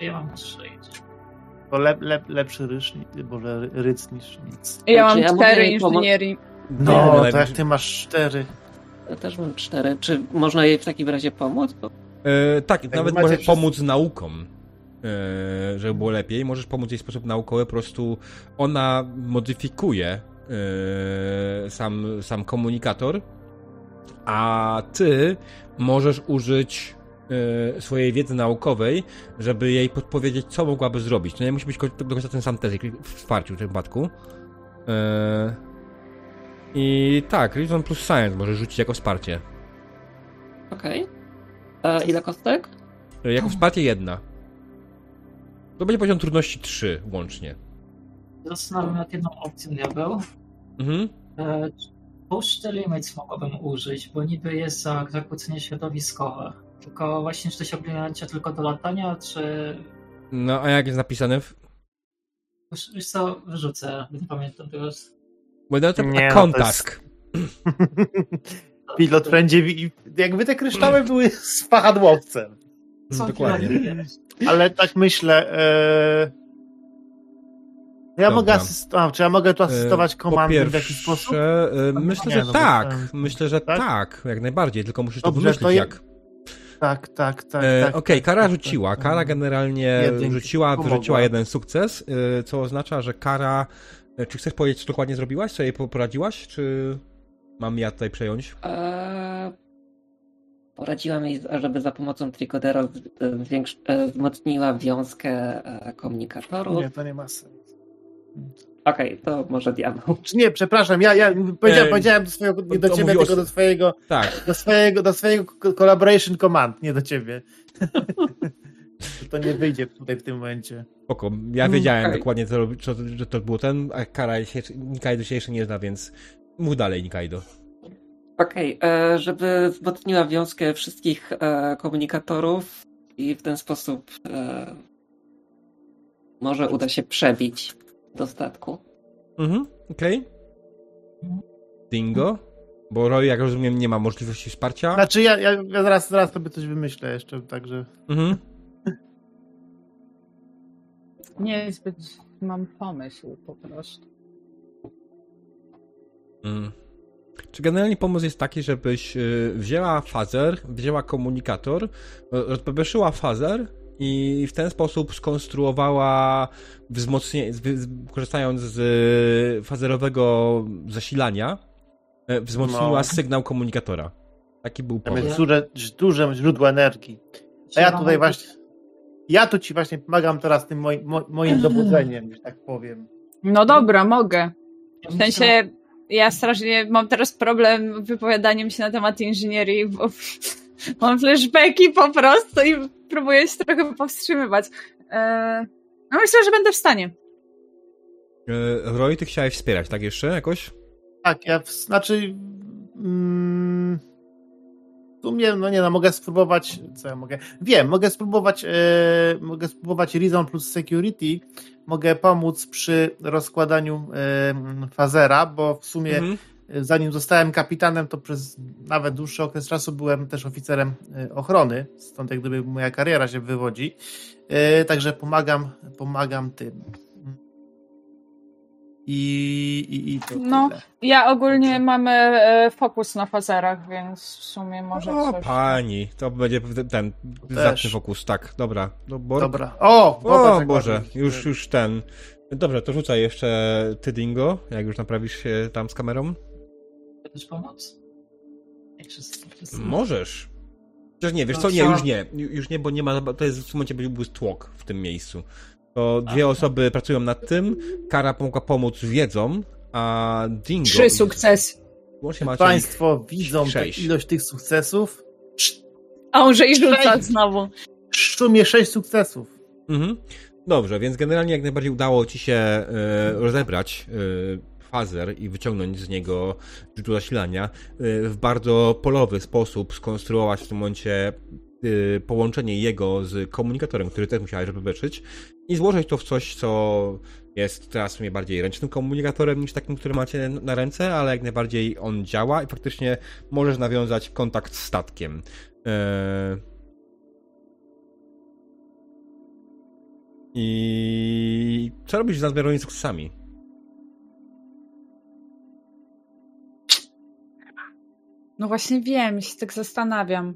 Ja mam trzy. To lep, lep, lepszy ryż, boże, ry- ryc niż nic. Ja mam Czy ja cztery inżynierii. No, ale- to jak ty masz cztery. Ja też mam cztery. Czy można jej w takim razie pomóc? Bo E, tak, nawet macie możesz pomóc naukom, e, żeby było lepiej. Możesz pomóc jej w sposób naukowy, po prostu ona modyfikuje e, sam, sam komunikator, a ty możesz użyć e, swojej wiedzy naukowej, żeby jej podpowiedzieć, co mogłaby zrobić. To nie musi być do końca ten sam test, jak w wsparciu w tym wypadku. E, I tak, Reason plus Science może rzucić jako wsparcie. okej. E, Ile kostek? E, Jako wsparcie jedna. To będzie poziom trudności 3 łącznie. Zastanawiam nad jedną opcją, diabeł. Mhm. E, Push the limits mogłabym użyć, bo niby jest za zakłócenie środowiskowe. Tylko właśnie, czy to się ogranicza tylko do latania, czy... No, a jak jest napisane w... Już, już co, wyrzucę, nie pamiętam teraz. Będę to Nie, no to a jest- kontask. Pilot będzie. Jakby te kryształy były z wahadłowcem. Co Dokładnie. Ale tak myślę. E... Ja Dobra. mogę asystować. Czy ja mogę tu asystować E, komandem po w jakiś sposób? e, myślę, nie, że no bo tak. chciałem- Myślę, że tak? tak? jak najbardziej, tylko musisz to Dobrze, wymyślić to je- jak. Tak, tak, tak. E, tak Okej, tak, Kara tak, rzuciła. tak. Kara generalnie Jedynki. rzuciła, wyrzuciła jeden sukces, e, co oznacza, że Kara... e, Czy chcesz powiedzieć, co dokładnie zrobiłaś? Co jej po- poradziłaś? Czy mam ja tutaj przejąć? E, Poradziłam jej, żeby za pomocą trikodera e, zwiększ- wzmocniła wiązkę e, komunikatorów. Nie, to nie ma sensu. Okej, to może diabeł. Czy nie, przepraszam, ja, ja powiedziałem, E, powiedziałem do swojego, nie do ciebie, tylko do swojego, Tak. do swojego, do swojego co- collaboration command, nie do ciebie. to nie wyjdzie tutaj w tym momencie. Spoko. Ja wiedziałem okej. dokładnie, co, co, że to było ten, a Kara się, Nikaido się jeszcze nie zna, więc mów dalej, Nikaido. Okej, e, żeby wzmocniła wiązkę wszystkich e, komunikatorów i w ten sposób e, może uda się przebić do statku. Mhm, okej. Dingo? Bo Roy, jak rozumiem, nie ma możliwości wsparcia. Znaczy ja, ja, ja zaraz, zaraz sobie coś wymyślę jeszcze, także... Mhm. Nie zbyt mam pomysł po prostu. Mm. Czy generalnie pomysł jest taki, żebyś y, wzięła fazer, wzięła komunikator, rozpebeszyła fazer i w ten sposób skonstruowała wzmocnienie, korzystając z y, fazerowego zasilania, y, wzmocniła No. sygnał komunikatora. Taki był Tam pomysł. jest duże, duże źródło energii. A ja tutaj właśnie... Ja tu ci właśnie pomagam teraz tym moim, mo- moim dobudzeniem, że tak powiem. No dobra, mogę. W sensie, ja strasznie mam teraz problem wypowiadaniem się na temat inżynierii, bo mam flashbacki po prostu i próbuję się trochę powstrzymywać. Eee, no myślę, że będę w stanie. Y, Roy, ty chciałeś wspierać, tak jeszcze jakoś? Tak, ja w, znaczy. W sumie, no nie no, mogę spróbować. Co ja mogę? Wiem, mogę spróbować. E, mogę spróbować Reason plus Security. Mogę pomóc przy rozkładaniu e, fazera, bo w sumie Mhm. zanim zostałem kapitanem, to przez nawet dłuższy okres czasu byłem też oficerem e, ochrony, stąd jak gdyby moja kariera się wywodzi. E, także pomagam, pomagam tym. I, i, i to No, tyle. Ja ogólnie mamy e, fokus na fazerach, więc w sumie może O, coś. pani, to będzie ten zacny fokus, tak, dobra. No, bo... Dobra. O, O jak Boże, ładnie. już, już ten. Dobrze, to rzucaj jeszcze ty Dingo, jak już naprawisz się tam z kamerą. Chcesz pomóc? Możesz. Chociaż nie, wiesz No co, nie, już nie. Już nie, bo nie ma, to jest w momencie byłby tłok w tym miejscu. To dwie osoby pracują nad tym, Kara mogła pomóc wiedzą, a Dingo... Trzy sukcesy. Łącznie macie Państwo widzą ilość tych sukcesów. A on że i rzuca Sześć. znowu. W szumie sześć sukcesów. Mhm. Dobrze, więc generalnie jak najbardziej udało ci się e, rozebrać e, fazer i wyciągnąć z niego źródło zasilania. E, w bardzo polowy sposób skonstruować w tym momencie e, połączenie jego z komunikatorem, który też musiałeś zabezpieczyć i złożyć to w coś, co jest teraz sumie bardziej ręcznym komunikatorem niż takim, który macie na ręce, ale jak najbardziej on działa i faktycznie możesz nawiązać kontakt z statkiem. E, I co robisz z nadmiarowymi sukcesami? No właśnie wiem, się tak zastanawiam.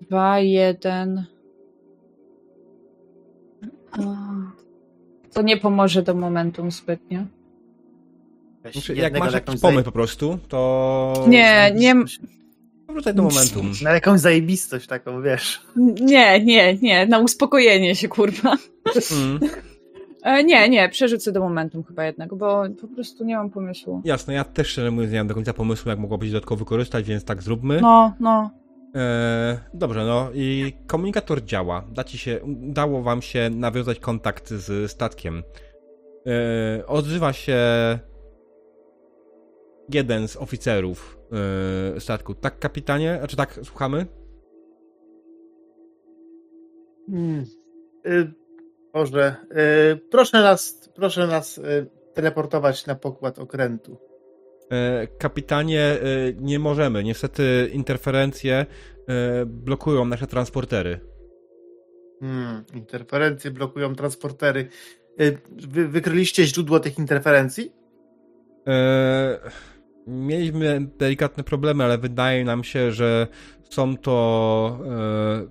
Dwa, jeden. To nie pomoże do momentum zbytnio. Znaczy, jak masz jakiś pomysł zaje- po prostu, to... Nie, nie, Wrzucaj do momentum. Na jakąś zajebistość taką, wiesz. nie, nie, nie, na uspokojenie się, kurwa. Mm, E, nie, nie, przerzucę do momentum chyba jednego, bo po prostu nie mam pomysłu. jasne, ja też szczerze mówiąc nie mam do końca pomysłu, jak mogłoby się dodatkowo wykorzystać, więc tak zróbmy. No, no. E, dobrze, no i komunikator działa. Da ci się, udało wam się nawiązać kontakt z statkiem. E, odzywa się jeden z oficerów e, statku. Tak, kapitanie? Czy tak, słuchamy? Hmm. Y, Boże, y, proszę nas, proszę nas teleportować na pokład okrętu. E, kapitanie, e, nie możemy. Niestety interferencje e, blokują nasze transportery. Hmm. Interferencje blokują transportery. Wy, wykryliście źródło tych interferencji? Mieliśmy delikatne problemy, ale wydaje nam się, że są to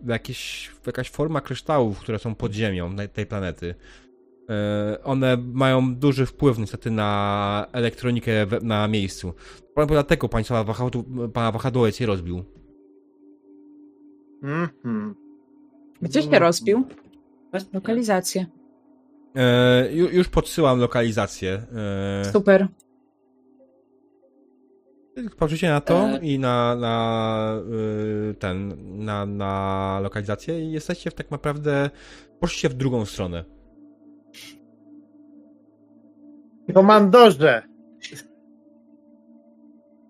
e, jakieś, jakaś forma kryształów, które są pod ziemią tej planety. E, one mają duży wpływ niestety na elektronikę we, na miejscu. Dlatego państwa wahadł, pana wahadłowiec je rozbił. Mhm. Gdzie się rozbił? Właśnie. Lokalizację. E, ju, już podsyłam lokalizację. E, Super. Patrzycie na to E. i na, na y, ten, na, na lokalizację i jesteście w tak naprawdę, poszliście w drugą stronę. Komandorze!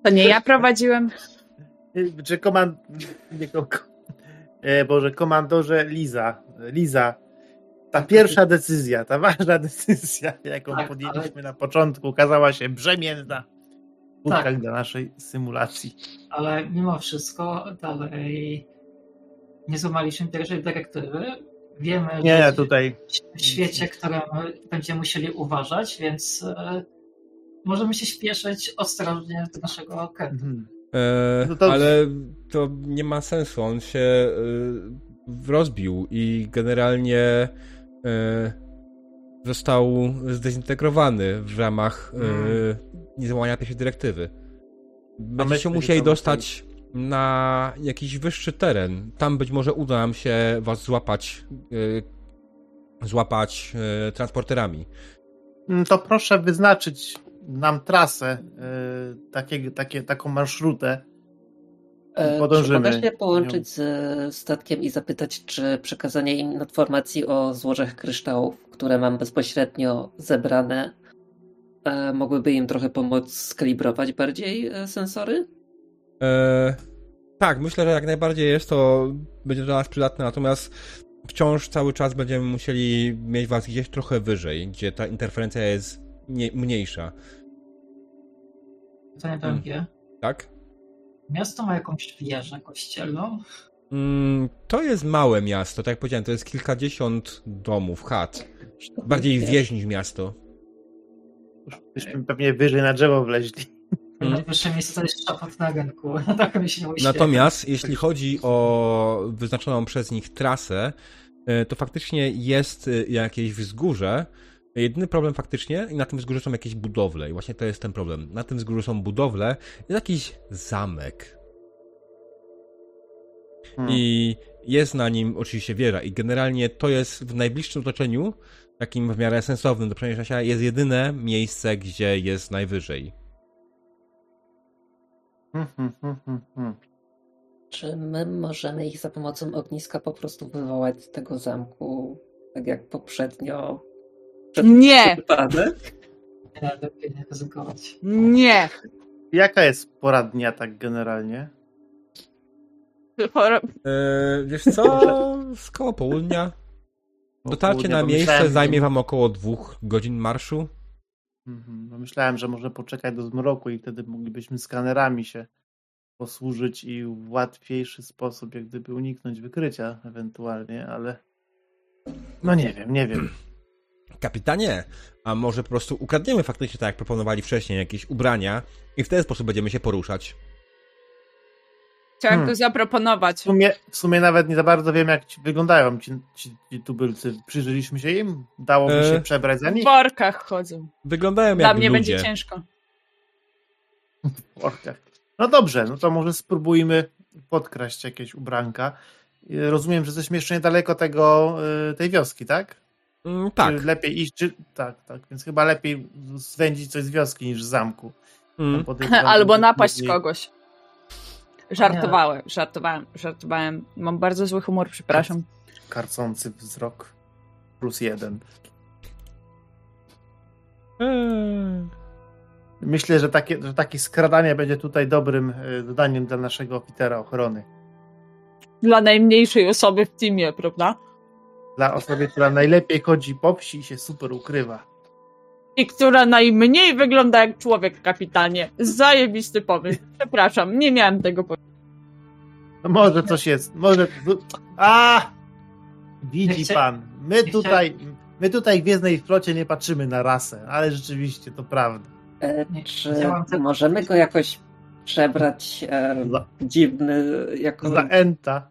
To nie ja prowadziłem. Czy komand... Nie, ko... e, Boże, komandorze Liza. Liza. Ta pierwsza decyzja, ta ważna decyzja, jaką Tak, podjęliśmy na początku, okazała się brzemienna w Tak. dla naszej symulacji. Ale mimo wszystko dalej nie złamaliśmy pierwszej dyrektywy. Wiemy, Nie, że tutaj w świecie, którym będziemy musieli uważać, więc e, możemy się śpieszyć ostrożnie do naszego okrętu. Mhm. E, No to- Ale to nie ma sensu, on się y, rozbił i generalnie y, został zdezintegrowany w ramach y, Mm. niezłamania pierwszej dyrektywy. Będziecie musieli dostać na jakiś wyższy teren. Tam być może uda nam się was złapać y, złapać y, transporterami. Mm, To proszę wyznaczyć nam trasę, y, takie, takie, taką marszrutę. Podążymy. Czy mogę się połączyć z statkiem i zapytać, czy przekazanie im informacji o złożach kryształów, które mam bezpośrednio zebrane, mogłyby im trochę pomóc skalibrować bardziej sensory? E, tak, myślę, że jak najbardziej jest to, będzie dla nas przydatne, natomiast wciąż cały czas będziemy musieli mieć was gdzieś trochę wyżej, gdzie ta interferencja jest nie, mniejsza. Pytanie drugie. Tak? Miasto ma jakąś wieżę kościelną? Mm, to jest małe miasto, tak jak powiedziałem, to jest kilkadziesiąt domów, chat. Bardziej wieś niż miasto. Byśmy pewnie wyżej na drzewo wleźli. Mm. Najwyższe miejsce to jest szapot na rynku. Tak mi się uśmiecha. Natomiast jeśli chodzi o wyznaczoną przez nich trasę, e, to faktycznie jest e, jakieś wzgórze. Jedyny problem faktycznie, i na tym wzgórzu są jakieś budowle, i właśnie to jest ten problem. Na tym wzgórzu są budowle, jest jakiś zamek. Hmm. I jest na nim oczywiście wieża. I generalnie to jest w najbliższym otoczeniu, takim w miarę sensownym do przeniesienia się, jest jedyne miejsce, gdzie jest najwyżej. Hmm, hmm, hmm. Czy my możemy ich za pomocą ogniska po prostu wywołać z tego zamku, tak jak poprzednio? przed Nie. Nie, lepiej nie ryzykować. Nie. Jaka jest pora dnia tak generalnie? Eee, wiesz co? Z koło południa. Dotarcie na miejsce zajmie wam około dwóch godzin marszu. Mhm, bo Myślałem, że może poczekać do zmroku i wtedy moglibyśmy skanerami się posłużyć i w łatwiejszy sposób jak gdyby uniknąć wykrycia ewentualnie, ale no nie wiem, nie wiem. Kapitanie, a może po prostu ukradniemy faktycznie, tak jak proponowali wcześniej, jakieś ubrania i w ten sposób będziemy się poruszać. Chciałam Hmm. to zaproponować. W sumie, w sumie nawet nie za bardzo wiem jak ci wyglądają ci, ci, ci tubylcy. Przyjrzeliśmy się im? Dałoby E, się przebrać za W nich? workach chodzą. Wyglądają Dla jak mnie ludzie. będzie ciężko. W workach. No dobrze, no to może spróbujmy podkraść jakieś ubranka. Rozumiem, że jesteśmy jeszcze niedaleko tego, y, tej wioski, tak? Mm, tak. Czy lepiej iść, czy... Tak, tak, więc chyba lepiej swędzić coś z wioski niż z zamku. Mm. Albo napaść później- kogoś. Żartowałem, żartowałem, żartowałem. Mam bardzo zły humor, przepraszam. Karcący wzrok plus jeden. Eee. Myślę, że takie, że takie skradanie będzie tutaj dobrym y, dodaniem dla naszego oficera ochrony. Dla najmniejszej osoby w teamie, prawda? Dla osoby, która najlepiej chodzi po wsi i się super ukrywa. I która najmniej wygląda jak człowiek, kapitanie. Zajebisty pomysł. Przepraszam, nie miałem tego pomysłu. No może coś jest, może... A! Widzi pan, my tutaj, my tutaj w Gwiezdnej Flocie nie patrzymy na rasę, ale rzeczywiście to prawda. E, czy możemy go jakoś przebrać e, dziwny, jako... za Enta.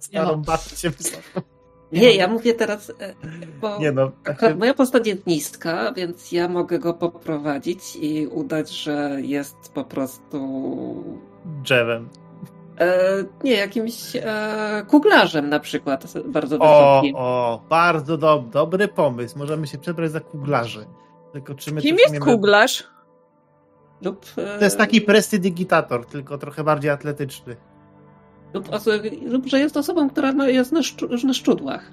Starą no. babcię wysoką. Nie, ja mówię teraz, e, bo Nie no, akurat się, moja postać jest niska, więc ja mogę go poprowadzić i udać, że jest po prostu drzewem. e, nie, jakimś e, kuglarzem na przykład, bardzo O, wysokim. o, bardzo dob, dobry pomysł. Możemy się przebrać za kuglarzy. Tylko czy my Kim jest umiemy- kuglarz? Lub, e, To jest taki prestidigitator, tylko trochę bardziej atletyczny. Lub, że jest osobą, która no, jest na, szczu, na szczudłach.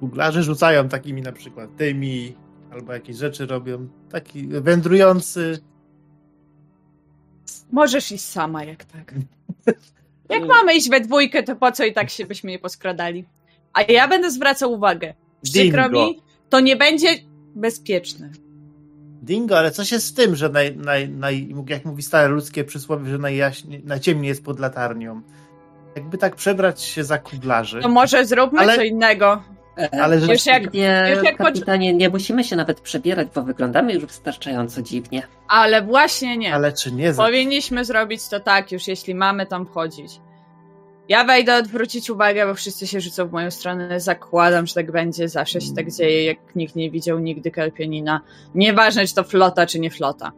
Kuglarze rzucają takimi na przykład tymi, albo jakieś rzeczy robią. Taki wędrujący. Możesz iść sama, jak tak. Jak mamy iść we dwójkę, to po co i tak się byśmy nie poskradali? A ja będę zwracał uwagę. Przykro Dingo. mi, to nie będzie bezpieczne. Dingo, ale co się z tym, że naj, naj, naj, jak mówi stare ludzkie przysłowie, że najjaśniej, najciemniej jest pod latarnią? Jakby tak przebrać się za kuglarzy. To może zróbmy Ale- co innego. E, Ale że Już jak- nie, już jak kapitanie, nie musimy się nawet przebierać, bo wyglądamy już wystarczająco dziwnie. Ale właśnie nie. Ale czy nie. Powinniśmy zrobić to tak, już jeśli mamy tam wchodzić. Ja wejdę odwrócić uwagę, bo wszyscy się rzucą w moją stronę. Zakładam, że tak będzie. Zawsze się tak dzieje, jak nikt nie widział nigdy Kelpionina. Nieważne, czy to flota, czy nie flota.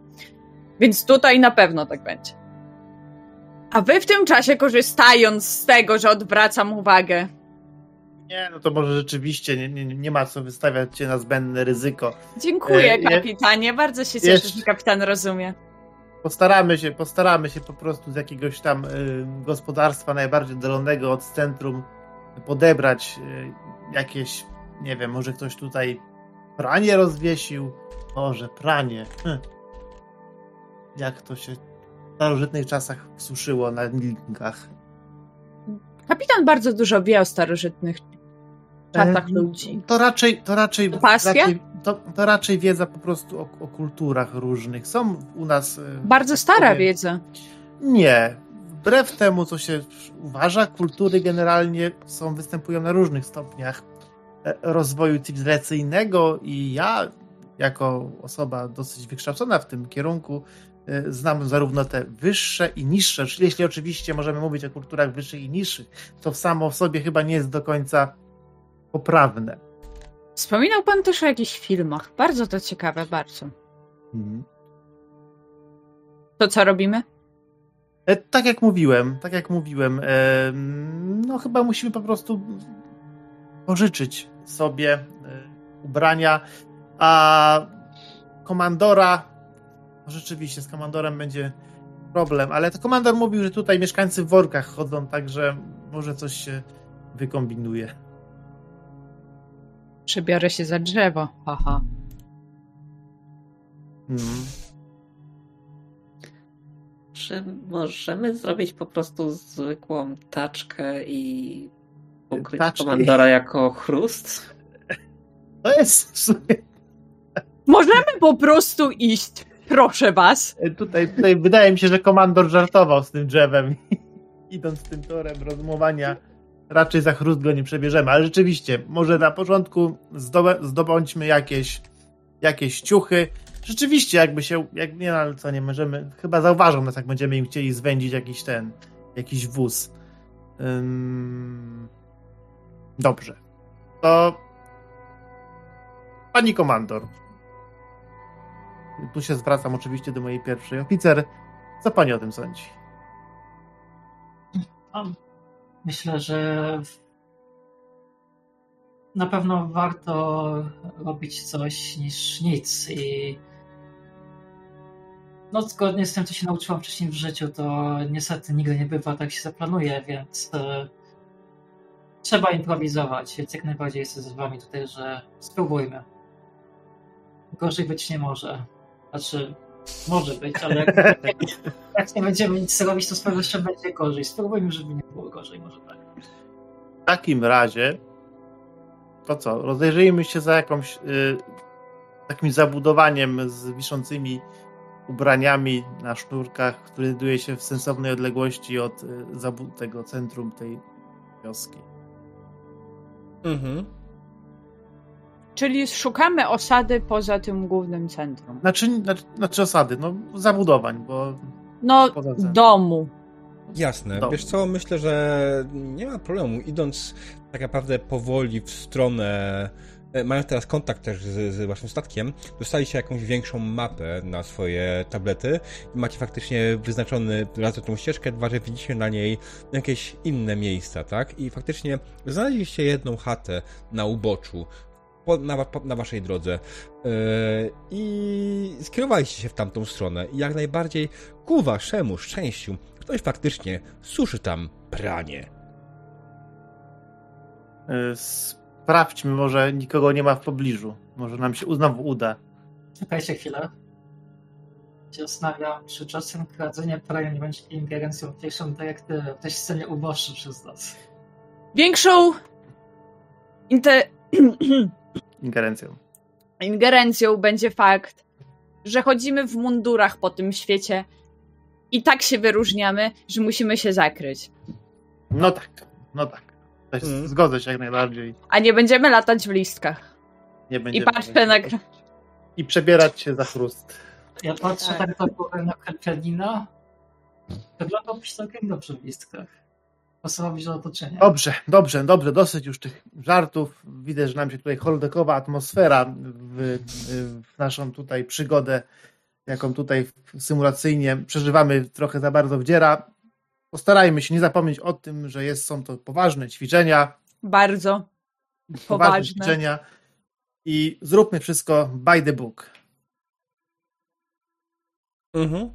Więc tutaj na pewno tak będzie. A wy w tym czasie, korzystając z tego, że odwracam uwagę, Nie, no to może rzeczywiście nie, nie, nie ma co wystawiać się na zbędne ryzyko. dziękuję, E, je- kapitanie. Bardzo się cieszę, jeszcze- że kapitan rozumie. Postaramy się, postaramy się po prostu z jakiegoś tam y, gospodarstwa najbardziej oddalonego od centrum podebrać y, jakieś, nie wiem, może ktoś tutaj pranie rozwiesił. Może pranie. Hm. Jak to się w starożytnych czasach suszyło na linkach. Kapitan bardzo dużo wie o starożytnych czatach E, ludzi. To raczej, to raczej, pasja? raczej to, to raczej wiedza po prostu o, o kulturach różnych. Są u nas. e, Bardzo stara powiem, wiedza. Nie. Wbrew temu, co się uważa, kultury generalnie są, występują na różnych stopniach e, rozwoju cywilizacyjnego i ja, jako osoba dosyć wykształcona w tym kierunku, e, znam zarówno te wyższe i niższe, czyli jeśli oczywiście możemy mówić o kulturach wyższych i niższych, to samo w sobie chyba nie jest do końca poprawne. Wspominał pan też o jakichś filmach. Bardzo to ciekawe, bardzo. To co robimy? E, Tak jak mówiłem, tak jak mówiłem, e, no chyba musimy po prostu pożyczyć sobie e, ubrania, a komandora, no rzeczywiście z komandorem będzie problem, ale to komandor mówił, że tutaj mieszkańcy w workach chodzą, także może coś się wykombinuje. Przebiorę się za drzewo. Haha. Mm. Czy możemy zrobić po prostu zwykłą taczkę i ukryć Taczkę. komandora jako chrust? To jest w sumie Możemy po prostu iść. Proszę was. Tutaj, tutaj wydaje mi się, że komandor żartował z tym drzewem. Idąc tym torem rozumowania, raczej za chrust go nie przebierzemy. Ale rzeczywiście, może na początku zdob- zdobądźmy jakieś, jakieś ciuchy. Rzeczywiście, jakby się. Jak, nie, no, ale co nie możemy. Chyba zauważą nas, jak będziemy im chcieli zwędzić jakiś ten. Jakiś wóz. Ym... Dobrze. To. Pani komandor, tu się zwracam oczywiście do mojej pierwszej oficer. Co pani o tym sądzi? Myślę, że na pewno warto robić coś niż nic i no zgodnie z tym, co się nauczyłam wcześniej w życiu, to niestety nigdy nie bywa tak się zaplanuje, więc e, trzeba improwizować, więc jak najbardziej jestem z wami tutaj, że spróbujmy. Gorzej być nie może. Znaczy, może być, ale jak, jak nie będziemy nic robić, to z pewnością będzie gorzej. Spróbujmy, żeby nie było gorzej, może tak. W takim razie, to co? Rozejrzyjmy się za jakąś y, takim zabudowaniem z wiszącymi ubraniami na sznurkach, które znajduje się w sensownej odległości od y, tego centrum tej wioski. Mhm. Czyli szukamy osady poza tym głównym centrum. Znaczy, znaczy, znaczy osady, no zabudowań, bo No, domu. Jasne. Dobrze. Wiesz co, myślę, że nie ma problemu. Idąc tak naprawdę powoli w stronę. e, Mając teraz kontakt też z, z waszym statkiem, dostaliście jakąś większą mapę na swoje tablety i macie faktycznie wyznaczony raz tą ścieżkę, dwa, że widzicie na niej jakieś inne miejsca, tak? I faktycznie znaleźliście jedną chatę na uboczu, po, na, po, na waszej drodze yy, i skierowaliście się w tamtą stronę i jak najbardziej ku waszemu szczęściu ktoś faktycznie suszy tam pranie. y, sprawdźmy, może nikogo nie ma w pobliżu. Może nam się znowu uda. Czekajcie chwilę. Zastanawiam, czy czasem kradzenie prania nie będzie ingerencją w pierwszą dyrektywę. Ktoś scenie uboższy przez nas. Większą inte... Ingerencją. ingerencją będzie fakt, że chodzimy w mundurach po tym świecie i tak się wyróżniamy, że musimy się zakryć. No tak, no tak. To jest, Mm. Zgodzę się jak najbardziej. A nie będziemy latać w listkach. Nie I będziemy patrzę na. I przebierać się za chrust. Ja patrzę Tak. tak na głowę na Kelpianina. Wyglądałbyś całkiem dobrze w listkach. Pasowałoby do otoczenia. Dobrze, dobrze, dobrze, dosyć już tych żartów. Widzę, że nam się tutaj holodekowa atmosfera w, w naszą tutaj przygodę, jaką tutaj symulacyjnie przeżywamy, trochę za bardzo wdziera. Postarajmy się nie zapomnieć o tym, że jest, są to poważne ćwiczenia, Bardzo. poważne Poważne. ćwiczenia i zróbmy wszystko by the book. Mhm.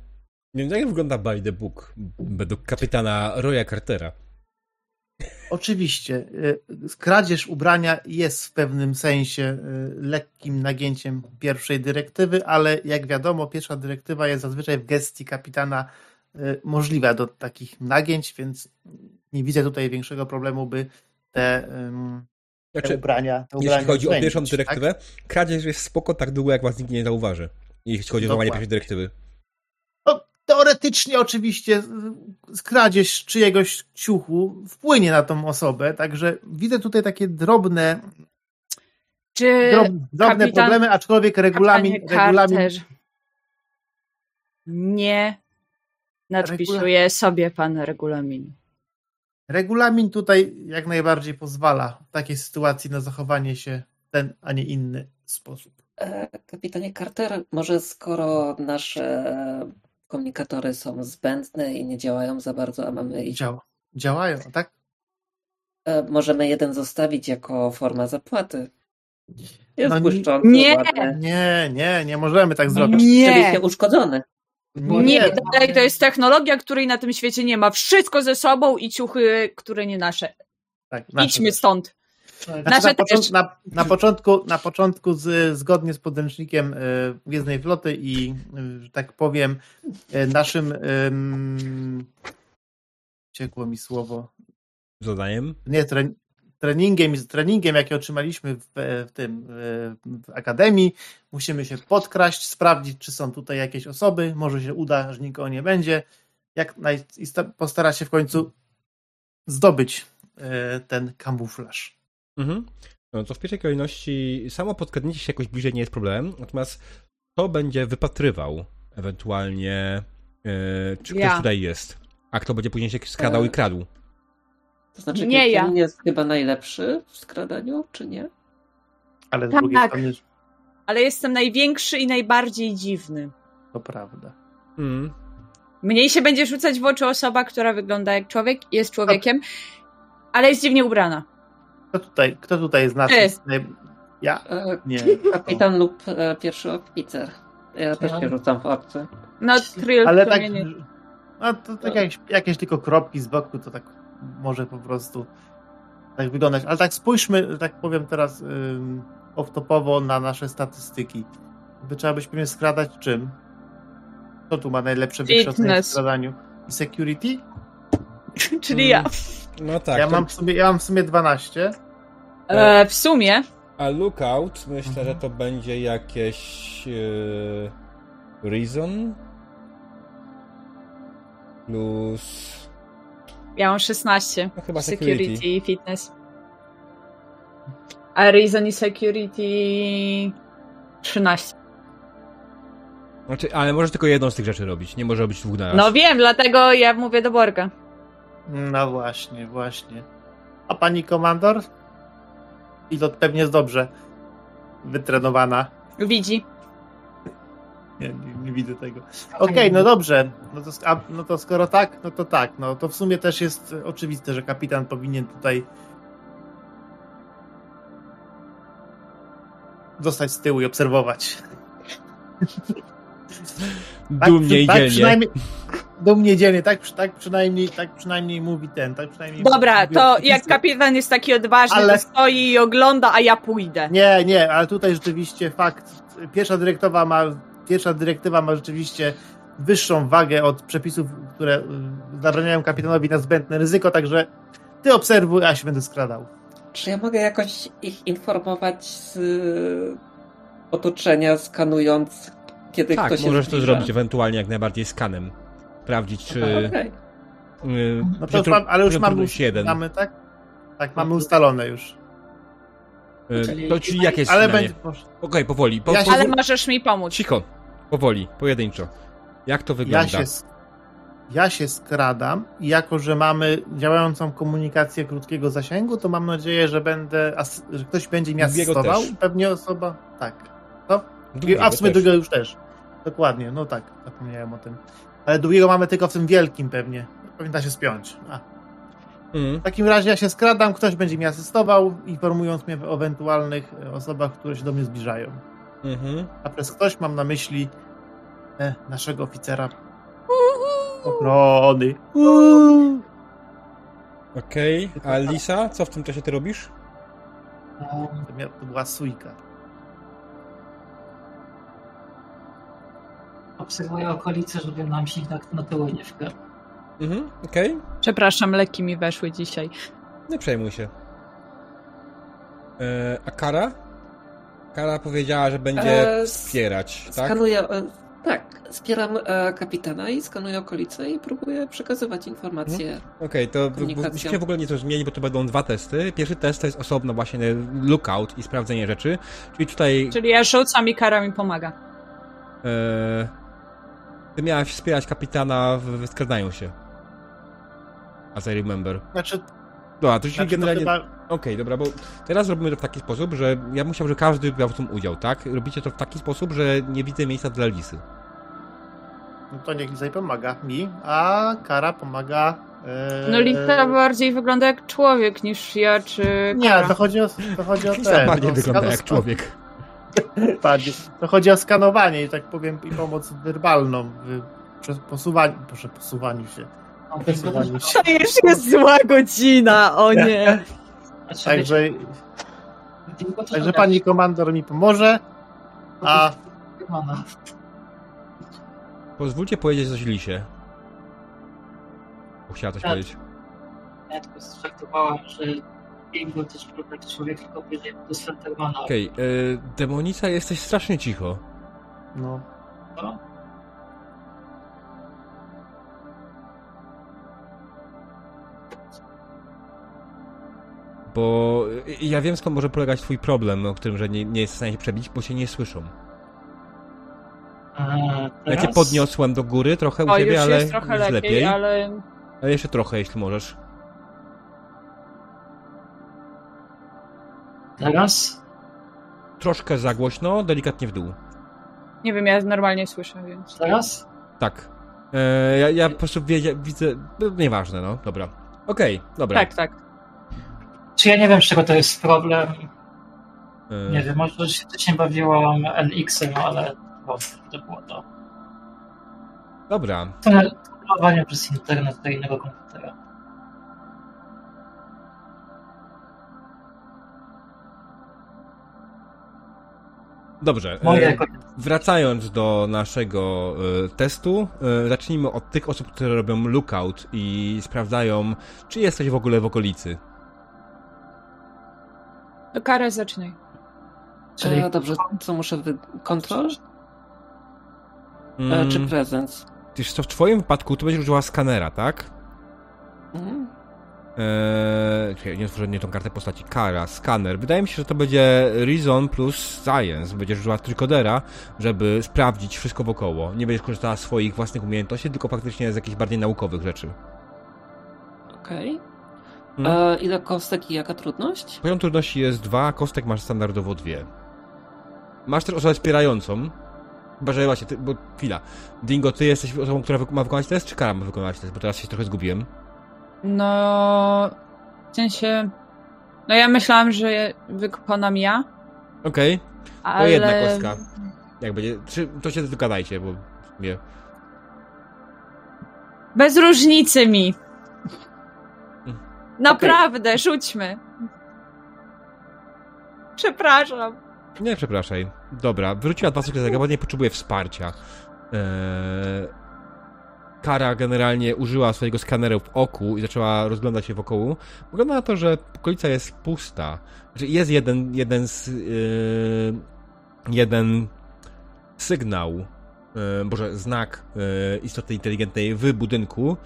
Więc jak wygląda by the book według kapitana Roya Cartera? Oczywiście, y, kradzież ubrania jest w pewnym sensie y, lekkim nagięciem pierwszej dyrektywy, ale jak wiadomo, pierwsza dyrektywa jest zazwyczaj w gestii kapitana y, możliwa do takich nagięć, więc nie widzę tutaj większego problemu, by te te Znaczy, ubrania. Te ubrania jeśli chodzi o pierwszą tak? dyrektywę, kradzież jest spoko tak długo, jak was nikt nie zauważy. Jeśli chodzi o złamanie pierwszej dyrektywy. Teoretycznie oczywiście skradzież czyjegoś ciuchu wpłynie na tą osobę, także widzę tutaj takie drobne, Czy drob, drobne kapitan- problemy, aczkolwiek regulamin, regulamin nie nadpisuje sobie pan regulamin. Regulamin tutaj jak najbardziej pozwala w takiej sytuacji na zachowanie się w ten, a nie inny sposób. E, Kapitanie Carter, może skoro nasze komunikatory są zbędne i nie działają za bardzo, a mamy ich, Działa. Działają, tak? e, możemy jeden zostawić jako forma zapłaty. Jest No nie- błyszczący, nie! ładny. Nie, nie, nie możemy tak zrobić. Nie, Oczywiście uszkodzony. nie, dalej to jest technologia, której na tym świecie nie ma. Wszystko ze sobą i ciuchy, które nie nasze. Tak, nasze Idźmy też. stąd. Znaczy, Nasze na, też. począt, na, na początku, na początku z, zgodnie z podręcznikiem y, Gwiezdnej Floty i, y, że tak powiem, y, naszym ym, ciekło mi słowo, Zadaniem. nie, tre, treningiem, treningiem, jaki otrzymaliśmy w, w tym w akademii, musimy się podkraść, sprawdzić, czy są tutaj jakieś osoby, może się uda, że nikogo nie będzie, jak naj, i sta- postara się w końcu zdobyć y, ten kamuflaż. Mhm. No to w pierwszej kolejności samo podkradnięcie się jakoś bliżej nie jest problemem, natomiast kto będzie wypatrywał ewentualnie, e, czy ktoś Ja. tutaj jest, a kto będzie później się skradał E, i kradł. To znaczy, Nie ja. Jest chyba najlepszy w skradaniu, czy nie? Ale z Tak. drugiej strony Ale jestem największy i najbardziej dziwny. to prawda. Mm. Mniej się będzie rzucać w oczy osoba, która wygląda jak człowiek, jest człowiekiem, ale jest dziwnie ubrana. Kto tutaj, kto tutaj z nas Ty. jest naj... Ja? E, Nie. Kapitan lub e, pierwszy oficer. Ja też się rzucam w obcy. No, Trill Ale tak, nie. a to tak jakieś, jakieś tylko kropki z boku, to tak może po prostu tak wyglądać. Ale tak spójrzmy, że tak powiem teraz ym, off-topowo na nasze statystyki. By trzeba byśmy je skradać czym? Kto tu ma najlepsze wykształcenie w skradaniu? I security? Czyli ja. No tak. ja, to- mam w sumie, ja mam w sumie 12. E, w sumie A lookout myślę, Mhm. że to będzie jakieś e, reason plus ja mam 16. no chyba security. security. i fitness. A Reason i Security 13. Znaczy, ale możesz tylko jedną z tych rzeczy robić, nie może robić dwóch na raz. No wiem, dlatego ja mówię do Borga. No właśnie, właśnie. A pani komandor? Pilot pewnie jest dobrze wytrenowana. Widzi. Nie, nie, nie widzę tego. Okej, no dobrze. No to, a, no to skoro tak, no to tak. No to w sumie też jest oczywiste, że kapitan powinien tutaj zostać z tyłu i obserwować. Tak, Dumnie przy- i tak dzielnie. Przynajmniej Dumnie dzielnie, tak, tak, przynajmniej, tak przynajmniej mówi ten. Tak przynajmniej Dobra, mówi to jak kapitan jest taki odważny, Ale- to stoi i ogląda, a ja pójdę. Nie, nie, ale tutaj rzeczywiście fakt. Pierwsza dyrektywa ma, pierwsza dyrektywa ma rzeczywiście wyższą wagę od przepisów, które y, zabraniają kapitanowi na zbędne ryzyko, także ty obserwuj, a ja się będę skradał. Czy ja mogę jakoś ich informować z otoczenia, skanując, kiedy Tak, ktoś się możesz to zrobić ewentualnie jak najbardziej skanem. Sprawdzić, czy... Okej. y, No to już mam, ale już mamy, mamy, tak? Tak, mamy ustalone już. Y, Czyli- To czyli jakie jest Ale będzie. Okej, powoli. Po, Ja się- Ale możesz mi pomóc. Cicho, powoli, pojedynczo. Jak to wygląda? Ja się, ja się skradam i jako, że mamy działającą komunikację krótkiego zasięgu, to mam nadzieję, że będę, że ktoś będzie mnie asystował. też. Pewnie osoba, tak. To? Długiego A w sumie drugiego już też. Dokładnie, no tak, zapomniałem o tym. Ale drugiego mamy tylko w tym wielkim pewnie. Da się spiąć. A. Mm. W takim razie ja się skradam, ktoś będzie mi asystował, informując mnie o ewentualnych e, osobach, które się do mnie zbliżają. Mhm. A przez ktoś mam na myśli e, naszego oficera ochrony. Okej, a Lisa, co w tym czasie ty robisz? To, była sójka. Obserwuję okolice, żeby nam się tak na tyłu nie wkradł. Mhm, okej. Przepraszam, leki mi weszły dzisiaj. Nie przejmuj się. E, a Kara? Kara powiedziała, że będzie E, wspierać, tak? Skanuję. e, Tak, wspieram e, kapitana i skanuję okolice i próbuję przekazywać informacje. Okej, to w- w- Komunikacja. musimy w ogóle nieco zmienić, bo to będą dwa testy. Pierwszy test to jest osobno właśnie lookout i sprawdzenie rzeczy. Czyli tutaj Czyli ja rzucam i kara mi pomaga. e, ty miałaś wspierać kapitana w, w skradaniu się. As I remember. Znaczy, Dobra, to czyli znaczy generalnie... chyba... Okej, dobra, bo teraz robimy to w taki sposób, że ja musiał, że każdy brał w tym udział, tak? Robicie to w taki sposób, że nie widzę miejsca dla Lisy. No to niech Lizaj pomaga mi, a Kara pomaga... E... No Lita bardziej wygląda jak człowiek niż ja czy Nie, kara. to chodzi o, to chodzi o Lisa ten... bardziej o wygląda jak człowiek. To chodzi o skanowanie i tak powiem i pomoc werbalną w przez posuwaniu, proszę, posuwaniu się. Posuwaniu się. To już jest zła godzina, o nie. Także, także tak, pani komandor mi pomoże, a. Pozwólcie powiedzieć coś Lisie. Bo chciała coś Tak. powiedzieć. Ja tylko zżartowałam, że Bingo też wygląda jak człowiek, tylko bliżej do Slendermana. Okej, okay, Demonica, jesteś strasznie cicho. no, No, Bo y, ja wiem skąd może polegać twój problem, o którym, że nie, nie jest w stanie się przebić, bo się nie słyszą. Eee, Ja cię teraz- podniosłem do góry trochę u O, ciebie, już ale jest trochę już lepiej, ale Ale jeszcze trochę, jeśli możesz. Teraz? Troszkę za głośno, delikatnie w dół. nie wiem, ja normalnie słyszę, więc... Teraz? Tak. E, ja, ja po prostu wiedzie, widzę... no, Nieważne, no. Dobra. Okej, dobra. Tak, tak. Czy ja nie wiem, z czego to jest problem? E, Nie wiem, może się też nie bawiłam NX-em, ale no, to było to. Dobra. Tunelowanie przez internet do innego komputera. Dobrze. Moje E, jako wracając do naszego e, testu, e, zacznijmy od tych osób, które robią lookout i sprawdzają, czy jesteś w ogóle w okolicy. To karę zaczynaj. Czyli- E, dobrze, co muszę wy... Kontrol? E, Mm, czy presence? Wiesz co, w twoim wypadku tu będziesz użyła skanera, tak? Mhm. Eee, czekaj, nie otworzę nie tą kartę postaci. Kara, skaner. Wydaje mi się, że to będzie Reason plus Science. Będziesz użyła trykodera, żeby sprawdzić wszystko wokoło. Nie będziesz korzystała z swoich własnych umiejętności, tylko faktycznie z jakichś bardziej naukowych rzeczy. Okej. Hmm. E, Ile kostek i jaka trudność? Poziom trudności jest dwa, kostek masz standardowo dwie. Masz też osobę wspierającą. Chyba, że właśnie, ty, bo chwila. Dingo, ty jesteś osobą, która ma wykonać test, czy Kara ma wykonać test? Bo teraz się trochę zgubiłem. No... W sensie... No ja myślałam, że wykonam ja, Okej, ale... jedna kostka. jak będzie. Czy, to się dogadajcie, bo sumie... Bez różnicy mi. Naprawdę, rzućmy. Przepraszam. Nie, przepraszaj. Dobra, wróciła dwa sukcesy, bo nie potrzebuje wsparcia. Eee, Kara generalnie użyła swojego skaneru w oku i zaczęła rozglądać się wokoło. Wygląda na to, że okolica jest pusta. Znaczy jest jeden, jeden z... Yy, jeden sygnał, yy, boże, znak yy, istoty inteligentnej w budynku,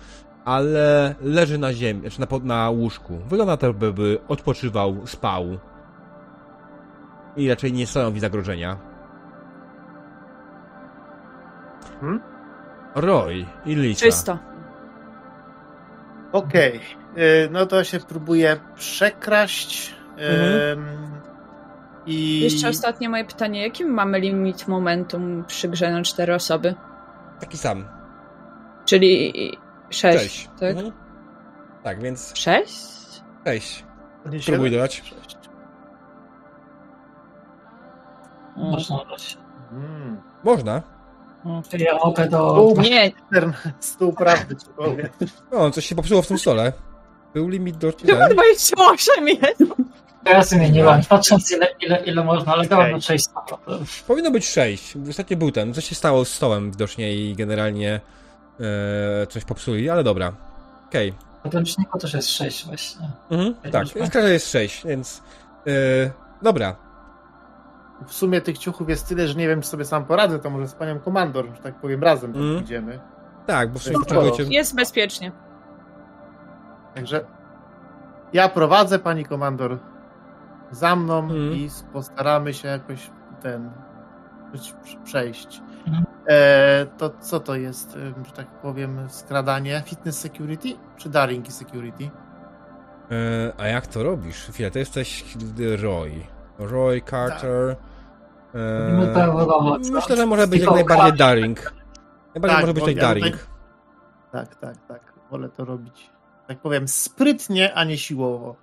ale leży na ziemi, znaczy na, na łóżku. Wygląda na to, by odpoczywał, spał i raczej nie stanowi zagrożenia. Hmm? Roy i Lisa. Czysto. okej. Y, No to się próbuję przekraść. Mhm. ym, I Jeszcze ostatnie moje pytanie. Jaki mamy limit momentum przy grze na cztery osoby? Taki sam. Czyli sześć, Cześć. tak? Mhm. Tak, więc Sześć? Spróbuj siedem? dodać. Sześć. Można dać. Mm. Można. Czyli ja mogę do... Stół, Nie, stół prawdy ci powiem. O, coś się popsuło w tym stole. Był limit do... chyba 28 jest. Ja zmieniłam, patrząc ile, ile, ile można, ale dałem na 6 Powinno być 6. Ostatnio był ten. Coś się stało z stołem widocznie i generalnie e, coś popsuli, ale dobra. Okej. W podręczniku też jest 6 właśnie. Mhm, tak, w każdym jest 6, więc E, dobra. W sumie tych ciuchów jest tyle, że nie wiem, czy sobie sam poradzę, to może z panią komandor, że tak powiem, razem Mm. idziemy. Tak, bo w sumie potrzebujecie... Jest bezpiecznie. Także ja prowadzę, pani komandor za mną Mm. i postaramy się jakoś ten prze- przejść. Mhm. E, to co to jest, że tak powiem, skradanie? Fitness security czy daring i security? E, a jak to robisz? Chwilę, to jesteś Roy. Roy Carter. No to wiadomo, co? myślę, że może być jak najbardziej daring. Najbardziej Tak, może być tak ja daring. tutaj- Tak, tak, tak. Wolę to robić, tak powiem, sprytnie, a nie siłowo.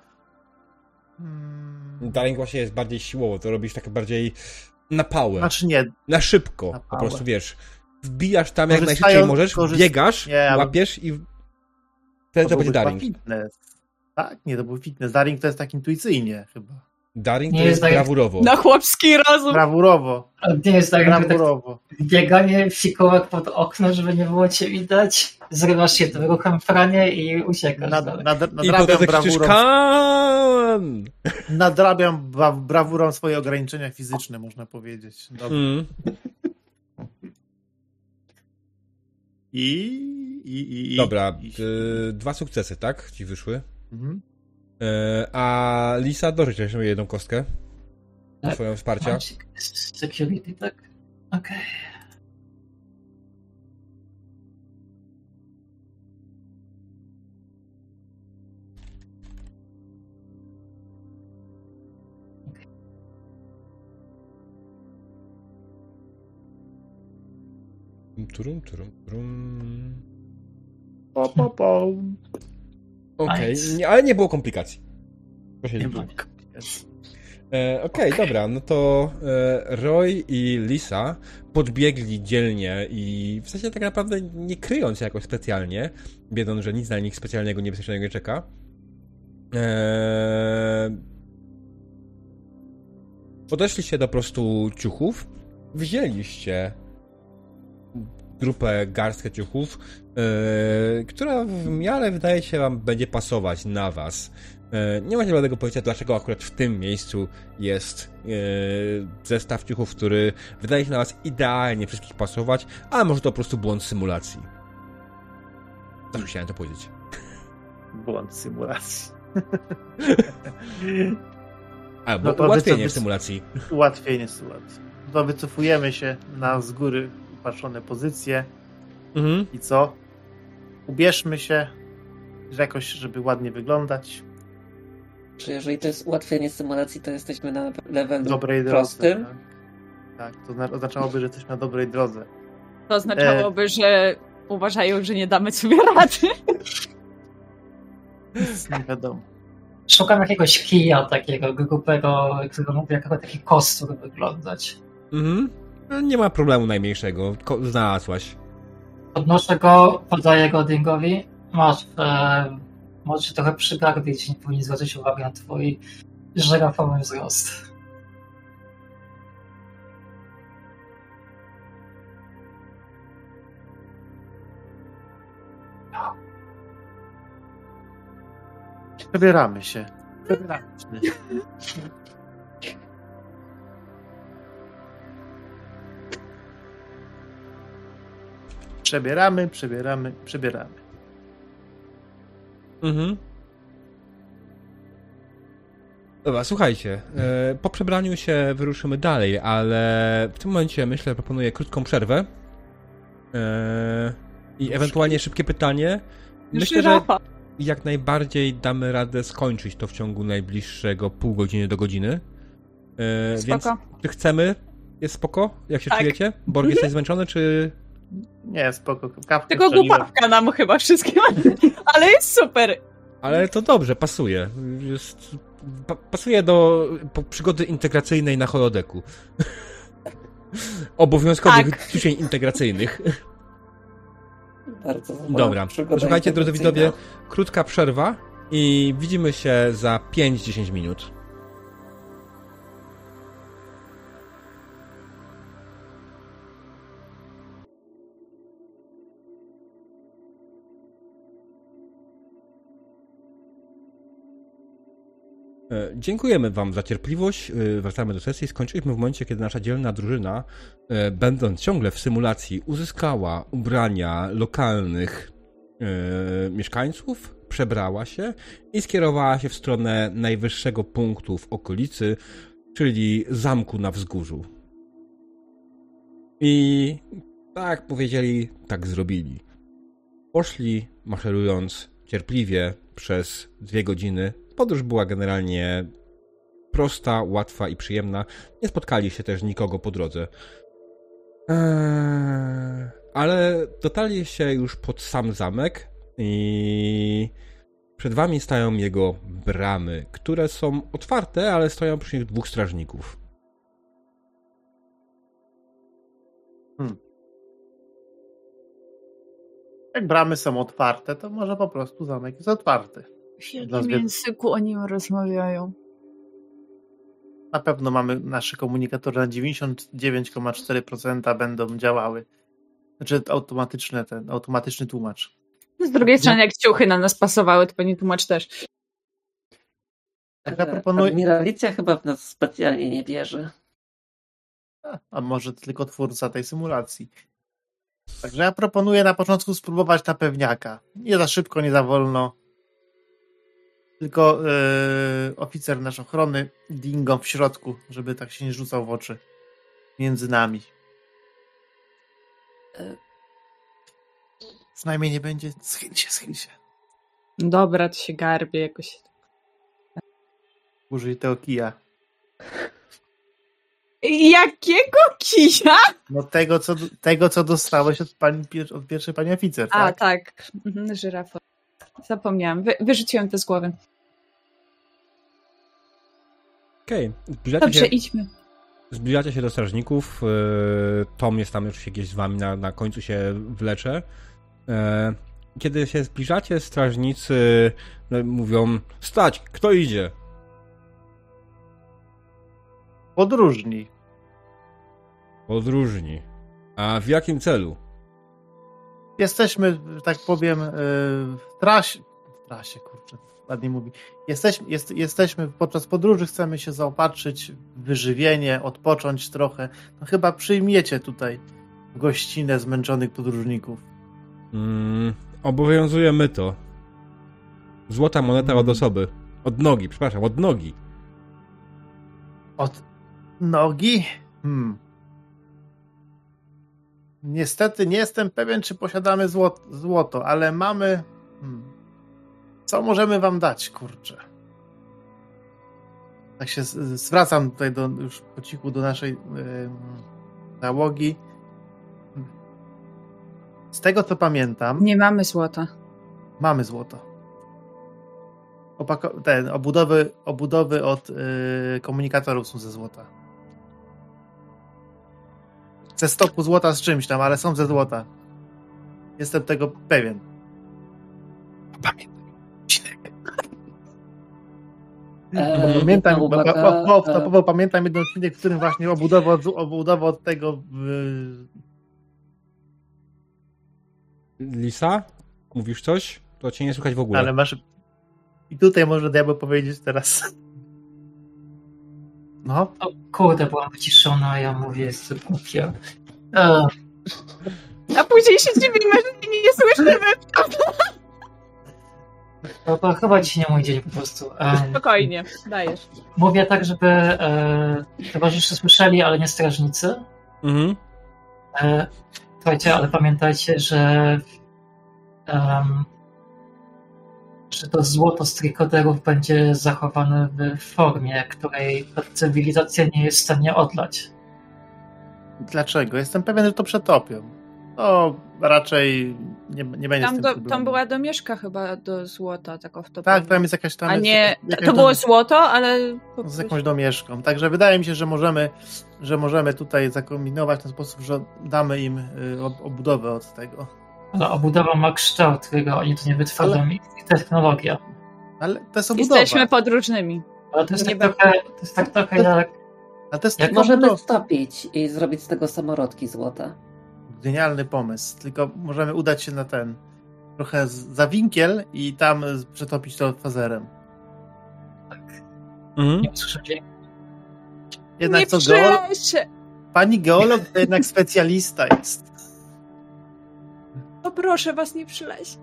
Hmm. Daring właśnie jest bardziej siłowo, to robisz tak bardziej na pałę, Znaczy nie, na szybko. na po prostu wiesz, wbijasz tam jak najszybciej możesz, korzyst- biegasz, Nie, łapiesz i wtedy to, był będzie daring. fitness. Tak, nie, to był fitness. Daring to jest tak intuicyjnie chyba. Daring Nie to jest jest daring. brawurowo. Na chłopski rozum. Brawurowo, Nie jest tak, tak brawurowo. bieganie fikołek pod okno, żeby nie było cię widać, zrywasz się tym ruchem pranie i uciekasz Nad, nad, I potem nadrabiam, tak krzyczysz brawurą, kan! nadrabiam bra, brawurą swoje ograniczenia fizyczne, można powiedzieć. Dobra. Mm. I, i, i, i. Dobra, i. y, dwa sukcesy, tak? Ci wyszły. Mhm. E, a Lisa dorzuć jeszcze jedną kostkę. Tak. Swoją wsparcia. Security, tak? Okej. Turum, turum, turum. Po, po, po. Okej, nie- ale nie było komplikacji. Proszę Nie ma komplikacji. E, Okej, dobra, no to e, Roy i Lisa podbiegli dzielnie i w sensie tak naprawdę nie kryjąc się jakoś specjalnie, wiedząc, że nic na nich specjalnego, niebezpiecznego nie czeka. E, podeszliście do po prostu ciuchów, wzięliście grupę, garstkę ciuchów, e, która w miarę wydaje się wam będzie pasować na was. E, Nie macie żadnego pojęcia, dlaczego akurat w tym miejscu jest e, zestaw ciuchów, który wydaje się na was idealnie wszystkich pasować, ale może to po prostu błąd symulacji. Zawsze chciałem to powiedzieć. Błąd symulacji. Albo No ułatwienie co- symulacji. Ułatwienie sytuacji. To wycofujemy się na z góry upatrzone pozycje Mhm. i co? Ubierzmy się że jakoś, żeby ładnie wyglądać. Czy jeżeli to jest ułatwienie symulacji, to jesteśmy na levelu dobrej drodze. prostym? Tak, tak to zna- oznaczałoby, że jesteśmy na dobrej drodze. To oznaczałoby, że uważają, że nie damy sobie rady. Nic nie wiadomo. Szukam jakiegoś kija takiego grubego, który mógłby jako taki kostur wyglądać. Mhm. No, Nie ma problemu najmniejszego. Ko- znalazłaś. Podnoszę go, podaję go Dingowi. Masz, e, możesz się trochę przygarbić, nie powinien zwracać uwagi na twój żyrafowy wzrost. Przebieramy się. Przebieramy się. Przebieramy, przebieramy, przebieramy. Mhm. Dobra, słuchajcie. E, po przebraniu się wyruszymy dalej, ale w tym momencie myślę, proponuję krótką przerwę. E, I ewentualnie szybkie pytanie. Myślę, że jak najbardziej damy radę skończyć to w ciągu najbliższego pół godziny do godziny. E, więc Spoko. czy chcemy? Jest spoko? Jak się Tak. czujecie? Borg, jesteś zmęczony, czy... Nie, spoko. Kawkę Tylko strzeliłem. głupawka nam chyba wszystkim. Ale jest super. Ale to dobrze, pasuje. Jest, pa, pasuje do po, przygody integracyjnej na holodeku. Obowiązkowych Tak. ćwiczeń integracyjnych. Bardzo Dobra. Słuchajcie, drodzy widzowie, krótka przerwa i widzimy się za 5-10 minut. Dziękujemy Wam za cierpliwość. E, wracamy do sesji. Skończyliśmy w momencie, kiedy nasza dzielna drużyna, e, będąc ciągle w symulacji, uzyskała ubrania lokalnych mieszkańców, przebrała się i skierowała się w stronę najwyższego punktu w okolicy, czyli zamku na wzgórzu. I tak powiedzieli, tak zrobili. Poszli maszerując cierpliwie przez dwie godziny Podróż była generalnie prosta, łatwa i przyjemna. Nie spotkali się też nikogo po drodze. Eee, ale dotarli się już pod sam zamek i przed wami stają jego bramy, które są otwarte, ale stoją przy nich dwóch strażników. Hmm. Jak bramy są otwarte, to może po prostu zamek jest otwarty. W jakim języku oni rozmawiają? Na pewno mamy nasze komunikatory na 99,4% będą działały. Znaczy automatyczne ten, automatyczny tłumacz. Z drugiej strony, jak ciuchy na nas pasowały, to pewnie tłumacz też. Tak, ja proponuję... Admiralicja chyba w nas specjalnie nie wierzy. A, a może tylko twórca tej symulacji. Także ja proponuję na początku spróbować na pewniaka. Nie za szybko, nie za wolno. Tylko yy, oficer nasz ochrony dingą w środku, żeby tak się nie rzucał w oczy między nami. Przynajmniej nie będzie. Schyl się, schyl się. Dobra, to się garbie jakoś. Użyj tego kija. Jakiego kija? No tego, co, tego, co dostałeś od, pani, od pierwszej pani oficer. A, tak, tak. Mhm. Zapomniałam. Wy, wyrzuciłem to z głowy. Okej, okay. Dobrze, się, idźmy. Zbliżacie się do strażników. E, Tom jest tam już gdzieś z wami, na, na końcu się wlecze. E, kiedy się zbliżacie, strażnicy no, mówią: Stać, kto idzie? Podróżni. Podróżni. A w jakim celu? Jesteśmy, tak powiem, e, w trasie. W trasie, kurczę ładnie mówi. Jesteśmy, jest, jesteśmy podczas podróży, chcemy się zaopatrzyć w wyżywienie, odpocząć trochę. No chyba przyjmiecie tutaj gościnę zmęczonych podróżników. Mm, obowiązuje my to. Złota moneta od mm. osoby. Od nogi, przepraszam, od nogi. Od nogi? Hmm. Niestety nie jestem pewien, czy posiadamy złoto, złoto ale mamy. Hmm. Co możemy wam dać, kurczę? Tak się zwracam tutaj do, już po cichu do naszej yy, załogi. Z tego co pamiętam. Nie mamy złota. Mamy złoto. Opako ten, obudowy, obudowy od yy, komunikatorów są ze złota. Ze stopu złota z czymś tam, ale są ze złota. Jestem tego pewien. Pamiętam odcinek. Eee, pamiętam, uwaga, bo, bo, bo, pamiętam jeden odcinek, w którym właśnie obudował, obudował od tego w... Lisa? Mówisz coś? To cię nie słychać w ogóle. Ale masz... I tutaj może diabeł powiedzieć teraz. No. O kurde, byłam wyciszona, a ja mówię, jest głupia. E. A później się dziwimy, że nie słyszymy. To, to chyba dzisiaj nie mój dzień po prostu. Spokojnie, dajesz. Mówię tak, żeby e, towarzysze słyszeli, ale nie strażnicy. Mhm. E, słuchajcie, ale pamiętajcie, że um, że to złoto z trikoderów będzie zachowane w formie, której cywilizacja nie jest w stanie odlać. Dlaczego? Jestem pewien, że to przetopią. No, raczej nie, nie będzie tam, do, tam była domieszka chyba do złota, tak off Tak, tam jest jakaś tam. A nie, jakaś to było złoto, ale. Z jakąś domieszką. Także wydaje mi się, że możemy, że możemy tutaj zakombinować w ten sposób, że damy im y, obudowę od tego. No, obudowa ma kształt, którego oni to nie wytworzą. Ale... Ich technologia. Ale to jest obudowa. Jesteśmy podróżnymi. Ale to jest, tak trochę, to jest tak trochę jak. A to jest jak możemy stopić i zrobić z tego samorodki złota genialny pomysł. Tylko możemy udać się na ten trochę za winkiel i tam przetopić to fazerem. Tak. Mhm. Nie usłyszę. Jednak nie co geolog, pani geolog to jednak specjalista jest. To proszę was, nie przyleś.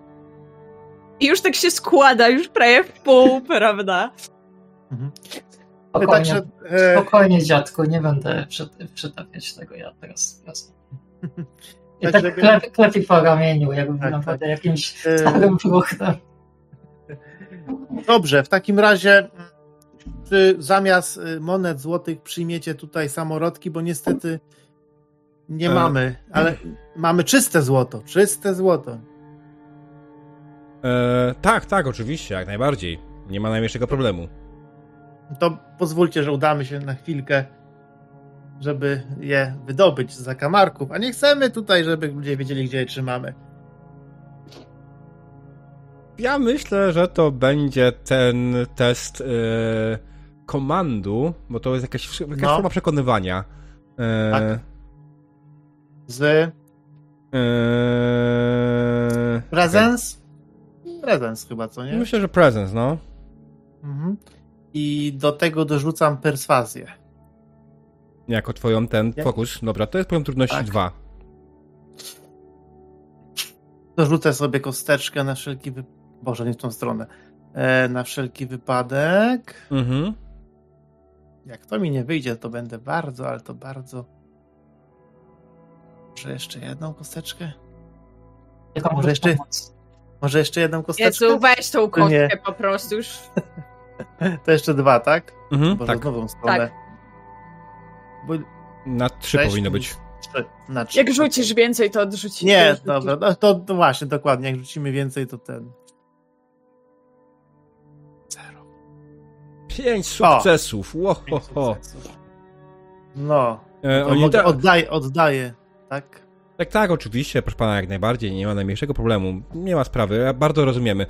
I już tak się składa, już prawie w pół, prawda? Spokojnie, Także, e, spokojnie dziadku, nie będę przy- przytapiać tego ja teraz. Jasne. I Tak, tak żeby- klep, klepie po ramieniu, jakby Tak, naprawdę jakimś e, starym fruchtem. Dobrze, w takim razie czy zamiast y, monet złotych przyjmiecie tutaj samorodki, bo niestety nie E. mamy, ale mamy czyste złoto, czyste złoto. E, tak, tak, oczywiście, jak najbardziej. Nie ma najmniejszego problemu. To pozwólcie, że udamy się na chwilkę, żeby je wydobyć z zakamarków, a nie chcemy tutaj, żeby ludzie wiedzieli, gdzie je trzymamy. Ja myślę, że to będzie ten test e, komandu, bo to jest jakaś, jakaś No. forma przekonywania. Tak. Z e, presence? Presence chyba, co nie? Myślę, że presence, no. Mhm. I do tego dorzucam perswazję. Jako twoją ten Jak- fokus. Dobra, to jest poziom trudności Tak. 2. Dorzucę sobie kosteczkę na wszelki wy... Boże, nie w tą stronę. E, na wszelki wypadek. Mhm. Jak to mi nie wyjdzie, to będę bardzo, ale to bardzo. Może jeszcze jedną kosteczkę? Jaka Może jeszcze- jeszcze... Może jeszcze jedną kosteczkę? Jezu, weź tą kostkę Nie. po prostu już. To jeszcze dwa, tak? Mhm, Boże, tak. nową stronę. Tak. Bo Na 3 sześć powinno być. Trzy, na trzy. Jak rzucisz więcej, to odrzuci. Nie, to odrzucisz. dobra, no to, to właśnie, dokładnie. Jak rzucimy więcej, to ten. Zero. 5 sukcesów. Ło, ho, Pięć sukcesów. No, E, to oni oddaję, oddaję, tak? Tak, tak, oczywiście, proszę pana, jak najbardziej, nie ma najmniejszego problemu, nie ma sprawy, bardzo rozumiemy. E,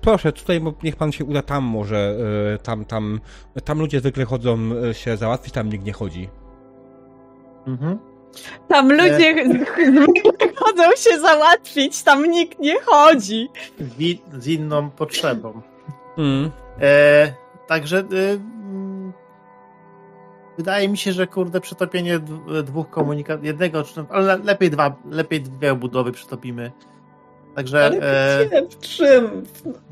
proszę, tutaj niech pan się uda tam może, e, tam, tam, tam ludzie zwykle chodzą e, się załatwić, tam nikt nie chodzi. Mhm. Tam ludzie chodzą się załatwić, tam nikt nie chodzi. Wi- z inną potrzebą. Mm. E, także e, wydaje mi się, że kurde przetopienie dwóch komunikatów, jednego, czy, ale le- lepiej dwa, lepiej dwie obudowy przytopimy. Także e, w czym?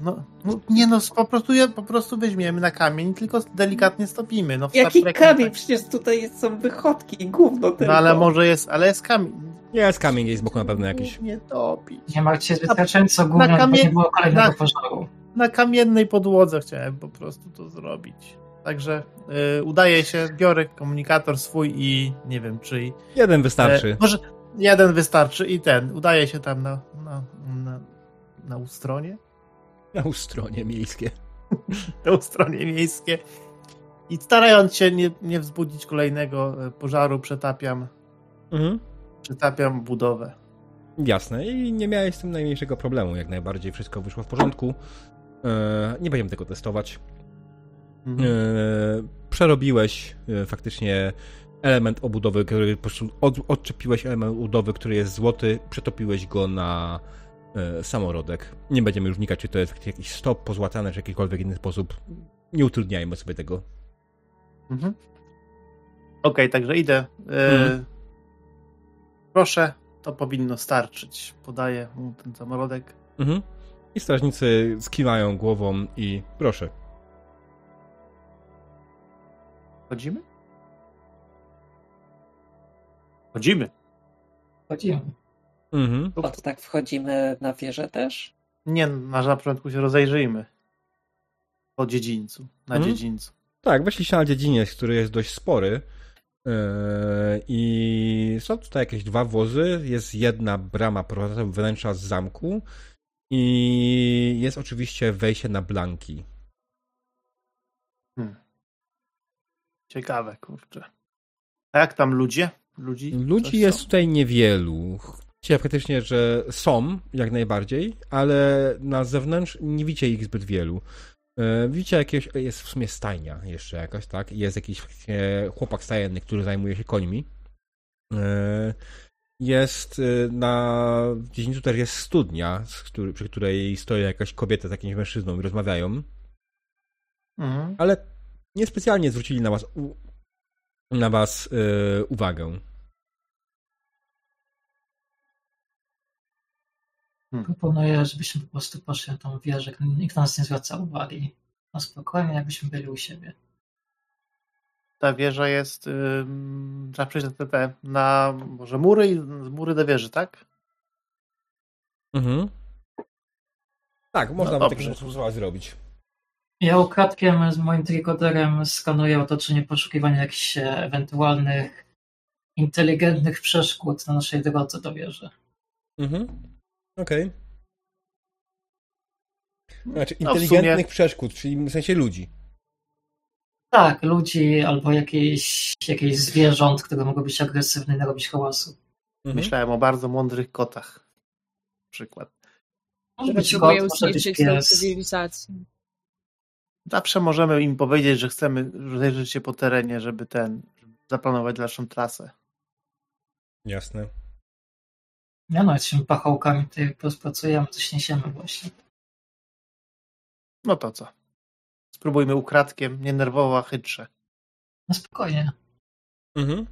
no, no, nie no, po prostu po prostu weźmiemy na kamień, tylko delikatnie stopimy. No, Jaki kamień? tak- Przecież tutaj są wychodki i gówno tylko. No ale może jest, ale jest kamień. Jest kamień gdzieś z boku na pewno jakiś. Nie topić. Nie martw się wystarczająco gówno, na kamie- bo nie było kolejnego na- pożaru. Na kamiennej podłodze chciałem po prostu to zrobić. Także y, udaje się, biorę komunikator swój i nie wiem czyj. Jeden wystarczy. E, może jeden wystarczy i ten. Udaje się tam na, na, na, na ustronie. Na ustronie miejskie. Na ustronie miejskie. I starając się nie, nie wzbudzić kolejnego e, pożaru, przetapiam, Mhm. przetapiam budowę. Jasne, i nie miałeś z tym najmniejszego problemu, jak najbardziej wszystko wyszło w porządku. E, nie będziemy tego testować. Mhm. Przerobiłeś e, faktycznie element obudowy, który po prostu od, odczepiłeś element obudowy, który jest złoty, przetopiłeś go na e, samorodek. Nie będziemy już wnikać, czy to jest jakiś stop pozłatany, czy jakikolwiek inny sposób. Nie utrudniajmy sobie tego. Mhm. Okej, także idę. E, Mhm. Proszę, to powinno starczyć. Podaję mu ten samorodek. Mhm. I strażnicy skiwają głową i proszę. Chodzimy? Chodzimy. Chodzimy. Mhm. Od tak wchodzimy na wieżę też? Nie, na na początku się rozejrzyjmy. Po dziedzińcu. Na Mhm. dziedzińcu. Tak, weszliście na dziedziniec, który jest dość spory. Yy, I są tutaj jakieś dwa wozy. Jest jedna brama prowadząca wnętrza z zamku. I jest oczywiście wejście na blanki. Ciekawe, kurczę. A jak tam ludzie? Ludzi, Ludzi jest są? tutaj niewielu. Widzicie faktycznie, że są, jak najbardziej, ale na zewnątrz nie widzicie ich zbyt wielu. Yy, Widzicie jakieś, jest w sumie stajnia jeszcze jakaś, tak? Jest jakiś chłopak stajenny, który zajmuje się końmi. Yy, Jest yy, na dziedzińcu też jest studnia, przy której stoi jakaś kobieta z jakimś mężczyzną i rozmawiają. Mhm. Ale niespecjalnie zwrócili na was, u, na was yy, uwagę. Proponuję, żebyśmy po prostu poszli na tą wieżę, nikt na nas nie zwraca uwagi. Na spokojnie, jakbyśmy byli u siebie. Ta wieża jest. Yy, trzeba przejść na TP. Na może mury i z mury do wieży, tak? Mhm. Tak, można No taki sposób zrobić. Ja ukradkiem z moim trigoderem skanuję otoczenie poszukiwania jakichś e, ewentualnych inteligentnych przeszkód na naszej drodze do wieży. Mhm. Okej. Znaczy, No, inteligentnych sumie- przeszkód, czyli w sensie ludzi. Tak, ludzi albo jakichś, jakichś zwierząt, które mogą być agresywne i narobić hałasu. Mhm. Myślałem o bardzo mądrych kotach. Przykład. Może być kot, może być pies. cywilizację. Zawsze możemy im powiedzieć, że chcemy rozejrzeć się po terenie, żeby ten. Zaplanować dalszą trasę. Jasne. Ja no, jesteśmy pachołkami, tutaj rozpracujemy, coś niesiemy właśnie. No to co? Spróbujmy ukradkiem, nie nerwowo, a chytrze. No spokojnie. Mhm.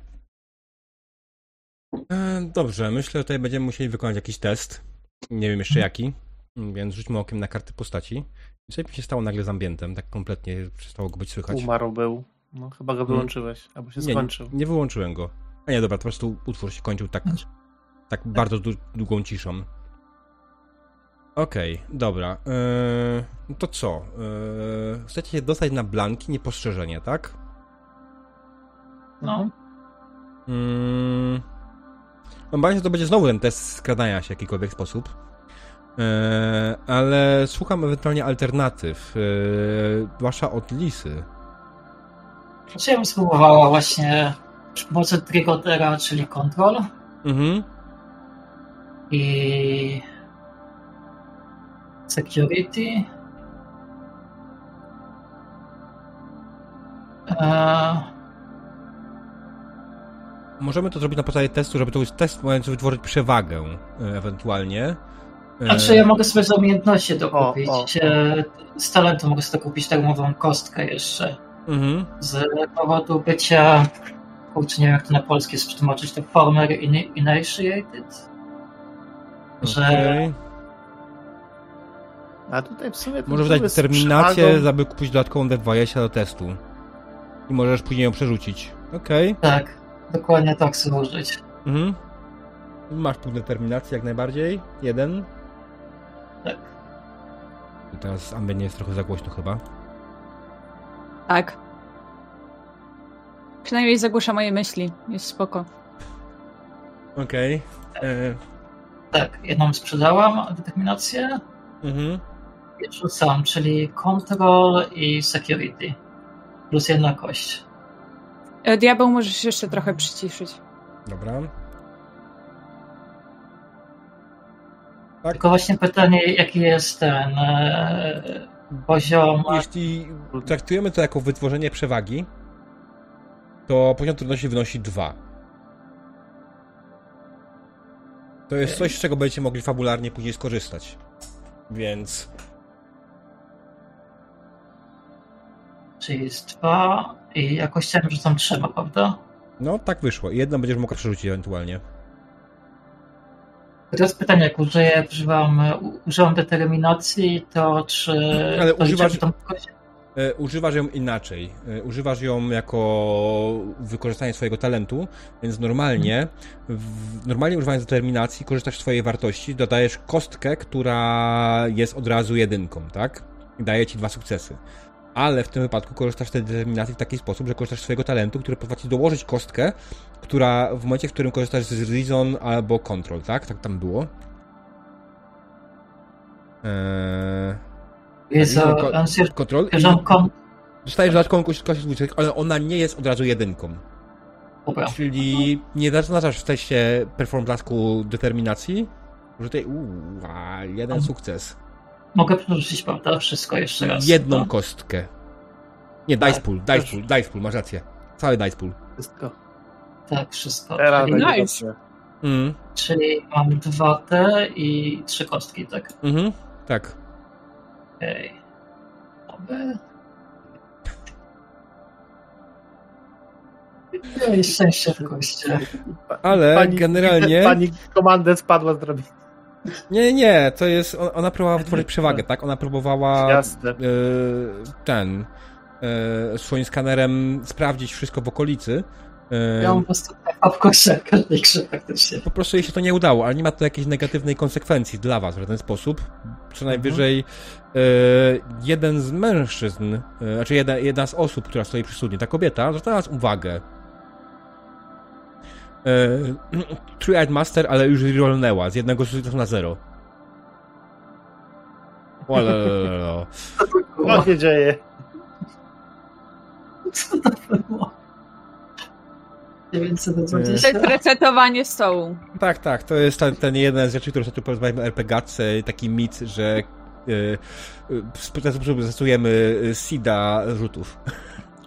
E, Dobrze, myślę, że tutaj będziemy musieli wykonać jakiś test. Nie wiem jeszcze jaki, więc rzućmy okiem na karty postaci. Co mi się stało nagle z ambientem? Tak kompletnie przestało go być słychać. Umarł był. No chyba go wyłączyłeś, albo się Nie, nie, skończył. nie wyłączyłem go. A nie, dobra, po prostu utwór się kończył tak, tak bardzo dłu- długą ciszą. Okej, dobra. Eee, no to co? Eee, chcecie się dostać na blanki, niepostrzeżenie, tak? No. Mm. Obawiam się, że to będzie znowu ten test skradania się w jakikolwiek sposób. Eee, ale szukam ewentualnie alternatyw. Eee, zwłaszcza od lisy. Znaczy ja bym spróbowała właśnie przy pomocy trigodera, czyli control Mhm. i security. Eee, Możemy to zrobić na podstawie testu, żeby to był test mający wytworzyć przewagę e, ewentualnie. E, Znaczy ja mogę sobie z umiejętności dokupić. o, o. E, Z talentu mogę sobie dokupić darmową kostkę jeszcze. Mhm. Z powodu bycia, kurczę, nie wiem jak to na polskie jest przetłumaczyć, to former in- initiated. Że Okej. A tutaj w sumie... Możesz dać determinację, przewagą- aby kupić dodatkową D20 do testu. I możesz później ją przerzucić. Okej. tak, dokładnie tak sobie użyć. Mhm. Masz punkt determinacji jak najbardziej. Jeden. I teraz ambient jest trochę za głośno chyba. Tak. Przynajmniej zagłusza moje myśli. Jest spoko. Okej. E, Tak, jedną sprzedałam, determinację Mhm. i rzucam, czyli control i security. Plus jedna kość. E, Diabeł możesz jeszcze trochę przyciszyć. Dobra. Tak. Tylko właśnie pytanie, jaki jest ten e, poziom. Jeśli traktujemy to jako wytworzenie przewagi, to poziom trudności wynosi 2. To jest coś, z czego będziecie mogli fabularnie później skorzystać. Więc Czyli jest dwa i jakościami rzucam trzema, prawda? no tak wyszło. Jedno będziesz mogła przerzucić ewentualnie. Teraz pytanie, jak użyję, używam, używam determinacji, to czy. Ale to używasz- tą? E, używasz ją inaczej. E, używasz ją jako wykorzystanie swojego talentu, więc normalnie, w, normalnie używając determinacji, korzystasz z swojej wartości, dodajesz kostkę, która jest od razu jedynką, tak? I daje ci dwa sukcesy. Ale w tym wypadku korzystasz z tej determinacji w taki sposób, że korzystasz z swojego talentu, który pozwala ci dołożyć kostkę, która w momencie, w którym korzystasz z Reason albo Control, tak? Tak tam było. Eee, Jest ko- control kon... dostajesz dodatkową kość dwudziestek, ale ona nie jest od razu jedynką. Dobra, Czyli nie zaznaczasz w teście perform tasku determinacji, że tutaj uuu, jeden sukces. Mogę przerzucić, prawda? Wszystko jeszcze raz. Jedną no? kostkę. Nie, Tak, dice pool, dice też. pool, dice pool, masz rację. Cały dice pool. Wszystko. Tak, wszystko. Teraz Czyli, Nice. Mm, czyli mam dwa te i trzy kostki, tak? mhm, tak. Okej. Oby. Miej szczęście w. Ale generalnie- Pani komandę spadła z drabiny. Nie, nie, to jest. on- Ona próbowała wytworzyć przewagę, tak? Ona próbowała Jasne. e, ten e, swoim skanerem sprawdzić wszystko w okolicy. E, Ja mam po prostu w w każdej grze praktycznie. Po prostu jej się to nie udało, ale nie ma to jakiejś negatywnej konsekwencji dla was w żaden sposób. Co najwyżej e, jeden z mężczyzn, znaczy jedna, jedna z osób, która stoi przy studni, ta kobieta, zwracała nas uwagę. E, Three-Eyed Master, ale już rollnęła z jednego sukcesu na zero. Olelelelo. Co się dzieje? Co to było? 920. To jest resetowanie stołu. Tak, tak, to jest ten, ten jeden z rzeczy, które tu porozmawiamy o RPGatce, taki mit, że e, e, w ten sposób zastosujemy e, SIDA rzutów.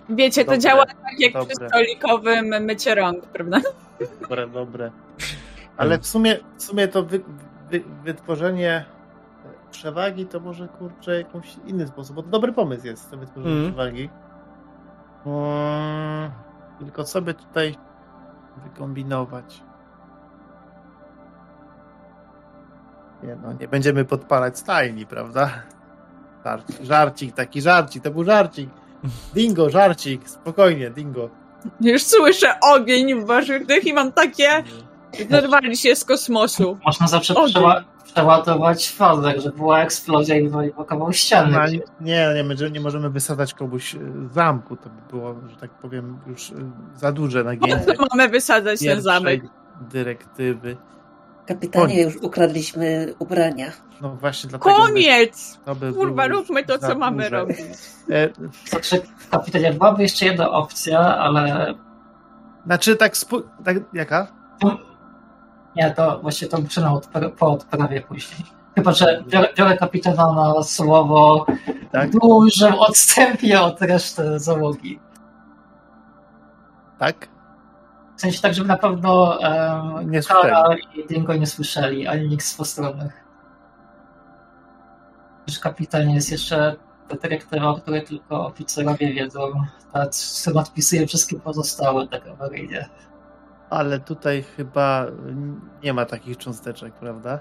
Wiecie, to Dobre, działa tak jak dobre. przy stolikowym mycie rąk, prawda? Dobre, dobre. Ale w sumie, w sumie to wy, wy, wytworzenie przewagi to może kurczę jakąś inny sposób, bo to dobry pomysł jest to wytworzenie Mhm. przewagi. Mm, tylko co by tutaj wykombinować? Nie no, nie będziemy podpalać stajni, prawda? Żarcik, żarcik, taki żarcik, to był żarcik. Dingo, żarcik, spokojnie, dingo. Już słyszę ogień w waszych tych i mam takie... Zerwali się z kosmosu. Można zawsze przeła- przeładować fazę, żeby była eksplozja i wywaliła kawał ściany. No, nie, nie, my nie możemy wysadzać komuś z zamku. To by było, że tak powiem, już y, za duże nagięcie To mamy wysadzać ten zamek. dyrektywy. Kapitanie, już ukradliśmy ubrania. No właśnie dlatego. Koniec! by Kurwa, róbmy to, co mamy duże. robić. Znaczy, kapitanie, byłaby jeszcze jedna opcja, ale znaczy, tak, spó- tak. Jaka? nie, to właśnie na odpra- po odprawie później. Chyba, że biorę, biorę kapitana na słowo Tak? dużym odstępie od reszty załogi. Tak? W sensie tak, żeby na pewno um, Nie Kara i Dingo nie słyszeli, ani nikt z postronnych. Że kapitan jest jeszcze dyrektywa, o której tylko oficerowie wiedzą. Ta co odpisuje wszystkie pozostałe tak awaryjnie. Ale tutaj chyba nie ma takich cząsteczek, prawda?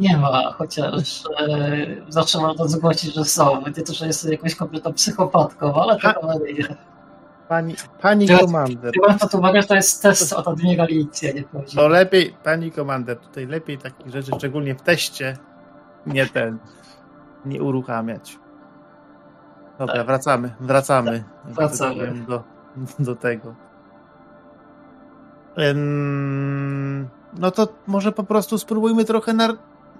Nie ma, chociaż e, zaczęłam to zgłosić, że są. Będzie to, że jest jakąś kompletną psychopatką, ale tak awaryjnie. Pani, pani Teraz- komander. Biorąc pod uwagę, że to jest test od admiralicji, a nie To prawdziwy. lepiej, pani komander, tutaj lepiej takich rzeczy, szczególnie w teście, nie ten, nie uruchamiać. Dobra, Tak. wracamy, wracamy. wracamy. tak powiem, Do, do tego. No to może po prostu spróbujmy trochę na,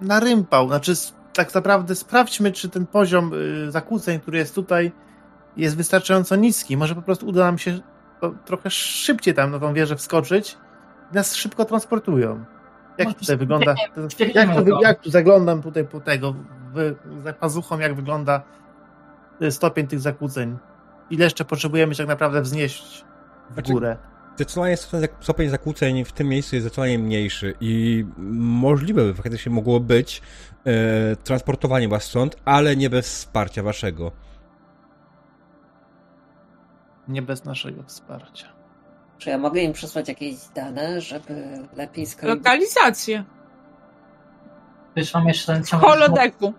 na rympał. Znaczy, tak naprawdę sprawdźmy, czy ten poziom y, zakłóceń, który jest tutaj, jest wystarczająco niski. Może po prostu uda nam się to, trochę szybciej tam na tą wieżę wskoczyć i nas szybko transportują. Jak Może tutaj wygląda? Jak, to, jak tu zaglądam tutaj po tego, w, za pazuchą, jak wygląda y, stopień tych zakłóceń? Ile jeszcze potrzebujemy się tak naprawdę wznieść w Znaczy, górę? Zdecydowanie stopień- stopień zakłóceń w tym miejscu jest zdecydowanie mniejszy i możliwe by faktycznie mogło być e, transportowanie was stąd, ale nie bez wsparcia waszego. Nie bez naszego wsparcia. Czy ja mogę im przesłać jakieś dane, żeby lepiej skalibować? Lokalizację. Wiesz, mam jeszcze ten W ciąg... holodeku.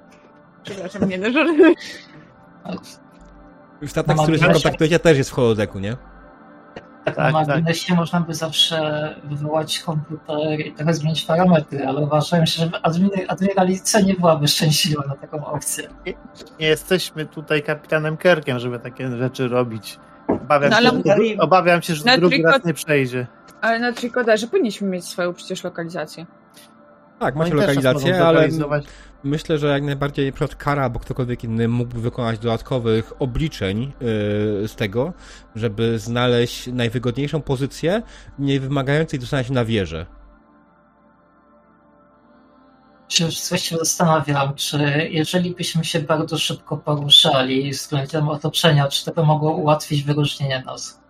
Przepraszam, nie no, żartuję. Statek, No, z którym się kontaktujecie, też jest w holodeku, nie? Tak, Tak, na tak. marginesie można by zawsze wywołać komputer i trochę zmienić parametry, ale uważałem się, że admir- admiralicja nie byłaby szczęśliwa na taką opcję. Nie jesteśmy tutaj kapitanem Kerkiem, żeby takie rzeczy robić. Obawiam, No, się, ale- że, dru- obawiam się, że Na drugi triko- raz nie przejdzie. Ale na Tricoderze powinniśmy mieć swoją przecież lokalizację. Tak, Oni macie nas lokalizację, ale myślę, że jak najbardziej np. Kara albo ktokolwiek inny mógłby wykonać dodatkowych obliczeń yy, z tego, żeby znaleźć najwygodniejszą pozycję, nie wymagającej dostania się na wieżę. Się już właściwie zastanawiam, czy jeżeli byśmy się bardzo szybko poruszali względem otoczenia, czy to by mogło ułatwić wyróżnienie nas?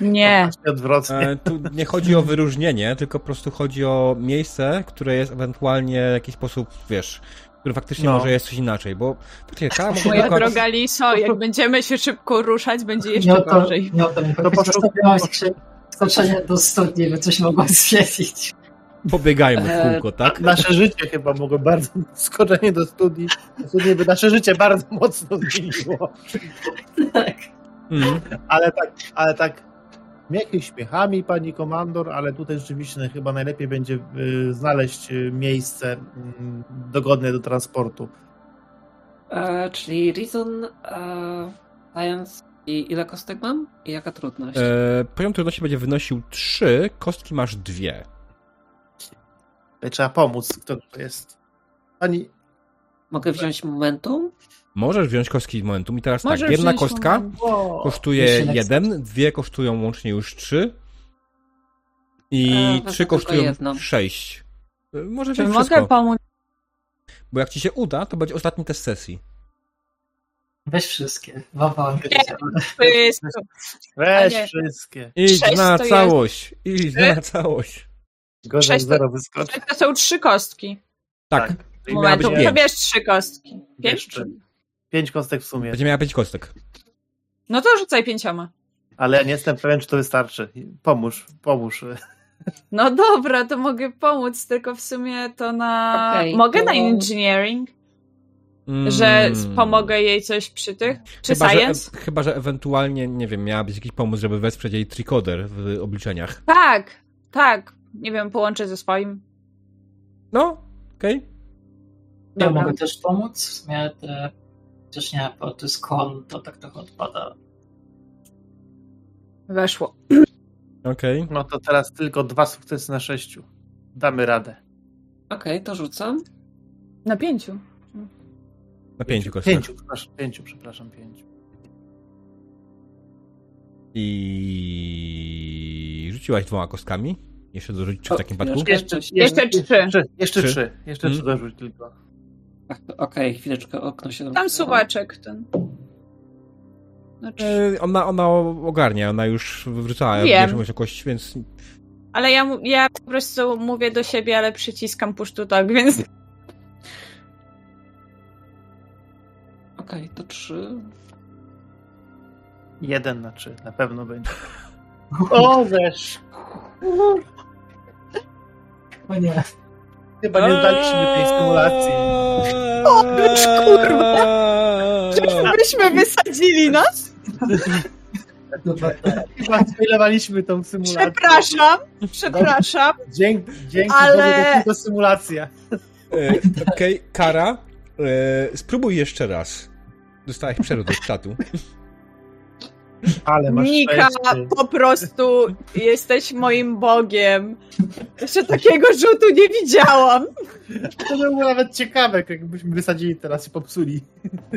Nie. Właśnie Odwrotnie. E, tu nie chodzi o wyróżnienie, tylko po prostu chodzi o miejsce, które jest ewentualnie w jakiś sposób, wiesz, który faktycznie No. może jest coś inaczej, bo faktycznie mogła Moja tylko- droga Liso, jak będziemy się szybko ruszać, będzie jeszcze gorzej. nie o to mi poszło- Zastanawiałam się, skoczenie do studni by coś mogło zwiedzić. Pobiegajmy w kółko, tak? Nasze życie chyba mogło bardzo, skoczenie do studni, do studni by nasze życie bardzo mocno zmieniło. Tak. Mhm. Ale tak, ale tak, jakimiś śmiechami, pani komandor, ale tutaj rzeczywiście chyba najlepiej będzie y, znaleźć y, miejsce y, dogodne do transportu. E, czyli Reason, e, Science i ile kostek mam? I jaka trudność? E, poziom trudności będzie wynosił 3, kostki masz dwie. Trzeba pomóc, kto to jest. Pani, Mogę wziąć momentum? Możesz wziąć kostki z momentum i teraz tak, Możesz jedna wziąć kostka kosztuje Jeszcze jeden, dwie kosztują łącznie już trzy i E, trzy kosztują sześć. E, Może Czy wziąć mogę wszystko, pomóc? bo jak ci się uda, to będzie ostatni test sesji. Weź wszystkie. Weź wszystkie. Idź na jest- całość, idź na całość. Gorzej Sześć zero wyskoczy. To są trzy kostki. Tak, być Momentu, to bierz trzy kostki. Pięć? Pięć kostek w sumie. będzie miała pięć kostek. No to rzucaj pięcioma. Ale ja nie jestem pewien, czy to wystarczy. Pomóż, pomóż. No dobra, to mogę pomóc, tylko w sumie to na... Okej, mogę to- na engineering? Mm. Że pomogę jej coś przy tych? Czy Chyba science? że, chyba, że ewentualnie, nie wiem, miała być jakiś pomysł, żeby wesprzeć jej tricoder w obliczeniach. Tak, tak. Nie wiem, połączę ze swoim. No, okej. Ja Dobra. mogę też pomóc. W sumie te, chociaż nie, bo to jest kon, to tak trochę odpada. Weszło. Okej. No to teraz tylko dwa sukcesy na sześciu. Damy radę. Okej, to rzucam. Na pięciu. Na pięciu kostkach. Pięciu, przepraszam, pięciu, przepraszam, pięciu. I rzuciłaś dwoma kostkami. Jeszcze dorzucić trzy w takim przypadku. chwileczkę. Jeszcze trzy. Trzy, jeszcze Trzy. trzy. Jeszcze Mm. trzy dorzuć tylko. Okej, chwileczkę, okno się Tam suwaczek ten. Znaczy, E, Ona, ona ogarnia, ona już wrzucała jakość, więc ale ja, ja po prostu mówię do siebie, ale przyciskam push to talk, więc Okej, to trzy. Jeden na trzy, na pewno będzie. O, wiesz. O nie. Chyba nie zdaliśmy tej symulacji. O, już kurwa. byśmy wysadzili nas? Tak. Chyba spoilowaliśmy tą symulację. Przepraszam, przepraszam. Dzięki, dzięki Ale- to symulacja. E, Okej, Kara, e, spróbuj jeszcze raz. Dostałeś przerwę od czatu. Ale masz Nika, szczęście. po prostu jesteś moim bogiem. Jeszcze takiego rzutu nie widziałam. To by było nawet ciekawe, jakbyśmy wysadzili teraz i popsuli.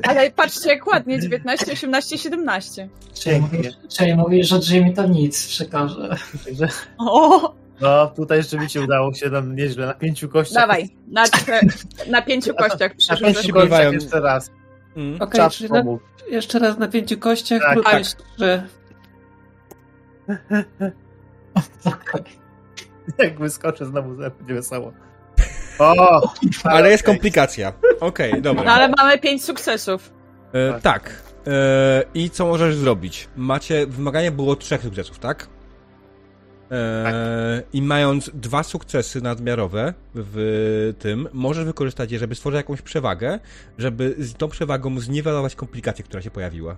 Ale patrzcie jak ładnie, 19, 18, 17. Czyli mówisz, czyli mówisz, że Jimmy to nic przekaże. Także, O, no, tutaj rzeczywiście udało się nam nieźle. Na pięciu kościach. dawaj, na, na pięciu kościach Na przerzucę. pięciu kościach jeszcze raz. Mm. Okej, Czas czyli na, pomógł. jeszcze raz na pięciu kościach. Tak, tak. trzy. Jak wyskoczę znowu, będzie wesoło. O! Ale jest komplikacja. Okej, dobra. No ale mamy pięć sukcesów. E, tak. E, I co możesz zrobić? Macie, wymaganie było trzech sukcesów, tak? E, I mając dwa sukcesy nadmiarowe w tym, możesz wykorzystać je, żeby stworzyć jakąś przewagę, żeby z tą przewagą zniwelować komplikację, która się pojawiła.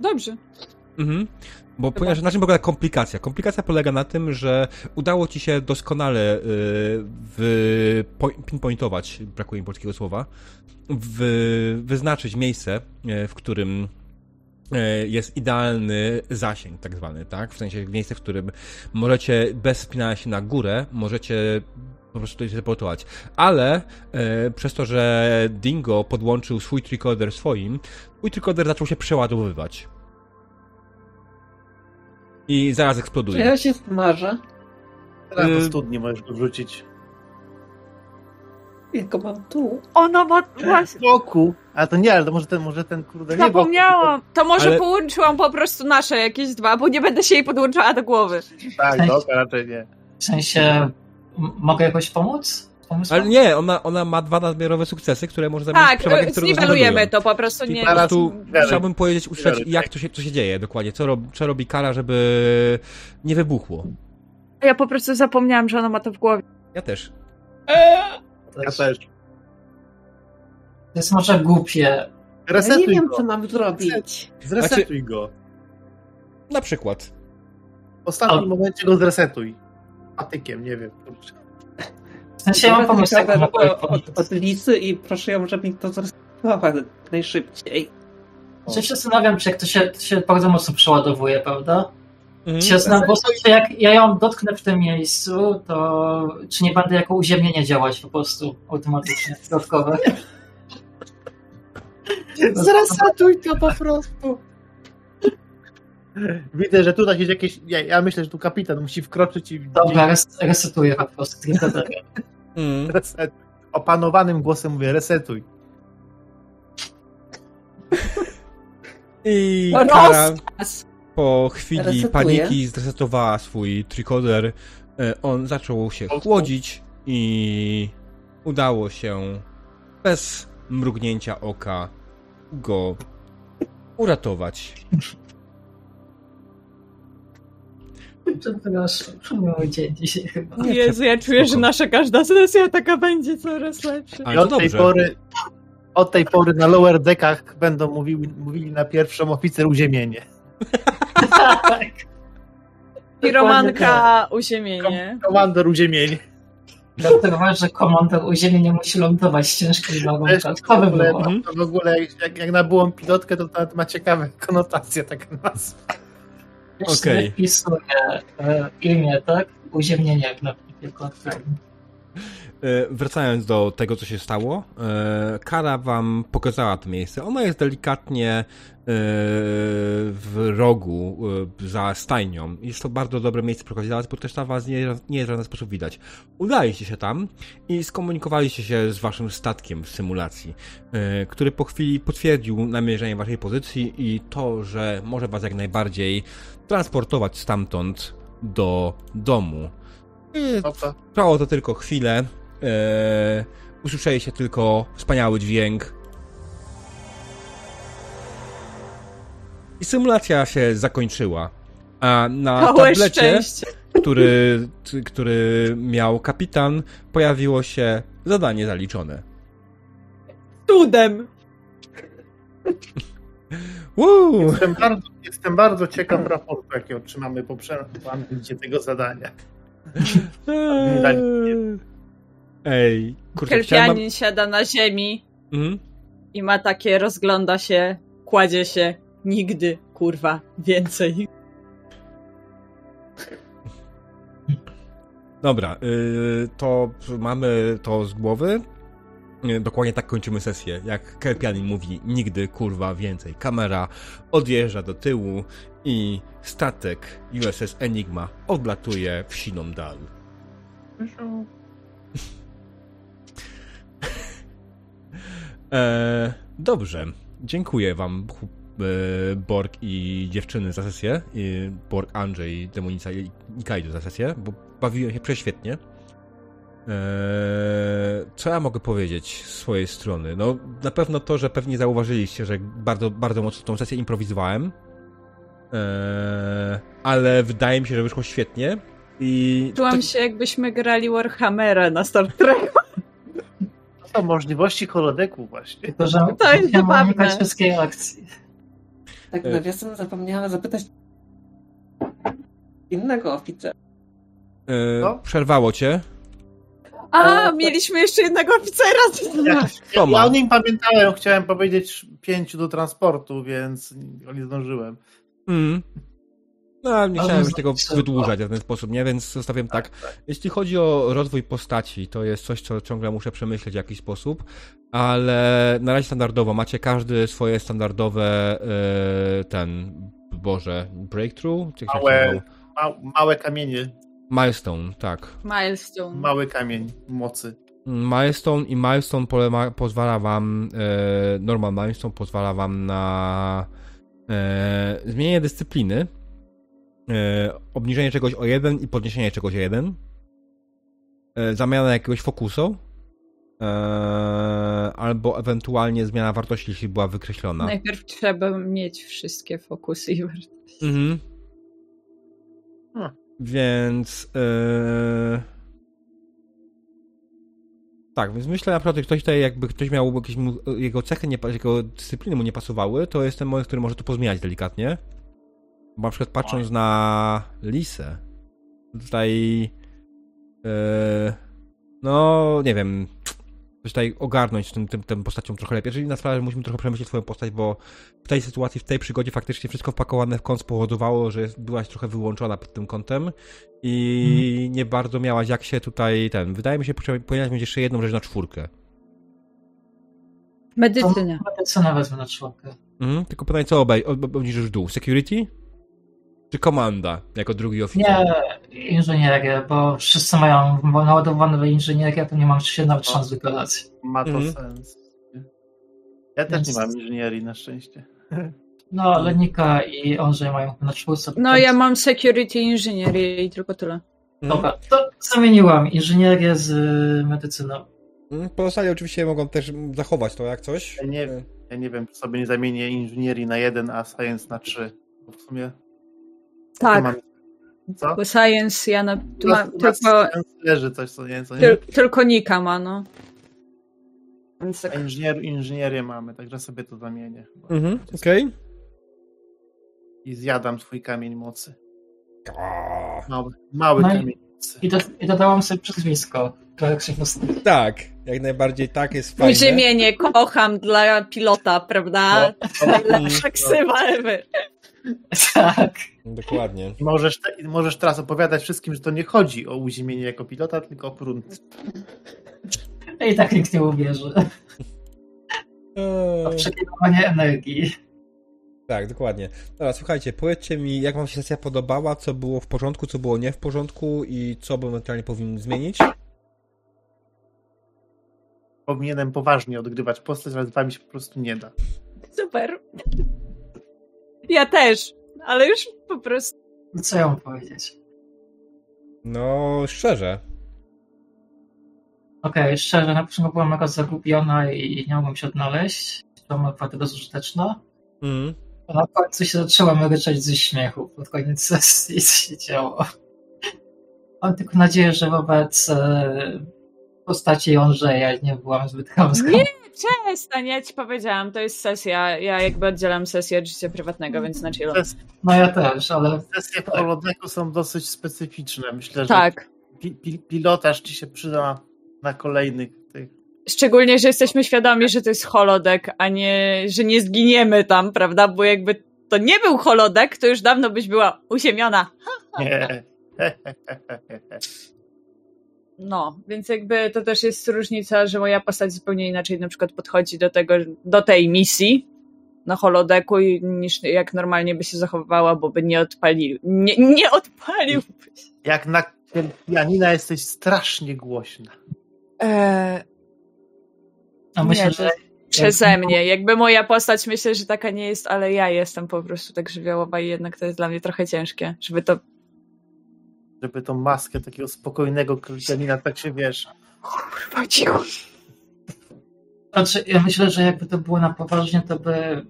Dobrze. Mhm. Bo ponieważ na czym polega komplikacja? Komplikacja polega na tym, że udało ci się doskonale y, po, pinpointować, brakuje mi polskiego słowa, w, wyznaczyć miejsce, y, w którym jest idealny zasięg, tak zwany, tak? W sensie miejsce, w którym możecie bez spinania się na górę, możecie po prostu tutaj się teleportować. Ale e, przez to, że Dingo podłączył swój tricorder swoim, twój tricorder zaczął się przeładowywać. I zaraz Czy eksploduje. ja się smażę? Teraz do Y- studni możesz go wrzucić. Mam tu. Ona ma właśnie. Boku! A to nie, ale to może ten, może ten kurde nie Zapomniałam. To może Ale- połączyłam po prostu nasze jakieś dwa, bo nie będę się jej podłączała do głowy. boku. Tak, dobra, raczej nie. W sensie, mogę jakoś pomóc? pomysłem? Ale nie, ona, ona ma dwa nadmiarowe sukcesy, które może zamienić Tak, przewagę, e, którą zniwelujemy to, po prostu nie... po prostu chciałbym powiedzieć, usłyszeć, jak to się, co się dzieje dokładnie, co, rob, co robi Kara, żeby nie wybuchło. Ja po prostu zapomniałam, że ona ma to w głowie. Ja też. Ja też. To jest może głupie. Ja nie Resetuj wiem, go. co mam zrobić. Zresetuj go. Na przykład. W ostatnim A- momencie go zresetuj. Patykiem, nie wiem. W sensie ja mam pomysł, jak od, od, od Lisy i proszę ją, żeby mi to zresetował najszybciej. Że się zastanawiam, czy jak to się, to się bardzo mocno przeładowuje, prawda? Mhm. Się zastanawiam, bo czy jak ja ją dotknę w tym miejscu, to czy nie będę jako uziemnienie działać po prostu automatycznie, dodatkowe. Zresetuj to po prostu. Widzę, że tutaj jest jakieś. Ja, ja myślę, że tu kapitan musi wkroczyć i. Dobra, res, resetuję po prostu. Mhm. Resetuj. Opanowanym głosem mówię, resetuj. I No, Kara Rozkaz! Po chwili Resetuje. paniki zresetowała swój trikoder. E, On zaczął się chłodzić i udało się bez mrugnięcia oka go uratować. Przepraszam, miły dzień dzisiaj chyba. Jezu, ja czuję, że nasza każda sesja taka będzie coraz lepsza. Ale od tej pory. Od tej pory na lower deckach będą mówili, mówili na pierwszą oficer uziemienie. Tak. Piromanka, uziemienie. Komandor uziemienie. Dlatego że komandor uziemnie musi lądować z ciężkim nogą. To by ogóle, było. To w ogóle jak, jak, na byłą pilotkę, to nawet ma ciekawe konotacje taka nazwa. Okej. Wpisuję e, imię, tak? Uziemnienie jak na. E, Wracając do tego, co się stało, e, Kara wam pokazała to miejsce. Ono jest delikatnie e, w rogu e, za stajnią. Jest to bardzo dobre miejsce prokazać, bo też tam was nie, nie jest w żaden sposób widać. Udaliście się tam i skomunikowaliście się z waszym statkiem w symulacji, e, który po chwili potwierdził namierzenie waszej pozycji i to, że może was jak najbardziej transportować stamtąd do domu. Trwało to tylko chwilę. Eee, usłyszeliście tylko wspaniały dźwięk. I symulacja się zakończyła. A na Całe tablecie, szczęście. który, który miał kapitan, pojawiło się zadanie zaliczone. Cudem. Jestem bardzo, jestem bardzo ciekaw raportu, jaki otrzymamy po przeanalizie tego zadania. Ej, kurczę, chciałem. Kelpianin siada na ziemi Mhm. i ma takie, rozgląda się, kładzie się. Nigdy, kurwa, więcej. Dobra, yy, to mamy to z głowy. Yy, Dokładnie tak kończymy sesję. Jak Kelpianin mówi, nigdy kurwa więcej. Kamera odjeżdża do tyłu i statek USS Enigma odlatuje w siną dal. E, dobrze. Dziękuję wam, e, Borg i dziewczyny za sesję. I Borg, Andrzej, Demonica i Nikaido za sesję, bo bawiłem się prześwietnie. E, co ja mogę powiedzieć z swojej strony? No, na pewno to, że pewnie zauważyliście, że bardzo, bardzo mocno tą sesję improwizowałem. Ale wydaje mi się, że wyszło świetnie. I Czułam się, jakbyśmy grali Warhammera na Star Trek. To są możliwości holodeku właśnie. Tylko, że To jest zabawne. unikać wszystkiej akcji. Tak E. nawiasem zapomniałam zapytać innego oficera. e, Co? przerwało cię. A, mieliśmy jeszcze jednego oficera. Ja, ma? ja o nim pamiętałem, chciałem powiedzieć pięciu do transportu, więc nie zdążyłem. Mm. No, ale nie chciałem już tego trzeba. wydłużać w ten sposób, nie? Więc zostawiam tak. Jeśli chodzi o rozwój postaci, to jest coś, co ciągle muszę przemyśleć w jakiś sposób, ale na razie standardowo. Macie każdy swoje standardowe e, ten, Boże, breakthrough? Czy Małe-? Ma, małe kamienie, Milestone, tak. Milestone. mały kamień mocy. Milestone i Milestone polema, pozwala wam, e, normal Milestone pozwala wam na e, zmienienie dyscypliny, obniżenie czegoś o jeden i podniesienie czegoś o jeden. e, zamiana jakiegoś fokusu, e, albo ewentualnie zmiana wartości, jeśli była wykreślona. Najpierw trzeba mieć wszystkie fokusy i wartości. Mhm. Więc. Yy... Tak, więc myślę naprawdę, że ktoś tutaj, jakby ktoś miał jakieś mu, jego cechy, nie, jego dyscypliny mu nie pasowały, to jest ten moment, który może to pozmieniać delikatnie. Bo na przykład patrząc na Lisę, tutaj. Yy... No, nie wiem. Coś tutaj ogarnąć tym, tym, tym postacią trochę lepiej. Czyli na sprawę, że musimy trochę przemyśleć twoją postać, bo w tej sytuacji, w tej przygodzie faktycznie wszystko wpakowane w kąt spowodowało, że byłaś trochę wyłączona pod tym kątem i nie bardzo miałaś jak się tutaj ten. Wydaje mi się, że powinnaś mieć jeszcze jedną rzecz na czwórkę. Medycyna. Medycynę wezmę na czwórkę. Mhm, tylko pytanie, co obej obniżysz w dół? Security? Czy komanda, jako drugi oficer? Nie, inżynierię, bo wszyscy mają naładowane inżynierię, to nie mam się nawet szans wykonać. Ma to Mhm. sens. Ja też Więc- nie mam inżynierii na szczęście. No, Lenika i Andrzej mają na czwórce. No ja mam security inżynierię i tylko tyle. Mhm. Dobra, to zamieniłam inżynierię z y, medycyną. Mhm, Pozostali oczywiście mogą też zachować to jak coś. Ja nie, ja nie wiem, czy sobie nie zamienię inżynierii na jeden, a science na trzy. Bo w sumie. Tak, Mam, co? bo science ja na, tu ma, tylko, science leży coś, co nie, co nie? tyl, tylko Nika ma, no. Więc A tak, inżynier, inżynierię mamy, także sobie to zamienię. Mhm, okej. I zjadam swój kamień mocy. Okay. Mały, mały No i- kamień mocy. I, do, I dodałam sobie przezwisko. Tak, jak najbardziej tak jest fajne. uziemienie kocham dla pilota, prawda? No, Najlepsza ksywa. Tak. Dokładnie. I możesz, te, możesz teraz opowiadać wszystkim, że to nie chodzi o uziemienie jako pilota, tylko o prąd. I tak nikt nie uwierzy. O Eee, przekierowanie energii. tak, dokładnie. Dobra, słuchajcie, powiedzcie mi, jak wam się sesja podobała, co było w porządku, co było nie w porządku i co by ewentualnie powinien zmienić. Powinienem poważnie odgrywać postać, ale z wami się po prostu nie da. Super. Ja też, ale już po prostu. No Co ja mam powiedzieć? No, szczerze. Okej, szczerze, na początku byłam mega zagubiona i nie mogłam się odnaleźć. To naprawdę bezużyteczne. Mhm. A na końcu się zaczęłam ryczeć ze śmiechu pod koniec sesji, co się działo. Mam tylko nadzieję, że wobec e, postaci Andrzeja nie byłam zbyt chamska. Nie, przestań, ja ci powiedziałam, to jest sesja. Ja jakby oddzielam sesję od życia prywatnego, więc na chillu. No ja też, ale Sesje w holodeku są dosyć specyficzne. Myślę, że Tak. pi, pi, pilotaż ci się przyda na kolejnych tych. Szczególnie, że jesteśmy świadomi, że to jest holodek, a nie, że nie zginiemy tam, prawda? Bo jakby to nie był holodek, to już dawno byś była uziemiona. Nie. No, więc jakby to też jest różnica, że moja postać zupełnie inaczej na przykład podchodzi do tego, do tej misji na holodeku niż jak normalnie by się zachowywała, bo by nie odpalił. Nie, nie odpalił. Jak na pianina jesteś strasznie głośna. Eee, a myślę, Nie, że przeze mnie. Jakby moja postać myślę, że taka nie jest, ale ja jestem po prostu tak żywiołowa i jednak to jest dla mnie trochę ciężkie, żeby to Żeby tą maskę takiego spokojnego pianina tak się wiesz. kurwa cicho. Znaczy, ja myślę, że jakby to było na poważnie, to by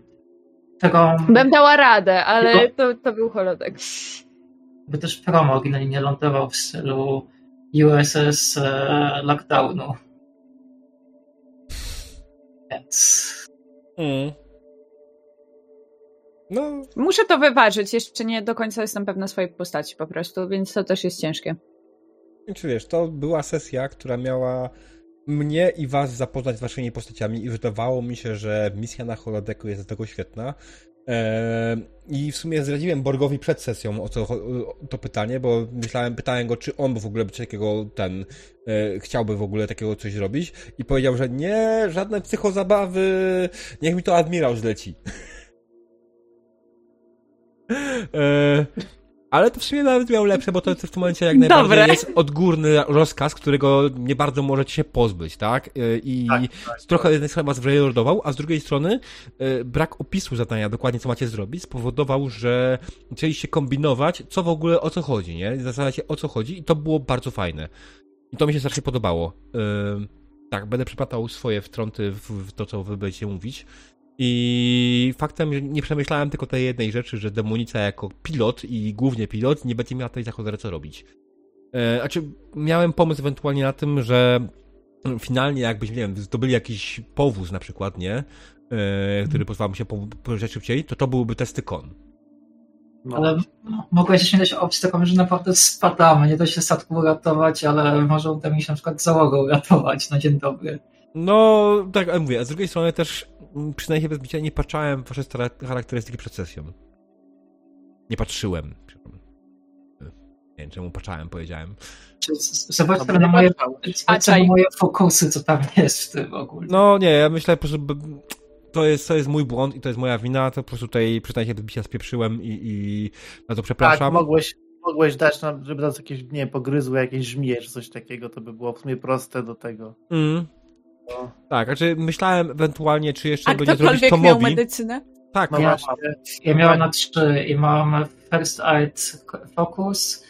tego Bym dała radę, ale to, to był holodek. by też promo oryginalnie nie lądował w stylu USS e, Lockdownu. Więc Mhm. No, Muszę to wyważyć, jeszcze nie do końca jestem pewna swojej postaci po prostu, więc to też jest ciężkie. czy wiesz, to była sesja, która miała mnie i was zapoznać z waszymi postaciami i wydawało mi się, że misja na holodeku jest do tego świetna. Eee, I w sumie zdradziłem Borgowi przed sesją o, co, o to pytanie, bo myślałem, pytałem go, czy on by w ogóle coś takiego, ten, e, chciałby w ogóle takiego coś zrobić i powiedział, że nie, żadne psychozabawy, niech mi to admirał zleci. Eee, ale to w sumie nawet miał lepsze, bo to w tym momencie jak najbardziej Dobre. jest odgórny rozkaz, którego nie bardzo możecie się pozbyć, tak? Eee, I Tak, tak. trochę jeden strony was zreordował, a z drugiej strony e, brak opisu zadania, dokładnie co macie zrobić, spowodował, że zaczęliście kombinować, co w ogóle, o co chodzi, nie? Zastanawiać się, o co chodzi i to było bardzo fajne. I to mi się strasznie podobało. Tak, będę przypatał swoje wtrąty w to, co wy będziecie mówić. I faktem, że nie przemyślałem tylko tej jednej rzeczy, że demonica jako pilot i głównie pilot nie będzie miała tutaj za cholerę co robić. E, znaczy, miałem pomysł ewentualnie na tym, że finalnie jakbyś, nie wiem, zdobyli jakiś powóz na przykład, nie? E, który pozwalał mi się poruszać szybciej, to to byłby testy kon. No. Ale mogłeś się mieć opcję taką, że naprawdę spadamy, nie da się statku uratować, ale może uda mi się na przykład załogę uratować na dzień dobry. No, tak jak mówię, a z drugiej strony też przynajmniej bez bicia nie patrzałem w wasze charakterystyki przed sesją. Nie patrzyłem. Nie wiem, czemu patrzałem, powiedziałem. Zobacz na moje, na moje fokusy, co tam jest w tym ogóle. No nie, ja myślę po prostu, to jest, to jest mój błąd i to jest moja wina, to po prostu tutaj przynajmniej bicia spieprzyłem i, i na to przepraszam. Tak, mogłeś, mogłeś dać, nam, żeby nas jakieś, nie pogryzły jakieś żmije czy coś takiego, to by było w sumie proste do tego. Mm. No. Tak, znaczy myślałem ewentualnie, czy jeszcze A będzie zrobić Tomowi. miał medycynę? Tak, no ja, ja miałem na trzy i mam First Aid Focus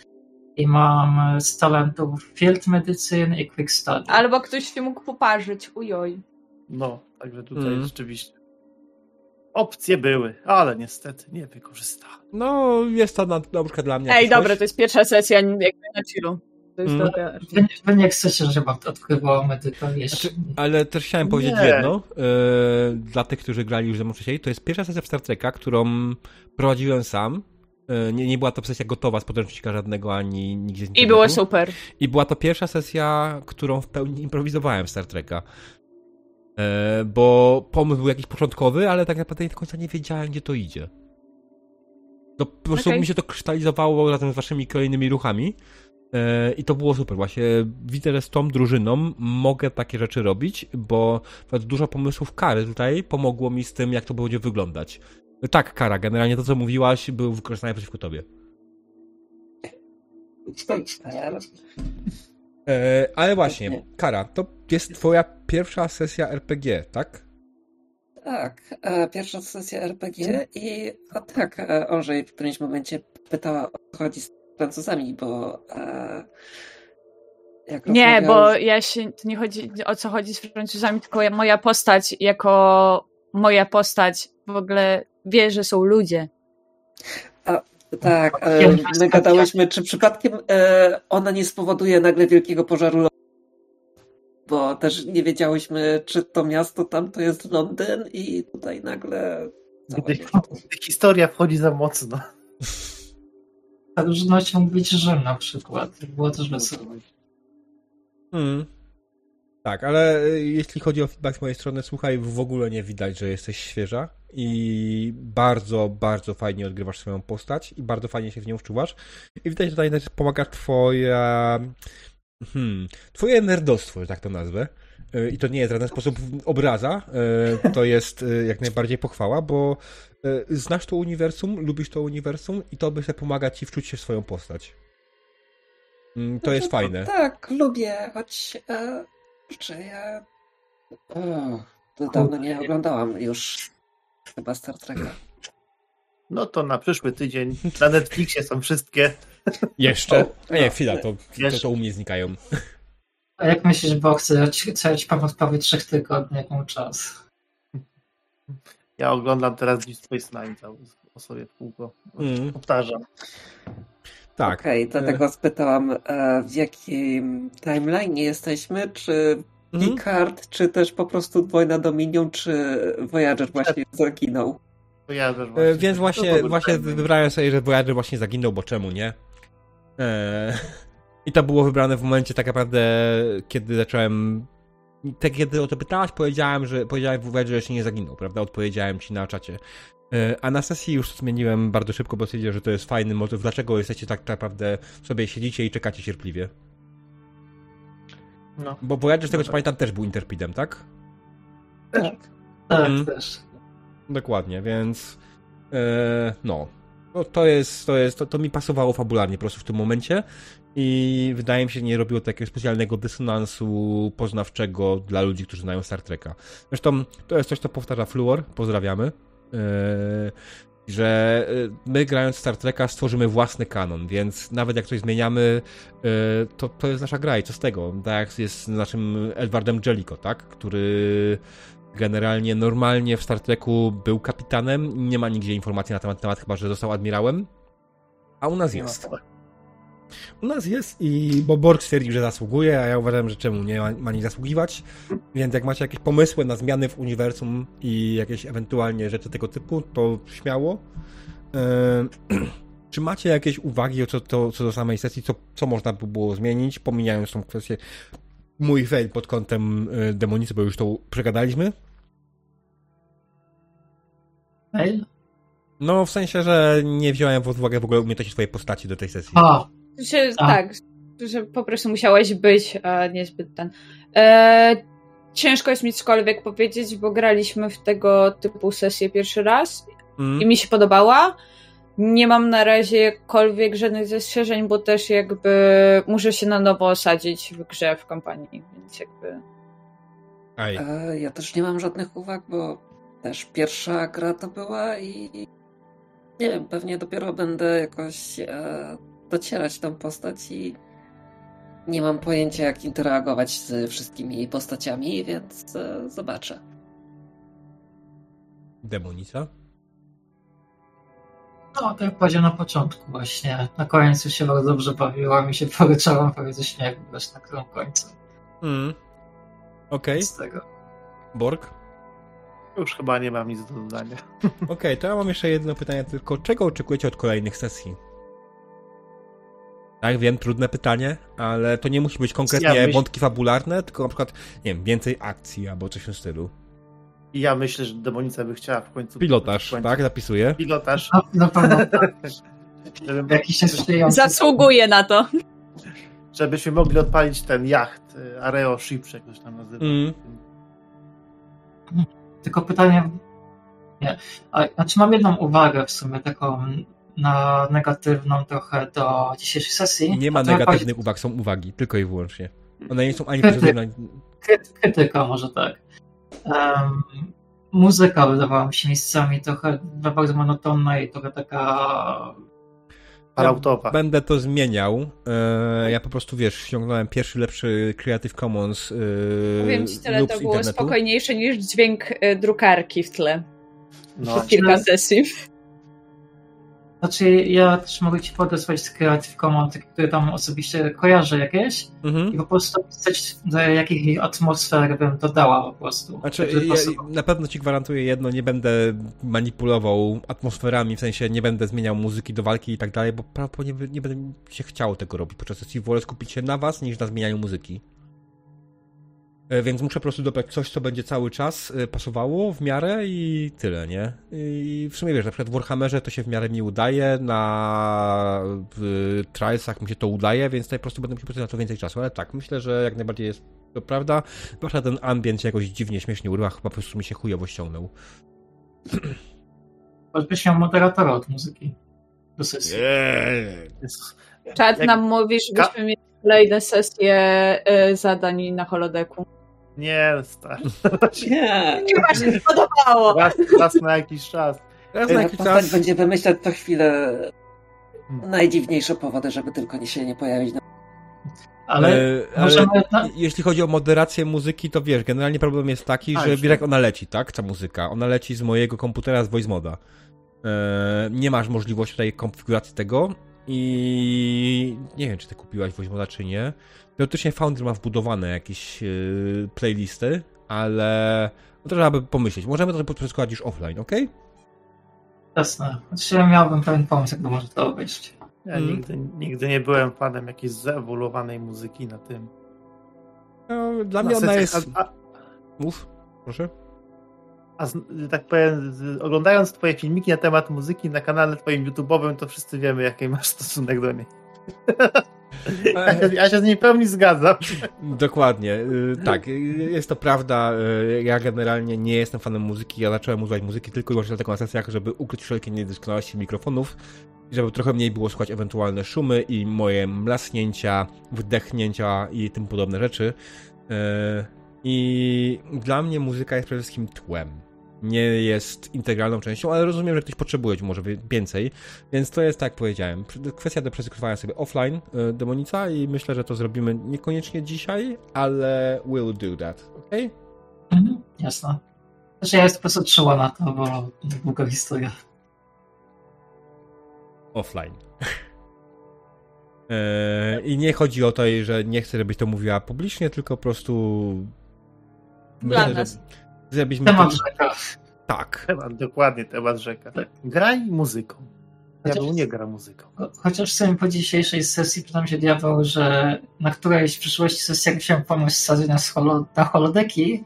i mam z talentów Field Medicine i Quick Study. Albo ktoś się mógł poparzyć, ujoj. No, także tutaj mm. rzeczywiście opcje były, ale niestety nie wykorzystałem. No, jest to na, na przykład dla mnie. Ej, dobra, to jest pierwsza sesja jakby na chillu. To jest mm. dobra. Wy, nie chcecie, żeby medyka. Znaczy, ale też chciałem powiedzieć nie. jedno, yy, dla tych, którzy grali już ze mną wcześniej, to jest pierwsza sesja w Star Treka, którą prowadziłem sam. Yy, nie, nie była to sesja gotowa z podręcznika żadnego, ani nigdzie z I było super. I była to pierwsza sesja, którą w pełni improwizowałem w Star Treka. Yy, bo pomysł był jakiś początkowy, ale tak naprawdę do końca nie wiedziałem, gdzie to idzie. To po prostu okay. mi się to krystalizowało razem z waszymi kolejnymi ruchami. E, I to było super. Właśnie widzę, że z tą drużyną mogę takie rzeczy robić, bo dużo pomysłów kary tutaj pomogło mi z tym, jak to będzie wyglądać. Tak, kara, generalnie to, co mówiłaś, był wykorzystane przeciwko tobie. E, ale właśnie, Kara, to jest twoja pierwsza sesja RPG, tak? Tak, e, pierwsza sesja RPG i o tak, Orzej w którymś momencie pytała o co chodzi z Francuzami, bo e, nie, bo ja się, to nie chodzi o co chodzi z Francuzami, tylko moja postać jako moja postać w ogóle wie, że są ludzie. A, tak, e, my gadałyśmy, czy przypadkiem e, ona nie spowoduje nagle wielkiego pożaru bo też nie wiedziałyśmy, czy to miasto tam to jest Londyn i tutaj nagle... Historia wchodzi za mocno. Mógł być Rzym na przykład. Było też wesoło. Hmm. Tak, ale e, jeśli chodzi o feedback z mojej strony, słuchaj, w ogóle nie widać, że jesteś świeża i bardzo, bardzo fajnie odgrywasz swoją postać i bardzo fajnie się w nią wczuwasz. I widać, że tutaj też pomaga twoja... Hmm, twoje nerdostwo, że tak to nazwę. E, I to nie jest w żaden sposób obraza, e, to jest jak najbardziej pochwała, bo znasz to uniwersum, lubisz to uniwersum i to by się pomaga ci wczuć się w swoją postać. Mm, to jest znaczy, fajne. Tak, lubię, choć e, czy ja o, to dawno nie oglądałam już chyba Star Treka. No to na przyszły tydzień na Netflixie są wszystkie. Jeszcze? A nie, chwila, to, to, to u mnie znikają. A jak myślisz, bo chcę, chcę ci pomóc prawie trzech tygodni, jak mam czas? Ja oglądam teraz Deep Space Nine o sobie w kółko. Mm. Powtarzam. Tak. Okej, okay, dlatego spytałam, e, w jakim timeline jesteśmy, czy mhm. Picard, czy też po prostu Wojna Dominion, czy Voyager właśnie zaginął? Voyager właśnie. E, więc właśnie, właśnie wybrałem sobie, że Voyager właśnie zaginął, bo czemu nie? Eee, I to było wybrane w momencie tak naprawdę, kiedy zacząłem tak kiedy o to pytałaś, powiedziałem, że powiedziałem w Voyager, że jeszcze nie zaginął, prawda? Odpowiedziałem ci na czacie. E, a na sesji już zmieniłem bardzo szybko, bo stwierdziłem, że to jest fajny motyw. Dlaczego jesteście tak naprawdę, sobie siedzicie i czekacie cierpliwie? No. Bo Voyager, z tego co pamiętam, też był Interpidem, tak? Tak. Tak, mm. też. Dokładnie, więc e, no. no. to jest, to jest, to, to mi pasowało fabularnie po prostu w tym momencie i wydaje mi się, że nie robiło takiego specjalnego dysonansu poznawczego dla ludzi, którzy znają Star Treka. Zresztą to jest coś, co powtarza Fluor, pozdrawiamy. Yy, że y, my grając Star Treka stworzymy własny kanon, więc nawet jak coś zmieniamy, y, to, to jest nasza gra i co z tego? Tak jak jest z naszym Edwardem Jellico, tak? Który generalnie normalnie w Star Treku był kapitanem, nie ma nigdzie informacji na temat, temat chyba, że został admirałem, a u nas jest. U nas jest i bo Borg stwierdził, że zasługuje, a ja uważam, że czemu nie ma, ma nie zasługiwać. Więc jak macie jakieś pomysły na zmiany w uniwersum i jakieś ewentualnie rzeczy tego typu, to śmiało. Eee, czy macie jakieś uwagi co, to, co do samej sesji, co, co można by było zmienić, pomijając tą kwestię mój fail pod kątem e, demonicy, bo już to przegadaliśmy? Mail? No, w sensie, że nie wziąłem pod uwagę w ogóle umiejętności twojej postaci do tej sesji. A, Że, tak, że po prostu musiałeś być, a niezbyt ten. E, ciężko jest mi cokolwiek powiedzieć, bo graliśmy w tego typu sesję pierwszy raz Mm. i mi się podobała. Nie mam na razie jakkolwiek żadnych zastrzeżeń, bo też jakby muszę się na nowo osadzić w grze, w kampanii, więc jakby... Aj. E, Ja też nie mam żadnych uwag, bo też pierwsza gra to była i nie wiem, pewnie dopiero będę jakoś e, docierać tą postać i nie mam pojęcia jak interagować z wszystkimi postaciami, więc e, zobaczę. Demonica? no, tak jak powiedziałem na początku właśnie. Na końcu się bardzo dobrze bawiłam i się poryczałam prawie ze śmiechu właśnie na którym końcu. Mm. Okej, Z tego. Borg? Już chyba nie mam nic do dodania. Okej, to ja mam jeszcze jedno pytanie tylko. Czego oczekujecie od kolejnych sesji? Tak, wiem, trudne pytanie, ale to nie musi być konkretnie Ja myśl- wątki fabularne, tylko na przykład, nie wiem, więcej akcji albo coś w tym stylu. I ja myślę, że demonica by chciała w końcu. Pilotaż, w końcu- tak? Zapisuję. Pilotaż. Na, na pewno tak. Żeby, jakiś. Zasługuje na to. żebyśmy mogli odpalić ten jacht y, Areo Ship, jak to się tam nazywa. Mm. Tylko pytanie. Nie. A, znaczy mam jedną uwagę w sumie taką na negatywną trochę do dzisiejszej sesji. Nie ma negatywnych uwag, są uwagi, tylko i wyłącznie. One nie są ani Krytyk. pozytywne. Kry- krytyka może tak. Em, muzyka wydawała mi się miejscami trochę bardzo monotonna i trochę taka Falloutowa. Będę to zmieniał. E, ja po prostu, wiesz, ściągnąłem pierwszy lepszy Creative Commons e, Powiem ci tyle, to było internetu. spokojniejsze niż dźwięk e, drukarki w tle. No, Przez kilka sesji. Znaczy, ja też mogę ci podesłać z Creative Commons, które tam osobiście kojarzę jakieś Mhm. i po prostu pisać, do jakich atmosfer bym dodała po prostu. Znaczy, ja, na pewno ci gwarantuję jedno, nie będę manipulował atmosferami, w sensie nie będę zmieniał muzyki do walki i tak dalej, bo prawdopodobnie nie będę się chciał tego robić podczas sesji. Wolę skupić się na was, niż na zmienianiu muzyki. E, Więc muszę po prostu dobrać coś, co będzie cały czas e, pasowało w miarę i tyle, nie? I w sumie wiesz, na przykład w Warhammerze to się w miarę mi udaje, na w Trialsach mi się to udaje, więc tutaj po prostu będę musiał poświęcić na to więcej czasu, ale tak, myślę, że jak najbardziej jest to prawda. Zwłaszcza ten ambient się jakoś dziwnie, śmiesznie urywa, chyba po prostu mi się chujowo ściągnął. Choćbyś miał moderatora od muzyki do sesji. Jak- nam mówi, żebyśmy mieli kolejne sesje e, zadań na holodeku. Nie, stary. Nie. Chyba się podobało. Raz, raz na jakiś czas. Raz na Na jakiś czas... będzie wymyślać co chwilę Hmm. najdziwniejsze powody, żeby tylko nie się nie pojawić. Ale E, ale możemy... Jeśli chodzi o moderację muzyki, to wiesz, generalnie problem jest taki, A, że wiesz jak ona leci, tak? Ta muzyka. Ona leci z mojego komputera z voice moda. E, nie masz możliwości tutaj konfiguracji tego i nie wiem, czy ty kupiłaś voice moda, czy nie. Teoretycznie Foundry ma wbudowane jakieś e, playlisty, ale no, trzeba by pomyśleć. Możemy to przeskładać już offline, ok? Jasne. Znaczy, ja miałbym pewien pomysł, jak to może to obejść. Ja Mm. nigdy, nigdy nie byłem fanem jakiejś zeewoluowanej muzyki na tym. No, dla na mnie ona jest... A, a, Mów, proszę. a z, tak powiem, z, oglądając twoje filmiki na temat muzyki na kanale twoim YouTube'owym, to wszyscy wiemy, jaki masz stosunek do niej. Ja się, z niej pełni zgadzam. Dokładnie, y, tak, y, jest to prawda. y, Ja generalnie nie jestem fanem muzyki. Ja zacząłem używać muzyki tylko i wyłącznie na sesjach, żeby ukryć wszelkie niedoskonałości mikrofonów, żeby trochę mniej było słychać ewentualne szumy i moje mlasnięcia, wdechnięcia i tym podobne rzeczy. I dla mnie muzyka jest przede wszystkim tłem. Nie jest integralną częścią, ale rozumiem, że ktoś potrzebuje może więcej, więc to jest tak jak powiedziałem. Kwestia do przeskrywania sobie offline e, demonica i myślę, że to zrobimy niekoniecznie dzisiaj, ale we'll do that, ok? Mhm, jasne. Znaczy ja jestem po prostu czuła na to, bo długa historia. Offline. E, I nie chodzi o to, że nie chcę, żebyś to mówiła publicznie, tylko po prostu. Dla myślę, nas. Żebyśmy temat to... rzeka. Tak. Temat, dokładnie, temat rzeka. Graj muzyką. Diabeł nie gra muzyką. Chociaż sobie po dzisiejszej sesji pytam się diabeł, że na którejś w przyszłości sesji, jak chciałem pomóc sadzenia na, na holodeki,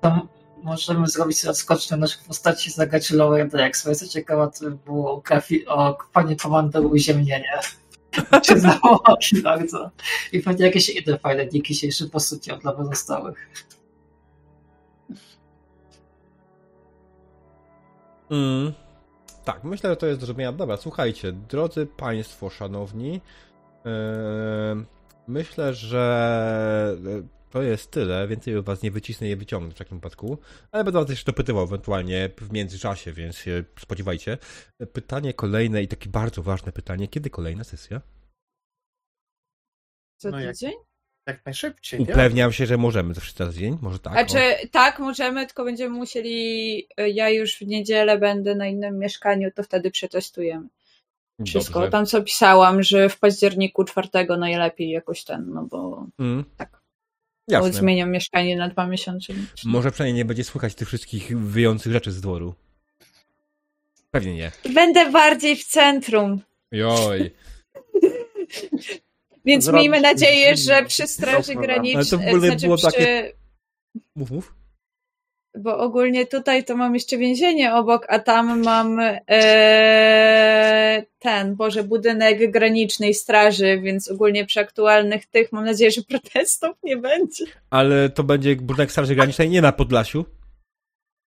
to możemy zrobić sobie odskoczne naszych postaci z zagrać Lower Decks. Bo jestem ciekawa, by było o, kafi, o panie komandoru uziemnienie. Załogi bardzo. I pewnie jakieś inne fajne dni dzisiejszy posypią dla pozostałych. Mm. Tak, myślę, że to jest do zrobienia. Dobra, słuchajcie, drodzy Państwo, szanowni, yy, myślę, że to jest tyle. Więcej was nie wycisnę i nie wyciągnę w takim wypadku, ale będę was jeszcze dopytywał ewentualnie w międzyczasie, więc się spodziewajcie. Pytanie kolejne i takie bardzo ważne pytanie. Kiedy kolejna sesja? Co no tydzień? Jak, jak najszybciej. Upewniam się, że możemy zawsze za dzień, może tak. Znaczy, o. tak, możemy, tylko będziemy musieli. Ja już w niedzielę będę na innym mieszkaniu, to wtedy przetestujemy. Wszystko. Dobrze. Tam co pisałam, że w październiku czwartego najlepiej jakoś ten, no bo mm. tak. Jasne. Bo zmieniam mieszkanie na dwa miesiące. Może przynajmniej nie będzie słychać tych wszystkich wyjących rzeczy z dworu. Pewnie nie. Będę bardziej w centrum. Joj. Więc Zrobić miejmy nadzieję, że przy Straży Granicznej. Ale to w ogóle znaczy było przy... takie. Mów, mów. Bo ogólnie tutaj to mam jeszcze więzienie obok, a tam mam e, ten, Boże, budynek granicznej straży, więc ogólnie przy aktualnych tych mam nadzieję, że protestów nie będzie. Ale to będzie budynek straży granicznej nie na Podlasiu?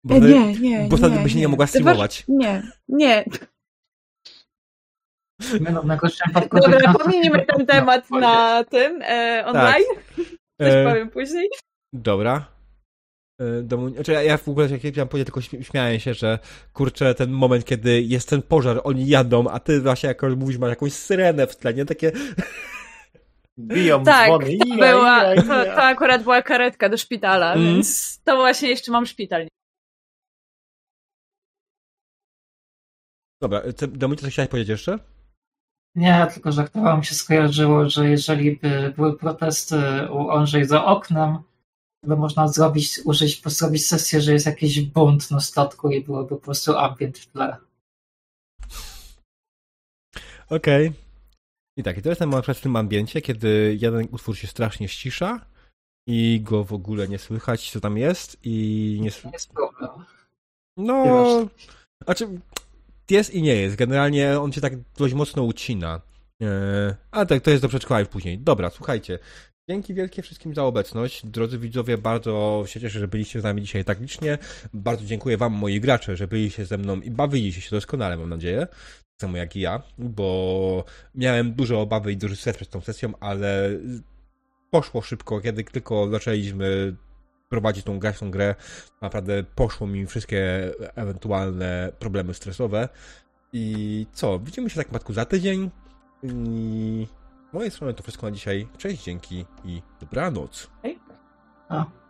Bo e, nie, nie. Bo wtedy by się nie, nie mogła streamować. Nie, nie. No, Dobra, pominijmy ten temat na tym e, online. Tak. Coś e, powiem później. Dobra. E, domu... Znaczy ja w ogóle jak chciałem powiedzieć, tylko śmiałem się, że kurczę, ten moment, kiedy jest ten pożar, oni jadą, a ty właśnie jak mówisz, masz jakąś syrenę w tle, nie? Takie... Biją tak, dzwony. To, była, to, to, akurat była karetka do szpitala, mm. więc to właśnie jeszcze mam szpital. Dobra, Dominik, coś chciałeś powiedzieć jeszcze? Nie, tylko że aktualnie mi się skojarzyło, że jeżeli by były protesty u Andrzej za oknem, by można zrobić, użyć, zrobić sesję, że jest jakiś bunt na statku i byłoby po prostu ambient w tle. Okej. Okay. I tak, i to jest ten moment w tym ambiencie, kiedy jeden utwór się strasznie ścisza i go w ogóle nie słychać, co tam jest i nie słychać. Jest problem. No, znaczy jest i nie jest. Generalnie on się tak dość mocno ucina. Eee, ale tak, to jest do przeczytania później. Dobra, słuchajcie. Dzięki wielkie wszystkim za obecność. Drodzy widzowie, bardzo się cieszę, że byliście z nami dzisiaj tak licznie. Bardzo dziękuję Wam, moi gracze, że byliście ze mną i bawiliście się doskonale, mam nadzieję. Tak samo jak i ja, bo miałem duże obawy i duży stres przed tą sesją, ale poszło szybko, kiedy tylko zaczęliśmy prowadzić tą grę, tą grę. Naprawdę poszło mi wszystkie ewentualne problemy stresowe. I co? Widzimy się tak matku za tydzień. I z mojej strony to wszystko na dzisiaj. Cześć, dzięki i dobranoc. Hej. A.